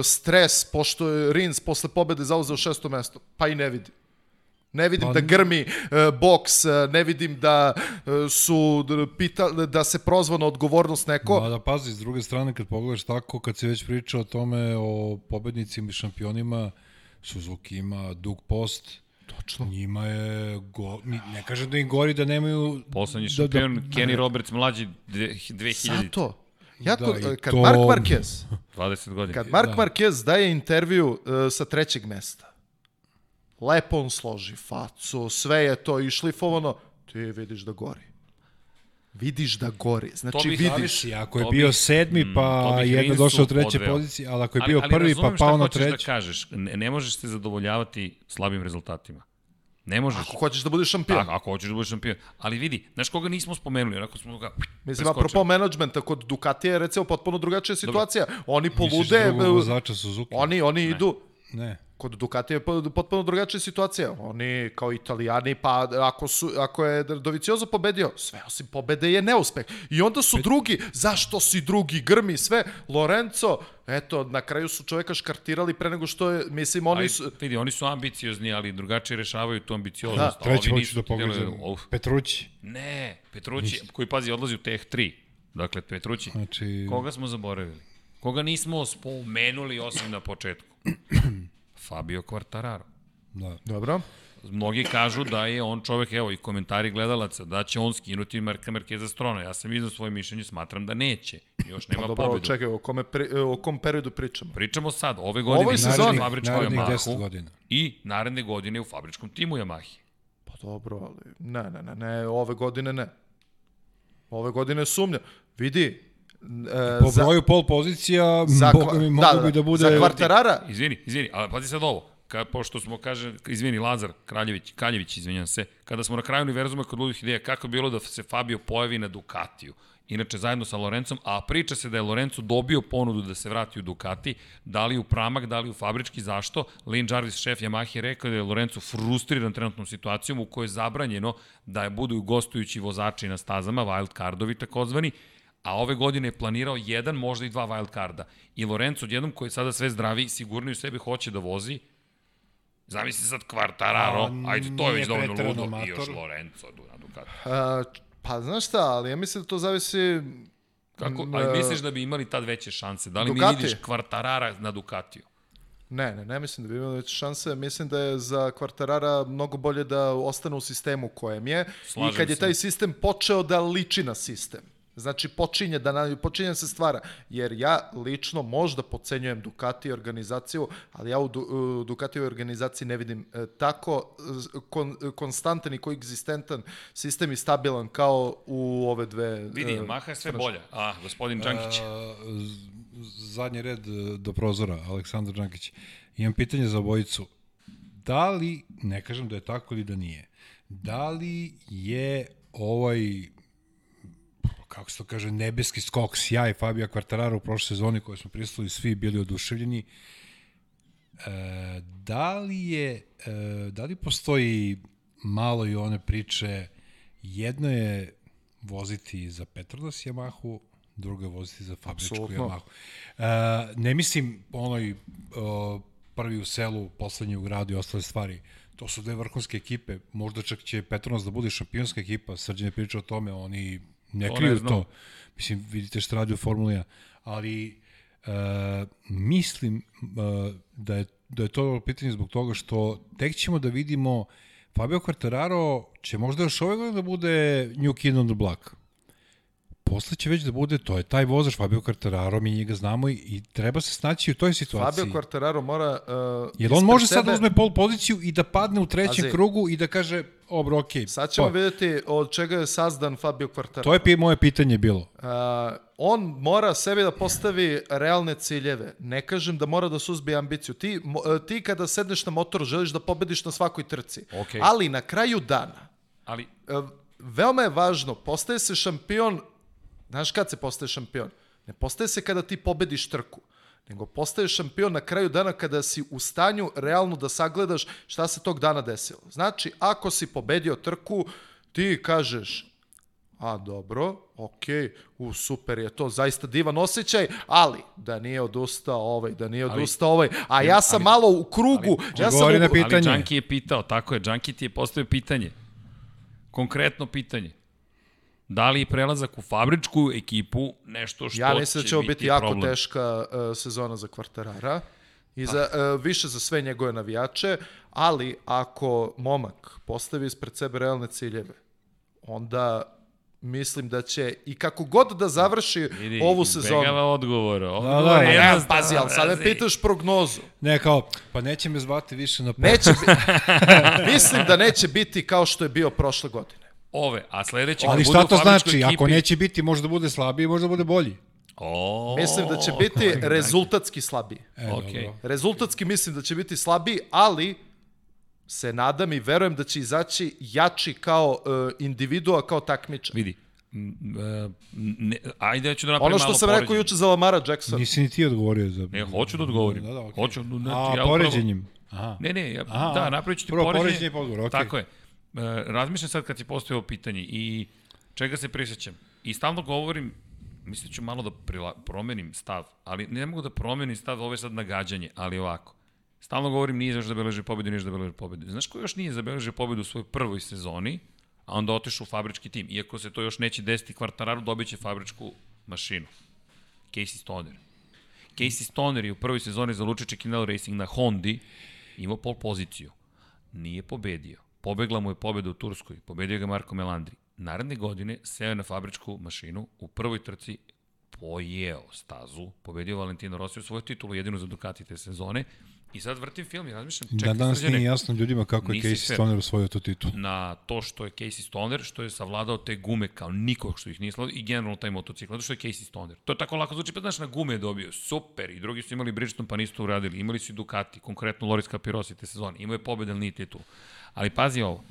stres, pošto je Rins posle pobede zauzeo šesto mesto, pa i ne vidi. Ne vidim Pa da grmi e, boks, ne vidim da e, su pita, da se prozva na odgovornost neko. Ma da pazi, s druge strane, kad pogledaš tako, kad si već pričao o tome, o pobednicima i šampionima, Suzuki ima dug post, Točno. njima je, go, ne kažem da im gori da nemaju... poslednji da- šampion da- Kenny Roberts mlađi dve- 2000, Zato. Ja Da, kad to- Mark Marquez 20 godina. Kad Mark Da. Marquez daje intervju uh, sa trećeg mesta, lepo on složi facu, sve je to išlifovano, ti vidiš da gori. Vidiš da gori. Znači, vidiš. Zavisi, ako je To bio bih- sedmi, mm, pa jedno došao u treće pozicije, ali ako je bio prvi, pa razumem pao šta na hoćeš treći. da kažeš. Ne, ne možeš se zadovoljavati slabim rezultatima. Ne možeš. Ako hoćeš da budeš šampion. Tako, ako hoćeš da budeš šampion. Ali vidi, znaš koga nismo spomenuli, onako smo ga Mislim, apropo menadžmenta, kod Ducatija je recimo potpuno drugačija situacija. Oni Misliš polude, drugog e, vozača Suzuki? oni, oni idu, Ne. Kod Ducatija je po- potpuno drugačija situacija. Oni kao italijani, pa ako, su, ako je Doviciozo pobedio, sve osim pobede je neuspeh. I onda su drugi, zašto si drugi, grmi sve. Lorenzo, eto, na kraju su čoveka škartirali pre nego što je, mislim, oni su... vidi, oni su ambiciozni, ali drugačije rešavaju tu ambicioznost. Da, Treći hoću da. Uf, Petrući. Ne, Petrući, koji pazi, odlazi u Teh 3. Dakle, Petrući. Znači, Koga smo zaboravili? Koga nismo spomenuli osim na početku? Fabio Quartararo. da. Dobro. Mnogi kažu da je on čovek, evo i komentari gledalaca, da će on skinuti Marka Markeza s trona. Ja sam iznao svoje mišljenje, smatram da neće. Još nema Pa dobro, pobedu. čekaj, o, kome pri, o kom periodu pričamo? Pričamo sad, ove godine Ovoj sezoni. u 10 Yamahu i naredne godine u fabričkom timu Yamahi. Pa dobro, ali ne, ne, ne, ne, ove godine ne. Ove godine sumnja. Vidi, Po broju pol pozicija, za, boga mi mogu bi da bude... Za kvartarara, Izvini, izvini, ali pazi sad ovo. Ka, pošto smo, kaže, izvini, Lazar Kraljević, Kaljević, izvinjam se, kada smo na kraju univerzuma kod ludih ideja, kako bi bilo da se Fabio pojavi na Ducatiju, inače zajedno sa Lorencom, a priča se da je Lorenzo dobio ponudu da se vrati u Ducati, da li u pramak, da li u fabrički, zašto? Lane Jarvis, šef Yamaha, je rekao da je Lorenzo frustriran trenutnom situacijom u kojoj je zabranjeno da je budu gostujući vozači na stazama, wild cardovi takozvani, a ove godine je planirao jedan, možda i dva wild carda. I Lorenzo odjednom koji je sada sve zdravi, sigurni u sebi hoće da vozi, Zamisli sad Quartararo, A, ajde, to je već dovoljno ludo. I još Lorenzo na Ducati. a, pa znaš šta, ali ja mislim da to zavisi... Kako, ali e, misliš da bi imali tad veće šanse? Da li Ducati? mi vidiš Quartarara na Ducatiju? Ne, ne, ne mislim da bi imali veće šanse. Mislim da je za Kvartarara mnogo bolje da ostane u sistemu kojem je. Slažem I kad je taj sistem počeo da liči na sistem. Znači počinje da počinje da se stvara. Jer ja lično možda pocenjujem Ducati organizaciju, ali ja u, du, u Ducati organizaciji ne vidim e, tako e, kon, konstantan i koegzistentan sistem i stabilan kao u ove dve. Vidi, e, Yamaha je sve bolja. A, gospodin Đankić. A, zadnji red e, do prozora, Aleksandar Đankić. Imam pitanje za obojicu. Da li, ne kažem da je tako ili da nije, da li je ovaj kako se to kaže, nebeski skok, sjaj Fabija Quartararo u prošle sezoni koje smo pristali svi bili oduševljeni, e, da li je, e, da li postoji malo i one priče, jedno je voziti za Petronas Yamahu, drugo je voziti za fabričku Apsolutno. Yamahu. E, ne mislim onoj o, prvi u selu, poslednji u gradu i ostale stvari. To su dve vrhunske ekipe. Možda čak će Petronas da bude šampionska ekipa. Srđan je pričao o tome, oni ne To ne kriju znam. to. Mislim, vidite šta radi u Formuli 1. Ali e, mislim e, da, je, da je to pitanje zbog toga što tek ćemo da vidimo Fabio Quartararo će možda još ove godine da bude new kid on the block. Posle će već da bude, to je taj vozač Fabio Quartararo, mi njega znamo i, i treba se snaći u toj situaciji. Fabio Quartararo mora... Uh, Jer on može sad sebe- da uzme pol poziciju i da padne u trećem Pazi. krugu i da kaže, obro, okej. Sad ćemo to, vidjeti od čega je sazdan Fabio Quartararo. to je pi- moje pitanje bilo. Uh, on mora sebi da postavi realne ciljeve. Ne kažem da mora da suzbije ambiciju. Ti, mo- uh, ti kada sedneš na motor želiš da pobediš na svakoj trci. Okej. Ali na kraju dana, Ali, uh, veoma je važno, postaje se šampion, znaš kad se postaje šampion? Ne postaje se kada ti pobediš trku nego postaješ šampion na kraju dana kada si u stanju realno da sagledaš šta se tog dana desilo. Znači, ako si pobedio trku, ti kažeš, a dobro, okej, u super je to, zaista divan osjećaj, ali da nije odustao ovaj, da nije odustao ovaj, a ja sam ali- malo u krugu, ja sam u, na ali pitanje. Đanki je pitao, tako je, Đanki ti je postavio pitanje. Konkretno pitanje. Da li je prelazak u fabričku ekipu nešto što Ja mislim da će biti jako problem? teška uh, sezona za Kvartarara i za, uh, više za sve njegove navijače, ali ako momak postavi ispred sebe realne ciljeve, onda mislim da će i kako god da završi Vidi, ovu sezonu. izbegava odgovor. Odgovor Da, da. A ja, jednostavan, pazi, ali sad me pitaš prognozu. Ne, kao, pa neće me zvati više na pol. Neće bi... mislim da neće biti kao što je bio prošle godine. Ove, a sledeće... Ali šta to znači? Ako ekipi- neće biti, može da bude slabiji, može da bude bolji. O, Mislim da će biti kolega rezultatski slabiji. E, Okej. dobro. Rezultatski mislim da će biti slabiji, ali se nadam i verujem da će izaći jači kao uh, individua, kao takmičar. Vidi, e, ne, ajde ja ću da napravim Ono što malo sam rekao poređenje. juče za Lamara Jacksona. Nisi ni ti odgovorio za... Ne, hoću da odgovorim. Da, da, okej. Hoću, znači, A, ja upravo- poređenjem. Aha. Ne, ne, ja, Aha, da, napravit ću ti prvo poređenje. poređenje pa odgovor, okej. Tako je. E, razmišljam sad kad si postavio pitanje i čega se prisjećam. I stalno govorim, mislim da ću malo da prila, promenim stav, ali ne mogu da promenim stav, ovo je sad nagađanje, ali ovako. Stalno govorim nije zašto da beleži pobedu, nije da beleži pobedu. Znaš ko još nije zabeležio pobedu u svojoj prvoj sezoni, a onda otišao u fabrički tim. Iako se to još neće desiti kvartararu, dobit će fabričku mašinu. Casey Stoner. Casey Stoner je u prvoj sezoni za Lučiće Kinel Racing na Hondi imao pol poziciju. Nije pobedio. Pobegla mu je pobeda u Turskoj. Pobedio ga Marko Melandri. Naredne godine seo je na fabričku mašinu. U prvoj trci pojeo stazu. Pobedio Valentino Rossi u svoju titulu, jedinu za Ducati te sezone. I sad vrtim film i razmišljam, Da čekaj, danas Srđane, nije jasno ljudima kako je Casey. Stoner osvojio tu titulu. na to što je Casey Stoner, što je savladao te gume kao niko što ih nije savladao i generalno taj motocikl, zato što je Casey Stoner. To je tako lako zvuči, pa znaš, na gume je dobio, super, i drugi su imali Bridgestone pa nisu to uradili, imali su i Ducati, konkretno Loris Capirosi te sezone, imao je pobjede, ali nije titul. Ali pazi ovo,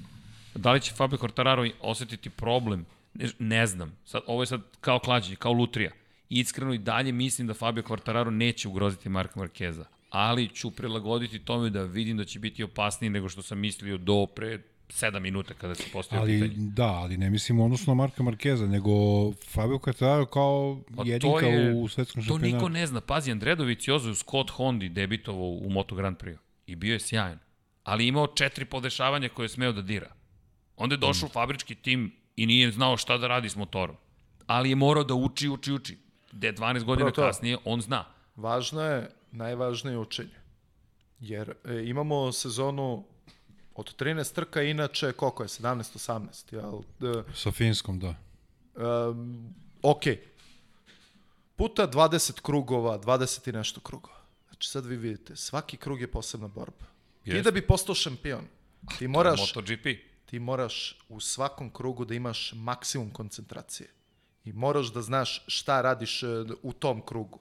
da li će Fabio Quartararo osetiti problem, ne, ne znam, sad, ovo je sad kao klađenje, kao lutrija. Iskreno i dalje mislim da Fabio Quartararo neće ugroziti Marka Markeza, ali ću prilagoditi tome da vidim da će biti opasniji nego što sam mislio do pre 7 minuta kada se postavio Ali, pitanje. da, ali ne mislim odnosno Marka Markeza, nego Fabio Quartararo kao Pa jedinka u svetskom To šampionatu. niko ne zna. Pazi, Andredović Jozo Scott Hondi debitovao u Moto Grand Prix i bio je sjajan. Ali imao četiri podešavanja koje je smeo da dira. Onda je došao u fabrički tim i nije znao šta da radi s motorom. Ali je morao da uči, uči, uči. De 12 godina to. kasnije, on zna. Važno je, najvažnije učenje. Jer e, imamo sezonu od 13 trka, inače koliko je, 17-18, jel? E, Sa Finskom, da. Um, ok, puta 20 krugova, 20 i nešto krugova. Znači sad vi vidite, svaki krug je posebna borba. Ti Jeste. da bi postao šampion, ti moraš, MotoGP. ti moraš u svakom krugu da imaš maksimum koncentracije. I moraš da znaš šta radiš e, u tom krugu.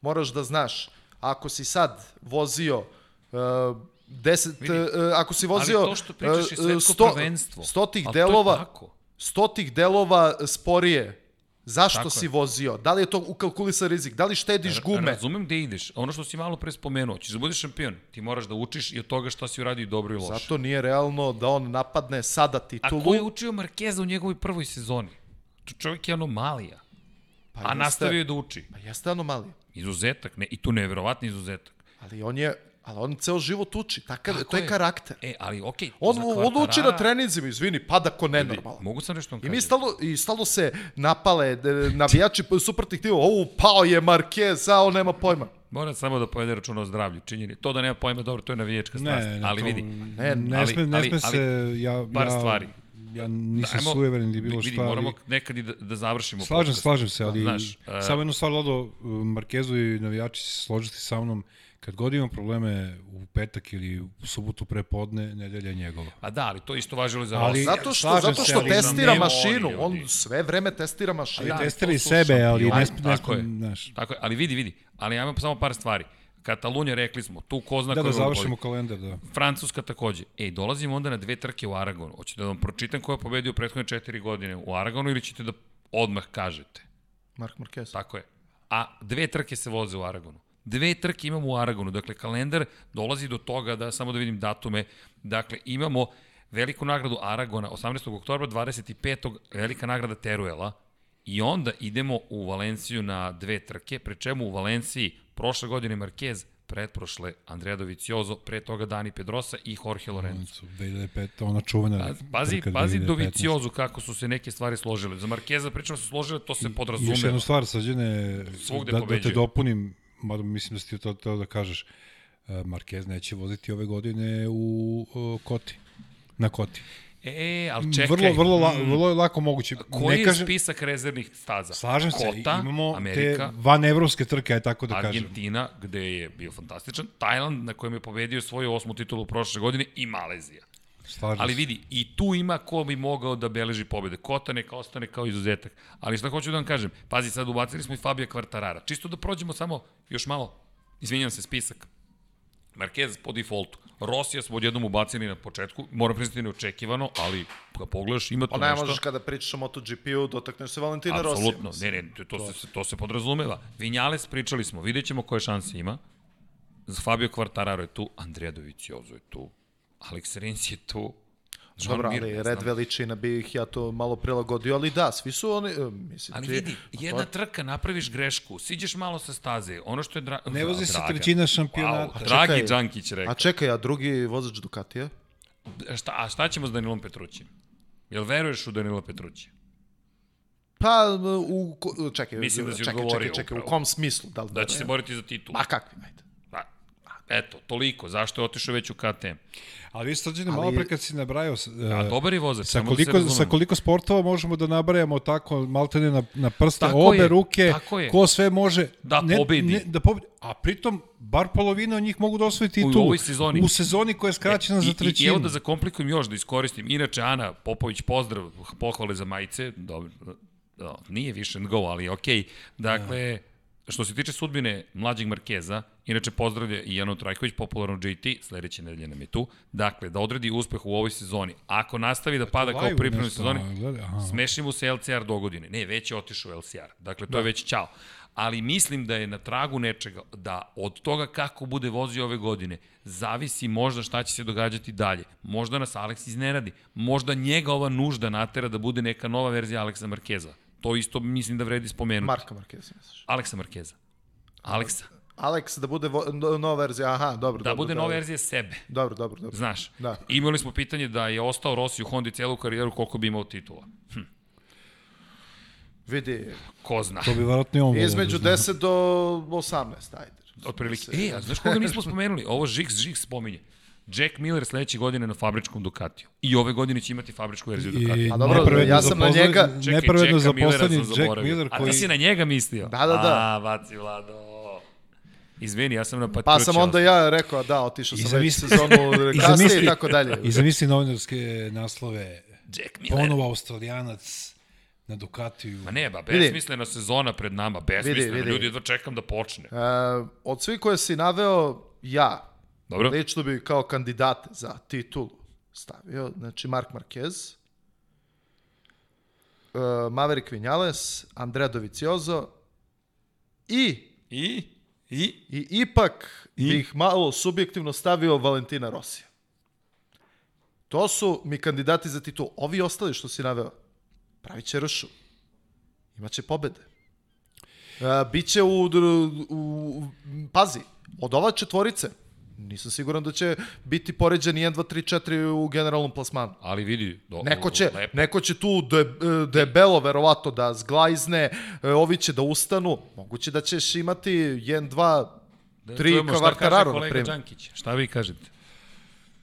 Moraš da znaš, ako si sad vozio uh, 10, Vidi, uh, ako si vozio Ali to što pričaš je uh, svetsko sto- prvenstvo. stotih delova, stotih delova sporije, zašto Tako si je. vozio? Da li je to ukalkulisan rizik? Da li štediš gume? Razumem gde ideš. Ono što si malo pre spomenuo, ćeš da budeš šampion, ti moraš da učiš i od toga šta si uradio dobro i loše. Zato nije realno da on napadne sada A titulu. ko je učio Markeza u njegovoj prvoj sezoni? Čovjek je anomalija. Pa A jeste- nastavio je da uči. Pa jeste anomalija. Izuzetak, ne, i tu neverovatni izuzetak. Ali on je, ali on ceo život uči. Takav, Tako to je, je. karakter. E, ali okej. On, za on uči na treninzima, izvini, pada ko nenormalan. Mogu sam nešto vam I mi stalno, i stalno se napale, de, navijači suprotnih timova, ovo, pao je Marquez, a on nema pojma. Moram samo da povede računa o zdravlju. Činjeni. To da nema pojma, dobro, to je navijačka strast. Ne, ne, ali to- vidi, Ne, ne, ali- sme, ne ali- sme ali se, ja, par ja, stvari. Ja nisam Ajmo, sujeveren ili bilo vidi, šta. moramo ali- nekad i da, da završimo. Slažem, podcast. slažem se, ali Znaš, Znaš, e, samo jednu stvar, Lado, Markezu i navijači se složiti sa mnom, kad god imam probleme u petak ili u subotu pre podne, nedelja je njegova. A da, ali to isto važilo i za Ali-. Zato što, zato se, što ali testira mašinu, on ljudi. sve vreme testira mašinu. Da, Testira i sebe, ali ne, ne, tako je. Tako je, ali vidi, vidi. Ali ajmo samo par stvari. Katalunja, rekli smo, tu ko zna Da, da završimo kalendar, da. Francuska takođe. Ej, dolazimo onda na dve trke u Aragonu. Hoćete da vam pročitam ko je pobedio prethodne četiri godine u Aragonu ili ćete da odmah kažete? Mark Marquez. Tako je. A dve trke se voze u Aragonu. Dve trke imamo u Aragonu. Dakle, kalendar dolazi do toga da, samo da vidim datume, dakle, imamo veliku nagradu Aragona 18. oktobra, 25. velika nagrada Teruela i onda idemo u Valenciju na dve trke, pre čemu u Valenciji prošle godine Marquez, pretprošle Andrea Dovizioso, pre toga Dani Pedrosa i Jorge Lorenzo. 2005, ona čuvena Pa, Pazi, pazi 2015. Dovizioso kako su se neke stvari složile. Za Markeza pričamo se složile, to se I još podrazumeva. jednu stvar, Sađene, da, da te dopunim, mada mislim da si ti to teo da kažeš, e, Marquez neće voziti ove godine u uh, Koti. Na Koti. E, ali čekaj. Vrlo, vrlo, la, mm, vrlo je lako moguće. Koji ne je kažem, spisak rezervnih staza? Slažem se, Kota, imamo Amerika, te van evropske trke, aj tako da kažem. Argentina, gde je bio fantastičan, Tajland, na kojem je pobedio svoju osmu titulu prošle godine, i Malezija. Slažem Ali vidi, i tu ima ko bi mogao da beleži pobede. Kota neka ostane kao izuzetak. Ali šta hoću da vam kažem, pazi, sad ubacili smo i Fabija Kvartarara. Čisto da prođemo samo još malo, izvinjam se, spisak. Marquez po defaultu. Rosija smo odjednom ubacili na početku, moram priznati neočekivano, ali kad pogledaš ima tu Pa ne nešto. možeš kada pričaš o MotoGP-u, dotakneš se Valentina Rosija. Apsolutno, ne, ne, to, to, se, to se podrazumeva. Vinjales pričali smo, vidjet ćemo koje šanse ima. Fabio Quartararo je tu, Andrea Dovizioso je tu, Alex Rins je tu, Jean Dobro, Mir, ali red znam. veličina bi ih ja to malo prilagodio, ali da, svi su oni, e, mislim, Ali ti- vidi, to jedna je- trka, napraviš grešku, siđeš malo sa staze, ono što je dra... Ne vozi se trećina šampionata. Wow, dragi Čekaj. Đankić rekao. A čekaj, a drugi vozač Ducatija? A šta, a šta ćemo s Danilom Petrućim? Jel veruješ u Danila Petruća? Pa, u, čekaj, Mislim da si čekaj, čekaj, čekaj, u kom smislu? Da, li Da će se boriti za titulu. Ma kakvi, ajde. Eto, toliko. Zašto je otišao već u KTM? Ali vi Sađene, Ali- malo pre kad si nabrajao, A e, dobar je vozač, sa da koliko, sa razumemo. koliko sportova možemo da nabrajamo tako maltene na, na prste, Tako obe je, ruke, tako je. ko sve može Da pobedi. da pobedi. A pritom, bar polovina od njih mogu da osvoji titulu. ovoj sezoni. U sezoni koja je skraćena za I, i, I trećinu. evo da zakomplikujem još, da iskoristim. Inače, Ana Popović, pozdrav, pohvale za majice. Dobro, da, nije više go, ali okej. Dakle, što se tiče sudbine mlađeg Markeza, inače pozdravlja i Jano Trajković, popularno JT, sledeće nedelje nam je tu. Dakle, da odredi uspeh u ovoj sezoni. Ako nastavi da pada kao u pripremnoj sezoni, smeši mu se LCR do godine. Ne, već je otišao LCR. Dakle, to je već čao. Ali mislim da je na tragu nečega, da od toga kako bude vozio ove godine, zavisi možda šta će se događati dalje. Možda nas Alex iznenadi. Možda njega ova nužda natera da bude neka nova verzija Aleksa Markeza. To isto mislim da vredi spomenuti. Marka Marquez, misliš? Aleksa Markeza. Aleksa. Alex da bude nova verzija, aha, dobro, Da dobro. bude dobro. nova verzija sebe. Dobro, dobro, dobro. Znaš, Da. imali smo pitanje da je ostao Rossi u Hondi celu karijeru koliko bi imao titula. Hm, Vidi, ko zna. To bi verovatno i on između da zna. 10 do 18, ajde. Otprilike. E, a znaš koga nismo spomenuli? Ovo Žiks, Žiks spominje. Jack Miller sledeće godine na fabričkom Ducatiju. I ove godine će imati fabričku verziju Ducatija. A dobro, ja sam na njega- Čekaj, nepravedno Jacka zaposleni sam Jack zaboravio. Miller A koji... ti si na njega mislio? Da, da, da. A, baci Vlado. Izvini, ja sam na Pa Patruća. sam onda ja rekao, da, otišao sam već sezonu I kasnije i tako dalje. I zamisli novinarske naslove Jack Miller. ponovo australijanac na Ducatiju. Ma ne, ba, besmislena sezona pred nama, besmislena. vidi. Ljudi, jedva čekam da počne. E, od svih koje si naveo, ja, Dobro? lično bi kao kandidat za titulu stavio, znači Mark Marquez, e, Maverick Vinales, Andrea Dovizioso i, I? I? i ipak I? bih malo subjektivno stavio Valentina Rosija. To su mi kandidati za titulu. Ovi ostali što si naveo, pravit će ršu. Imaće pobede. E, biće u, u, u, pazi, od ova četvorice, nisam siguran da će biti poređeni 1, 2, 3, 4 u generalnom plasmanu. Ali vidi, do, Neko će, lepo. neko će tu de, debelo verovato da zglajzne, e, ovi će da ustanu, moguće da ćeš imati 1, 2, Da 3 čujemo šta kaže kavartararo, na kolega primjer. Đankić. Šta vi kažete?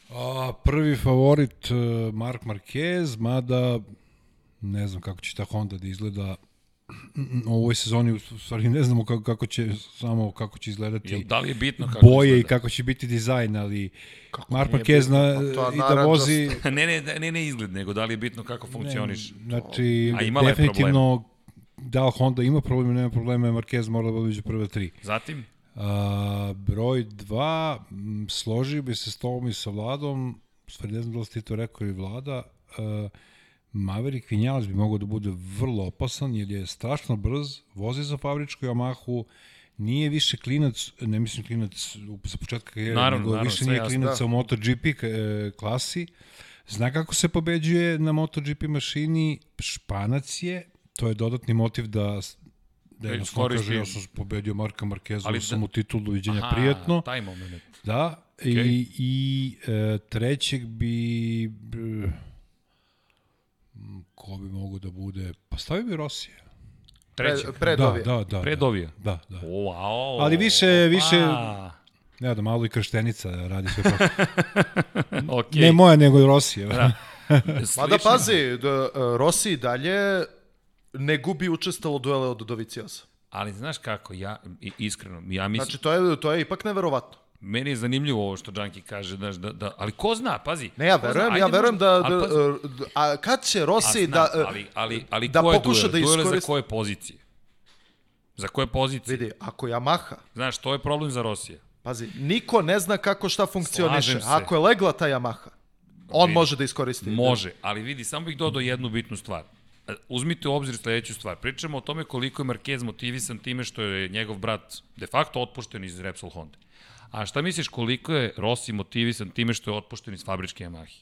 A, prvi favorit uh, Mark Marquez, mada ne znam kako će ta Honda da izgleda u ovoj sezoni, u stvari ne znamo kako, kako će, samo kako će izgledati Jel, da li je bitno kako boje i izgleda? kako će biti dizajn, ali Mark nije Marquez na, Pa i da naranđasto. vozi... ne, ne, ne, ne izgled, nego da li je bitno kako funkcioniš. Znači, A imala je definitivno da li Honda ima probleme, nema probleme, Marquez mora da uđe prve tri. Zatim, A, broj dva, m, složio bi se s tobom i sa Vladom, stvari ne znam da li si ti to rekao i Vlada, a, Maverick Vinales bi mogao da bude vrlo opasan, jer je strašno brz, vozi za fabričku Yamahu, nije više klinac, ne mislim klinac u- sa početka karijere, Naravno, nego naravno, više nije klinac da. u MotoGP e, klasi, zna kako se pobeđuje na MotoGP mašini, španac je, to je dodatni motiv da da Da jednostavno kaže iskoristi- ja sam pobedio Marka Markeza, Ali da- sam mu titulu doviđenja aha, prijatno. taj moment. Da, i, i e, trećeg bi... m, ko bi mogo da bude... Pa stavio bi Rosija. Treći. Pre, pre Da, Dovija. da, da. Pre da, da, da. Wow. Ali više- više- A, Ne, da malo i krštenica radi sve to. ok. Ne moja, nego Rosija. Da. Mada Slično- pazi, da, uh, Rossi i dalje ne gubi učestalo duele od Dovicioza. Ali znaš kako, ja, i- iskreno, ja mislim, Znači, to je, to je ipak neverovatno. Meni je zanimljivo ovo što Džanki kaže, znaš, da, da, ali ko zna, pazi. Ne, ja verujem, zna, ja verujem da, da, uh, a kad će Rossi a da, uh, ali, ali, ali da pokuša duel? da Duel je za iskoristi- koje pozicije? Za koje pozicije? vidi, ako Yamaha, Znaš, to je problem za Rosije. pazi, niko ne zna kako šta funkcioniše. Ako je legla ta Yamaha, on Vidi. može da iskoristi. Može, ali vidi, samo bih dodao jednu bitnu stvar. E, Uzmite u obzir sledeću stvar. Pričamo o tome koliko je Marquez motivisan time što je njegov brat de facto otpušten iz Repsol Honda. A šta misliš koliko je Rossi motivisan time što je otpušten iz fabričke Yamahe?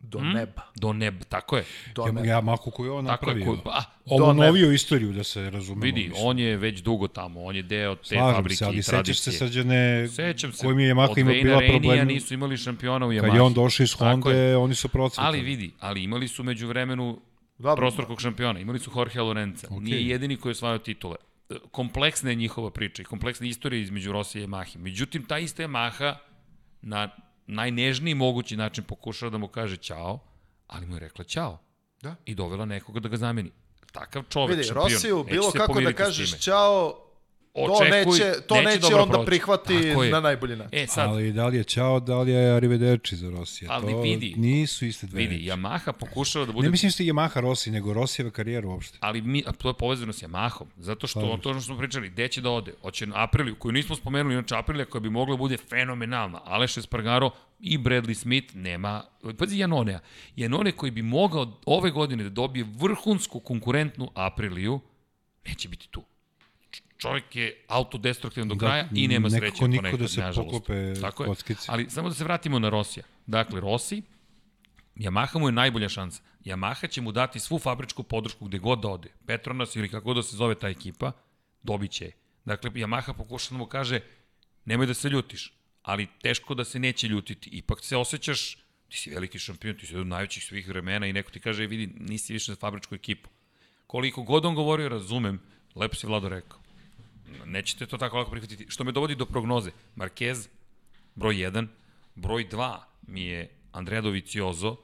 Do neba. Do neba, tako je. Do Ja, neba. ja Mahu koju je on Tako je. napravio. Ko, a, Ovo do neba. istoriju, da se razumemo. vidi, mislim. on je već dugo tamo, on je deo te Slažem fabrike se, ali i sećaš tradicije. se srđane Sećam se, kojim je Yamaha od ima Vejna bila Renija problema. nisu imali šampiona u Yamahi. Kad je on došao iz. Honda, oni su procvetali. Ali vidi, ali imali su među vremenu Dobro. prostorkog šampiona, imali su Jorge Lorenza. Okej. Nije jedini koji je osvajao titule. Kompleksna je njihova priča i kompleksna istorija između Rosije i Yamahe. Međutim, ta ista Yamaha na najnežniji mogući način pokušala da mu kaže ćao, ali mu je rekla ćao. Da. I dovela nekoga da ga zameni. Takav čovek, Vidi, šampion. Rosiju, bilo kako da kažeš time. Ćao, to Očekuj, neće, to neće, dobro onda proći. prihvati na najbolji način. E, sad, Ali da li je Ćao, da li je Arrivederci za Rosija? Ali to vidi. Nisu iste dve vidi, reči. Yamaha pokušava da bude Ne mislim što je Yamaha Rossi, nego Rosijeva karijera uopšte. ali mi, a to je povezano s Yamahom, zato što Slažem to što smo pričali, gde će da ode? Hoće na Apriliju, koju nismo spomenuli, inače Aprilija koja bi mogla da bude fenomenalna. Aleš Espargaro i Bradley Smith nema, pazi Janonea, Janone koji bi mogao ove godine da dobije vrhunsku konkurentnu Apriliju, neće biti tu. Čovjek je autodestruktivan do Da, kraja i nema nekako sreće niko ponekad, da se nažalost. poklope Tako kockice. Ali samo da se vratimo na Rosija. Dakle, Rossi, Yamaha mu je najbolja šansa. Yamaha će mu dati svu fabričku podršku gde god da ode. Petronas ili kako da se zove ta ekipa, dobit će je. Dakle, Yamaha pokuša da mu kaže, nemoj da se ljutiš, ali teško da se neće ljutiti. Ipak se osjećaš, ti si veliki šampion, ti si jedan od najvećih svih vremena i neko ti kaže, "E, vidi, nisi više za fabričku ekipu. Koliko god on govorio, razumem, lepo si Vlado rekao. Nećete to tako lako prihvatiti. Što me dovodi do prognoze. Marquez, broj 1, Broj 2 mi je Andrea Doviciozo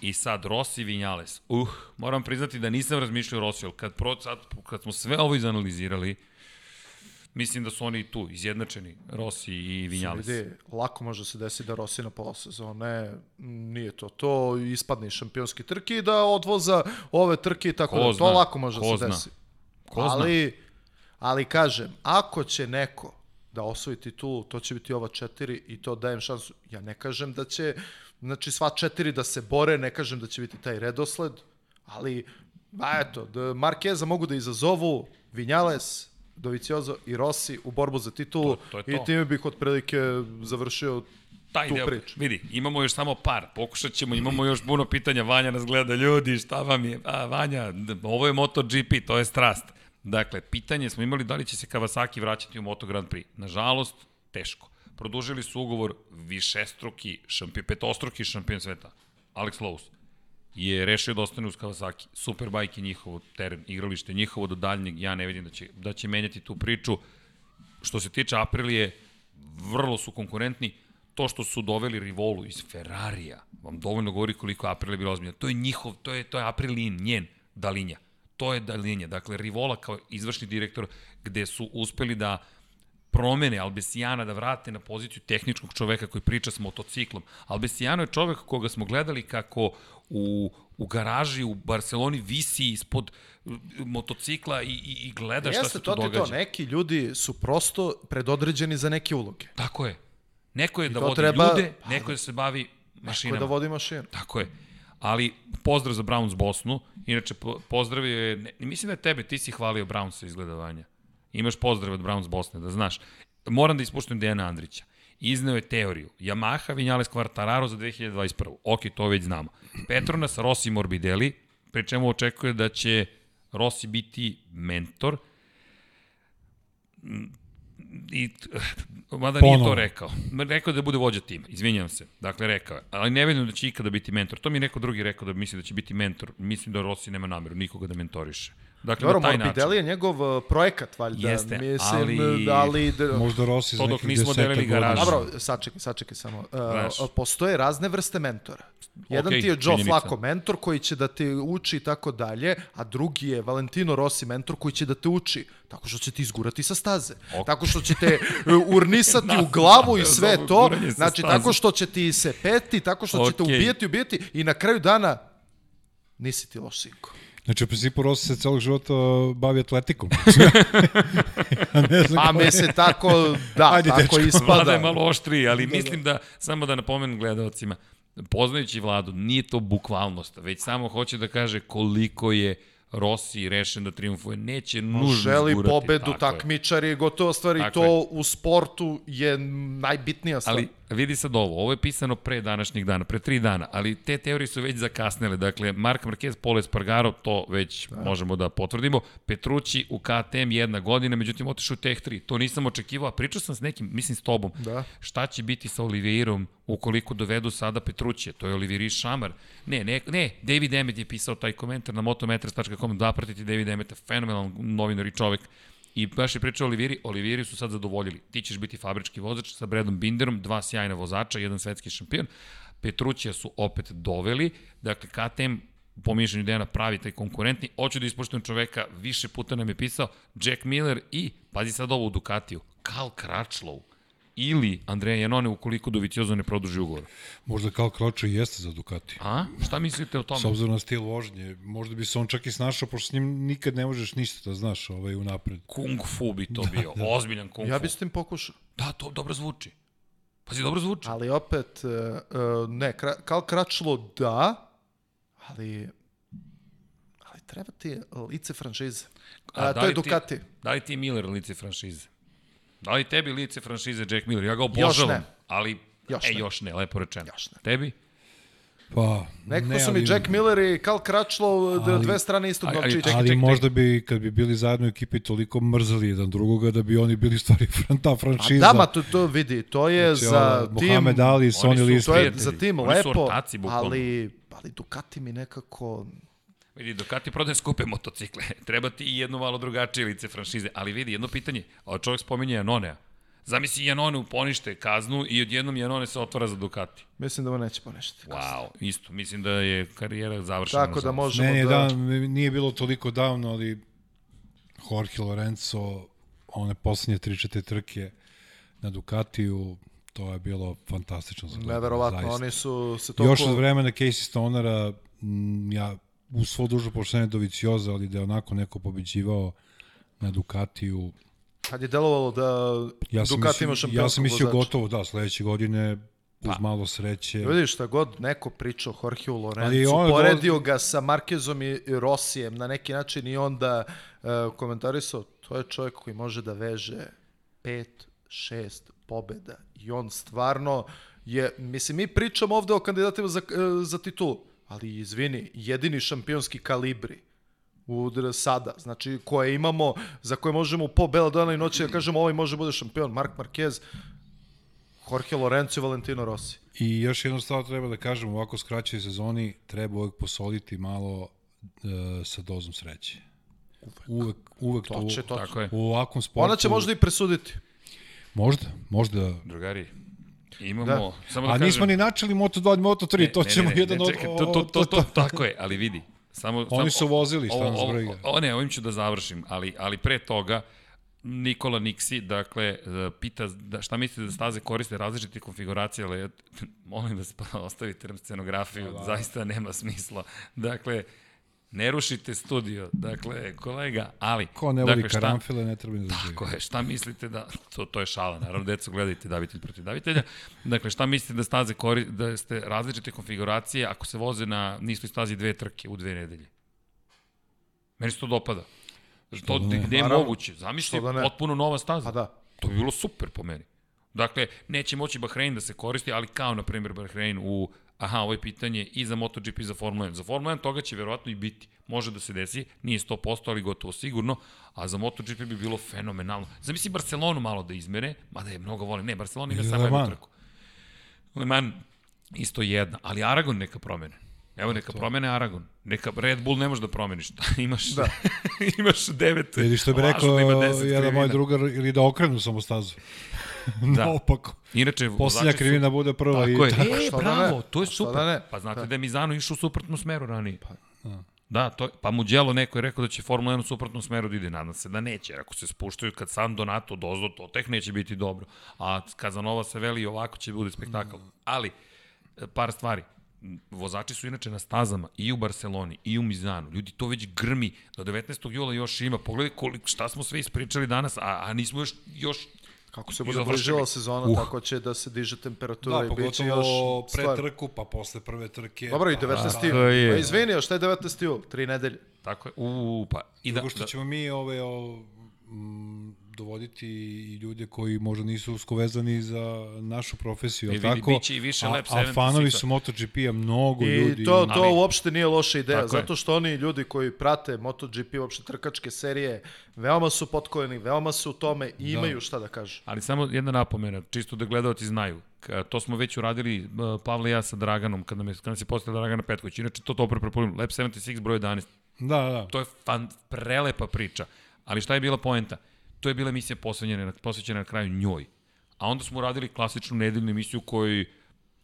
i sad Rossi Vinales. Uh, moram priznati da nisam razmišljao o Rossi, ali kad, pro, sad, kad smo sve ovo izanalizirali, mislim da su oni tu, izjednačeni, Rossi i Vinales. Vidi, lako može se desiti da Rossi na pola sezone, nije to to, ispadne iz šampionske trke i da odvoza ove trke i tako Ko da, zna, to lako može ko da se zna. desi. Ko zna? Ali, kažem, ako će neko da osvoji titulu, to će biti ova četiri i to dajem šansu. Ja ne kažem da će, znači sva četiri da se bore, ne kažem da će biti taj redosled, ali, ba eto, da Markeza mogu da izazovu Vinjales, Doviciozo i Rossi u borbu za titulu To- to je to. i time bih otprilike završio taj tu deo, priču. vidi, imamo još samo par, pokušat ćemo, imamo još puno pitanja, Vanja nas gleda, ljudi, šta vam je, a, Vanja, ovo je MotoGP, to je strast. Dakle, pitanje smo imali da li će se Kawasaki vraćati u Moto Grand Prix. Nažalost, teško. Produžili su ugovor višestruki šampion, petostruki šampion sveta, Alex Lowe's je rešio da ostane uz Kawasaki. Superbike je njihovo teren, igralište njihovo do daljnjeg, ja ne vidim da će, da će menjati tu priču. Što se tiče Aprilije, vrlo su konkurentni. To što su doveli Rivolu iz Ferrarija, vam dovoljno govori koliko je Aprilia bila ozbiljna. To je njihov, to je, to je Aprilin, njen, Dalinja. To je Dalinja. Dakle, Rivola kao izvršni direktor gde su uspeli da promene Albesijana da vrate na poziciju tehničkog čoveka koji priča s motociklom. Albesijano je čovek koga smo gledali kako u, u garaži u Barceloni visi ispod uh, motocikla i, i, i gleda šta Jeste, se to tu događa. to, neki ljudi su prosto predodređeni za neke uloge. Tako je. Neko je da to vodi treba- ljude, neko je da se bavi mašinama. da vodi mašinu. Tako je. Ali pozdrav za Browns Bosnu. Inače, po- pozdravio je, ne, mislim da je tebe, ti si hvalio Brownsa izgleda Vanja. Imaš pozdrav od Browns Bosne, da znaš. Moram da ispuštam Dejana Andrića. Izneo je teoriju. Yamaha Vinales Quartararo za 2021. Ok, to već znamo. Petronas Rossi Morbidelli, pri čemu očekuje da će Rossi biti mentor i mada nije to Ponovo. rekao. Rekao je da bude vođa tima, izvinjam se. Dakle, rekao je. Ali ne vidim da će ikada biti mentor. To mi je neko drugi rekao da misli da će biti mentor. Mislim da Rossi nema nameru nikoga da mentoriše. Dakle, Dobro, na taj način. Morbidelli je njegov uh, projekat, valjda. Jeste, Mislim, ali- da, ali da, Možda Rossi za nekih nismo delili godina. garažu. Dobro, sačekaj, sačekaj samo. Uh, postoje razne vrste mentora. Jedan Okej, ti je Joe činjenica. Flacco mentor koji će da te uči i tako dalje, a drugi je Valentino Rossi mentor koji će da te uči tako što će ti izgurati sa staze. Ok. Tako što će te urnisati u glavu i sve to. Znači, tako što će ti se peti, tako što će te ubijati, ubijati i na kraju dana nisi ti loš sinko. Znači, u principu Rossi se celog života bavi atletikom. ja ne znam A kako je. me se tako, da, Ajde, tako dečko. ispada. Vlada je malo oštriji, ali mislim da, samo da napomenem gledalcima, poznajući vladu, nije to bukvalnost, već samo hoće da kaže koliko je Rossi rešen da triumfuje. Neće nužno želi zgurati, pobedu, tako je. takmičari, gotovo stvari, Tako to je. u sportu je najbitnija stvar. Ali vidi sad ovo, ovo je pisano pre današnjeg dana, pre tri dana, ali te teorije su već zakasnele. Dakle, Mark Marquez, Paul Espargaro, to već da. možemo da potvrdimo. Petrući u KTM jedna godina, međutim otišao u Tech 3. To nisam očekivao, a pričao sam s nekim, mislim s tobom, Da. šta će biti sa Olivierom ukoliko dovedu sada Petrućije. To je Olivier Šamar. Ne, ne, ne, David Emmet je pisao taj komentar na motometras.com, da pratiti David Emmeta, fenomenalan novinar i čovek. I baš je pričao Oliviri, Oliviri su sad zadovoljili. Ti ćeš biti fabrički vozač sa Bradom Binderom, dva sjajna vozača, jedan svetski šampion. Petrućija su opet doveli, dakle KTM po mišljenju Dejana pravi taj konkurentni. Hoću da ispoštujem čoveka, više puta nam je pisao Jack Miller i, pazi sad ovo u Ducatiju, Karl Kračlov ili Andreja Janone ukoliko Doviciozo ne produži ugovor. Možda kao Kračo i jeste za Ducati. A? Šta mislite o S tome? obzirom na stil vožnje, možda bi se on čak i snašao, pošto s njim nikad ne možeš ništa da znaš ovaj, unapred. Kung fu bi to bio, ozbiljan kung ja fu. bi s tim pokušao. Da, to dobro zvuči. Pazi, dobro zvuči. Ali opet, uh, uh, ne, kra, kao kračlo da, ali, ali treba ti lice franšize. A, da to je li ti- Ducati. Da li ti je Miller lice franšize? Da li tebi lice franšize Jack Miller? Ja ga obožavam, ne. ali... Još e, ne. još ne, lepo rečeno. Još ne. Tebi? Pa, Nekako ne, su mi ali- Jack Miller i Karl Kračlo d- Ali- dve strane istog ali- ali- novčića. čekaj, ali čekaj, možda bi, kad bi bili zajedno u ekipi, toliko mrzali jedan drugoga, da bi oni bili stvari fran- ta A franšiza. da, ma to, to vidi, to je Znači, za ova, tim... Mohamed Ali, su Liston. To je za tim Oni lepo, ortaci, ali, ali Ducati mi nekako... Vidi, Ducati prodaje skupe motocikle. Treba ti i jedno malo drugačije lice franšize. Ali vidi, jedno pitanje. A čovjek spominje Anonea. Zamisli Janone ponište kaznu i odjednom Janone se otvara za Ducati. Mislim da mu neće poništiti. Wow, isto. Mislim da je karijera završena. Tako da možemo Meni je da... da, nije bilo toliko davno, ali Jorge Lorenzo, one poslednje 3-4 trke na Ducatiju, to je bilo fantastično. Neverovatno, zaista. oni su se toliko... Još od vremena Casey Stonera, ja u svo dužo poštenje do Vicioza, ali da je onako neko pobeđivao na Ducatiju, Kad je delovalo da ja Ducati ima mislio, šampionsku ja sam mislio vozača. gotovo, da, sledeće godine uz malo sreće. Vidiš šta god neko pričao Jorgeu Lorenzu, on poredio ga sa Markezom i Rosijem na neki način i onda uh, komentarisao, to je čovjek koji može da veže pet, šest pobeda i on stvarno je, mislim, mi pričamo ovde o kandidatima za, e, za titulu, ali izvini, jedini šampionski kalibri u sada, znači koje imamo, za koje možemo po bela dana i noći da kažemo ovaj može bude šampion, Mark Marquez, Jorge Lorenzo i Valentino Rossi. I još jednu stvar treba da kažem, u ovako skraćoj sezoni treba uvek posoliti malo e, sa dozom sreće. Uvek, uvek to, To će, to. Tako je. u ovakvom sportu. Ona će možda i presuditi. Možda, možda. Drugari, imamo... Da. Samo da A kažem, nismo ni načeli Moto2 i Moto3, to ćemo jedan ne, od... čekaj, to, to, to, to, tako je, ali vidi. Samo, Oni samo, su vozili, šta nas briga. O, ne, ovim ću da završim, ali, ali pre toga, Nikola Niksi, dakle, e, pita da, šta mislite da staze koriste različite konfiguracije, ali molim da pa ostavite nam scenografiju, Da, zaista nema smisla. Dakle, ne rušite studio, dakle, kolega, ali... Ko ne voli dakle, šta- karamfile, ne treba ni da. Tako je, šta mislite da, to, to je šala, naravno, deco gledajte davitelj protiv davitelja, dakle, šta mislite da staze kori, da ste različite konfiguracije ako se voze na nistoj stazi dve trke u dve nedelje? Meni se to dopada. To da ne? gde je Naravno. moguće, zamisli Što da ne? potpuno nova staza. Pa da. To bi bilo super po meni. Dakle, neće moći Bahrein da se koristi, ali kao, na primjer, Bahrein u, aha, ovo je pitanje i za MotoGP i za Formula 1. Za Formula 1 toga će verovatno i biti. Može da se desi, nije 100%, ali gotovo sigurno, a za MotoGP bi bilo fenomenalno. Zamisli Barcelonu malo da izmere, mada je mnogo volim. Ne, Barcelona ima samo jednu trku. Le Mans isto jedna, ali Aragon neka promene. Evo neka promene Aragon. Neka Red Bull ne može da promeniš. imaš, da. imaš devet. Ili što bi rekao da jedan moj drugar, ili da okrenu samo stazu. Da. Naopako. Inače, Poslednja vozači su- krivina bude prva Tako i je. tako. E, Što da bravo, ne? to je Što super. da ne? Pa znate da je Mizano išao u suprotnom smeru ranije. Da, to, je- pa Mugello neko je rekao da će Formula 1 u suprotnom smeru da ide, nadam se da neće, jer ako se spuštaju kad San Donato dozdo, to tek neće biti dobro. A Kazanova se veli ovako će bude spektakl. Ali, e, par stvari. Vozači su inače na stazama i u Barceloni i u Mizanu. Ljudi, to već grmi. Do 19. jula još ima. Pogledaj koliko, šta smo sve ispričali danas, a, a nismo još, još Kako se bude bližila sezona, Uh. tako će da se diže temperatura Da, i bit će pogotovo još pre stvar. trku, pa posle prve trke. Dobro, i pa, 19. Tako jul. je. Pa izvini, šta je 19. jul? Tri nedelje. tako je. U, pa. I da, Drugo što da, ćemo mi ove, o, m, dovoditi i ljude koji možda nisu usko vezani za našu profesiju, E, ali vidi, tako? biće i više a, a 76-a. fanovi su MotoGP-a, mnogo I ljudi. to, to Ali- uopšte nije loša ideja, Tako je. zato što oni ljudi koji prate MotoGP, uopšte trkačke serije, veoma su potkovani, veoma su u tome i imaju šta da kažu. Ali samo jedna napomena, čisto da gledalci znaju. To smo već uradili uh, Pavle i ja sa Draganom, kada, me, kada nam se postavila Dragana Petković. Inače, to dobro prepolim. Lab 76 broj 11. Da, da. To je fan, prelepa priča. Ali šta je bila poenta? To je bila emisija posvećena, na- posvećena na kraju njoj. A onda smo uradili klasičnu nedeljnu emisiju koju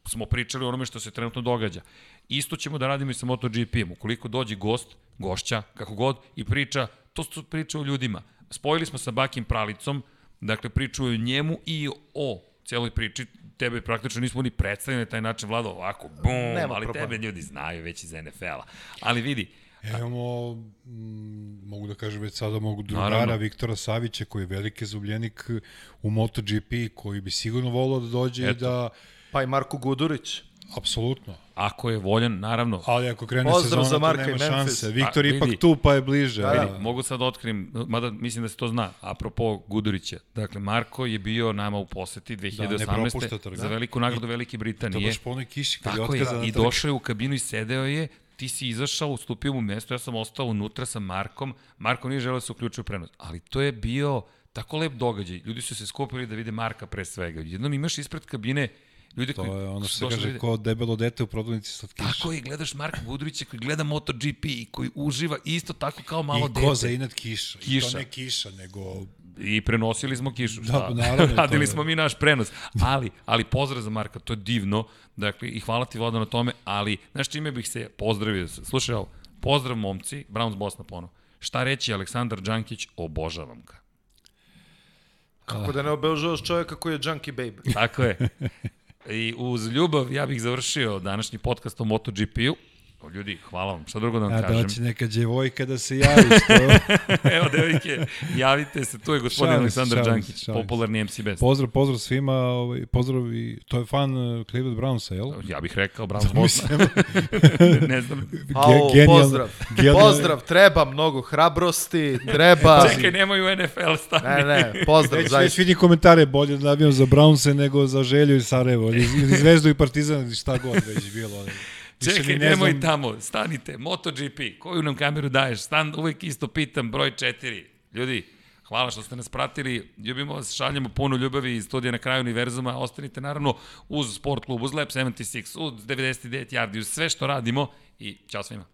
smo pričali o onome što se trenutno događa. Isto ćemo da radimo i sa MotoGP-om. Ukoliko dođe gost, gošća, kako god, i priča, to su priče o ljudima. Spojili smo sa Bakim Pralicom, dakle priču o njemu i o celoj priči. Tebe praktično nismo ni predstavili na taj način, Vlado, ovako, bum, ali problema. tebe ljudi znaju već iz NFL-a. Ali vidi, E, imamo, m, mogu da kažem već sada, mogu drugara Naravno. Viktora Savića, koji je veliki zubljenik u MotoGP, koji bi sigurno volao da dođe i Eto. da, Pa i Marko Gudurić. apsolutno. ako je voljan, naravno, Ali ako krene Pozdrav sezona, za Marka to i nema šanse. Viktor A, ipak vidi. tu, pa je bliže. Da, da. Mogu sad da otkrim, mada mislim da se to zna, apropo Gudurića. Dakle, Marko je bio nama u poseti 2018. propušta trk. za veliku nagradu Velike To Britanije. baš po onoj kiši kad je Tako je, i došao je u kabinu i sedeo je, ti si izašao, ustupio mu mesto, ja sam ostao unutra sa Markom, Marko nije želeo da se uključuje u prenos, ali to je bio tako lep događaj, ljudi su se skupili da vide Marka pre svega, jednom imaš ispred kabine ljude To koji je ono što se došli da kaže vide- ko debelo dete u prodavnici slatkiša. Tako je, gledaš Marka Gudurića koji gleda MotoGP i koji uživa isto tako kao malo I dete. ko za inat kiša. I Kiša. to ne kiša, nego I prenosili smo kišu. Da, šta? pa naravno, Radili smo mi naš prenos. Ali, ali pozdrav za Marka, to je divno. Dakle, i hvala ti Vlado na tome, ali znaš čime bih se pozdravio? Slušaj ovo, pozdrav momci, Browns Bosna ponovo. Šta reći Aleksandar Đankić, obožavam ga. Kako da ne obežavaš čovjeka koji je junkie babe. Tako je. I uz ljubav ja bih završio današnji podcast o MotoGP-u. O, Ljudi, hvala vam. Šta drugo da vam A kažem? da će neka djevojka da se javi, što... Evo, devojke, javite se. Tu je gospodin Šalim Aleksandar šalim Đankić, šalim popularni MC Best. pozdrav, pozdrav svima, ovaj, pozdrav i, to je fan uh, Cleveland Brownsa, jel? Ja bih rekao Browns Bosna. Mislim, ne znam. Au, genijalno- pozdrav. genijalno- Pozdrav, treba mnogo hrabrosti, treba... Čekaj, nemaju NFL stani. Ne, ne, pozdrav, Već, već zaista. vidim komentare, bolje da navijam za Brownse nego za Želju i Sarajevo, ili, Zvezdu i Partizan, šta god već bilo. ali Više Čekaj, ne nemoj znam... tamo, stanite, MotoGP, koju nam kameru daješ? Stan, uvek isto pitam, broj 4. Ljudi, Hvala što ste nas pratili, ljubimo vas, šaljemo puno ljubavi iz studija na kraju univerzuma, ostanite naravno uz Sport klub, uz Lab 76, uz 99 Yardi, uz sve što radimo i čao svima.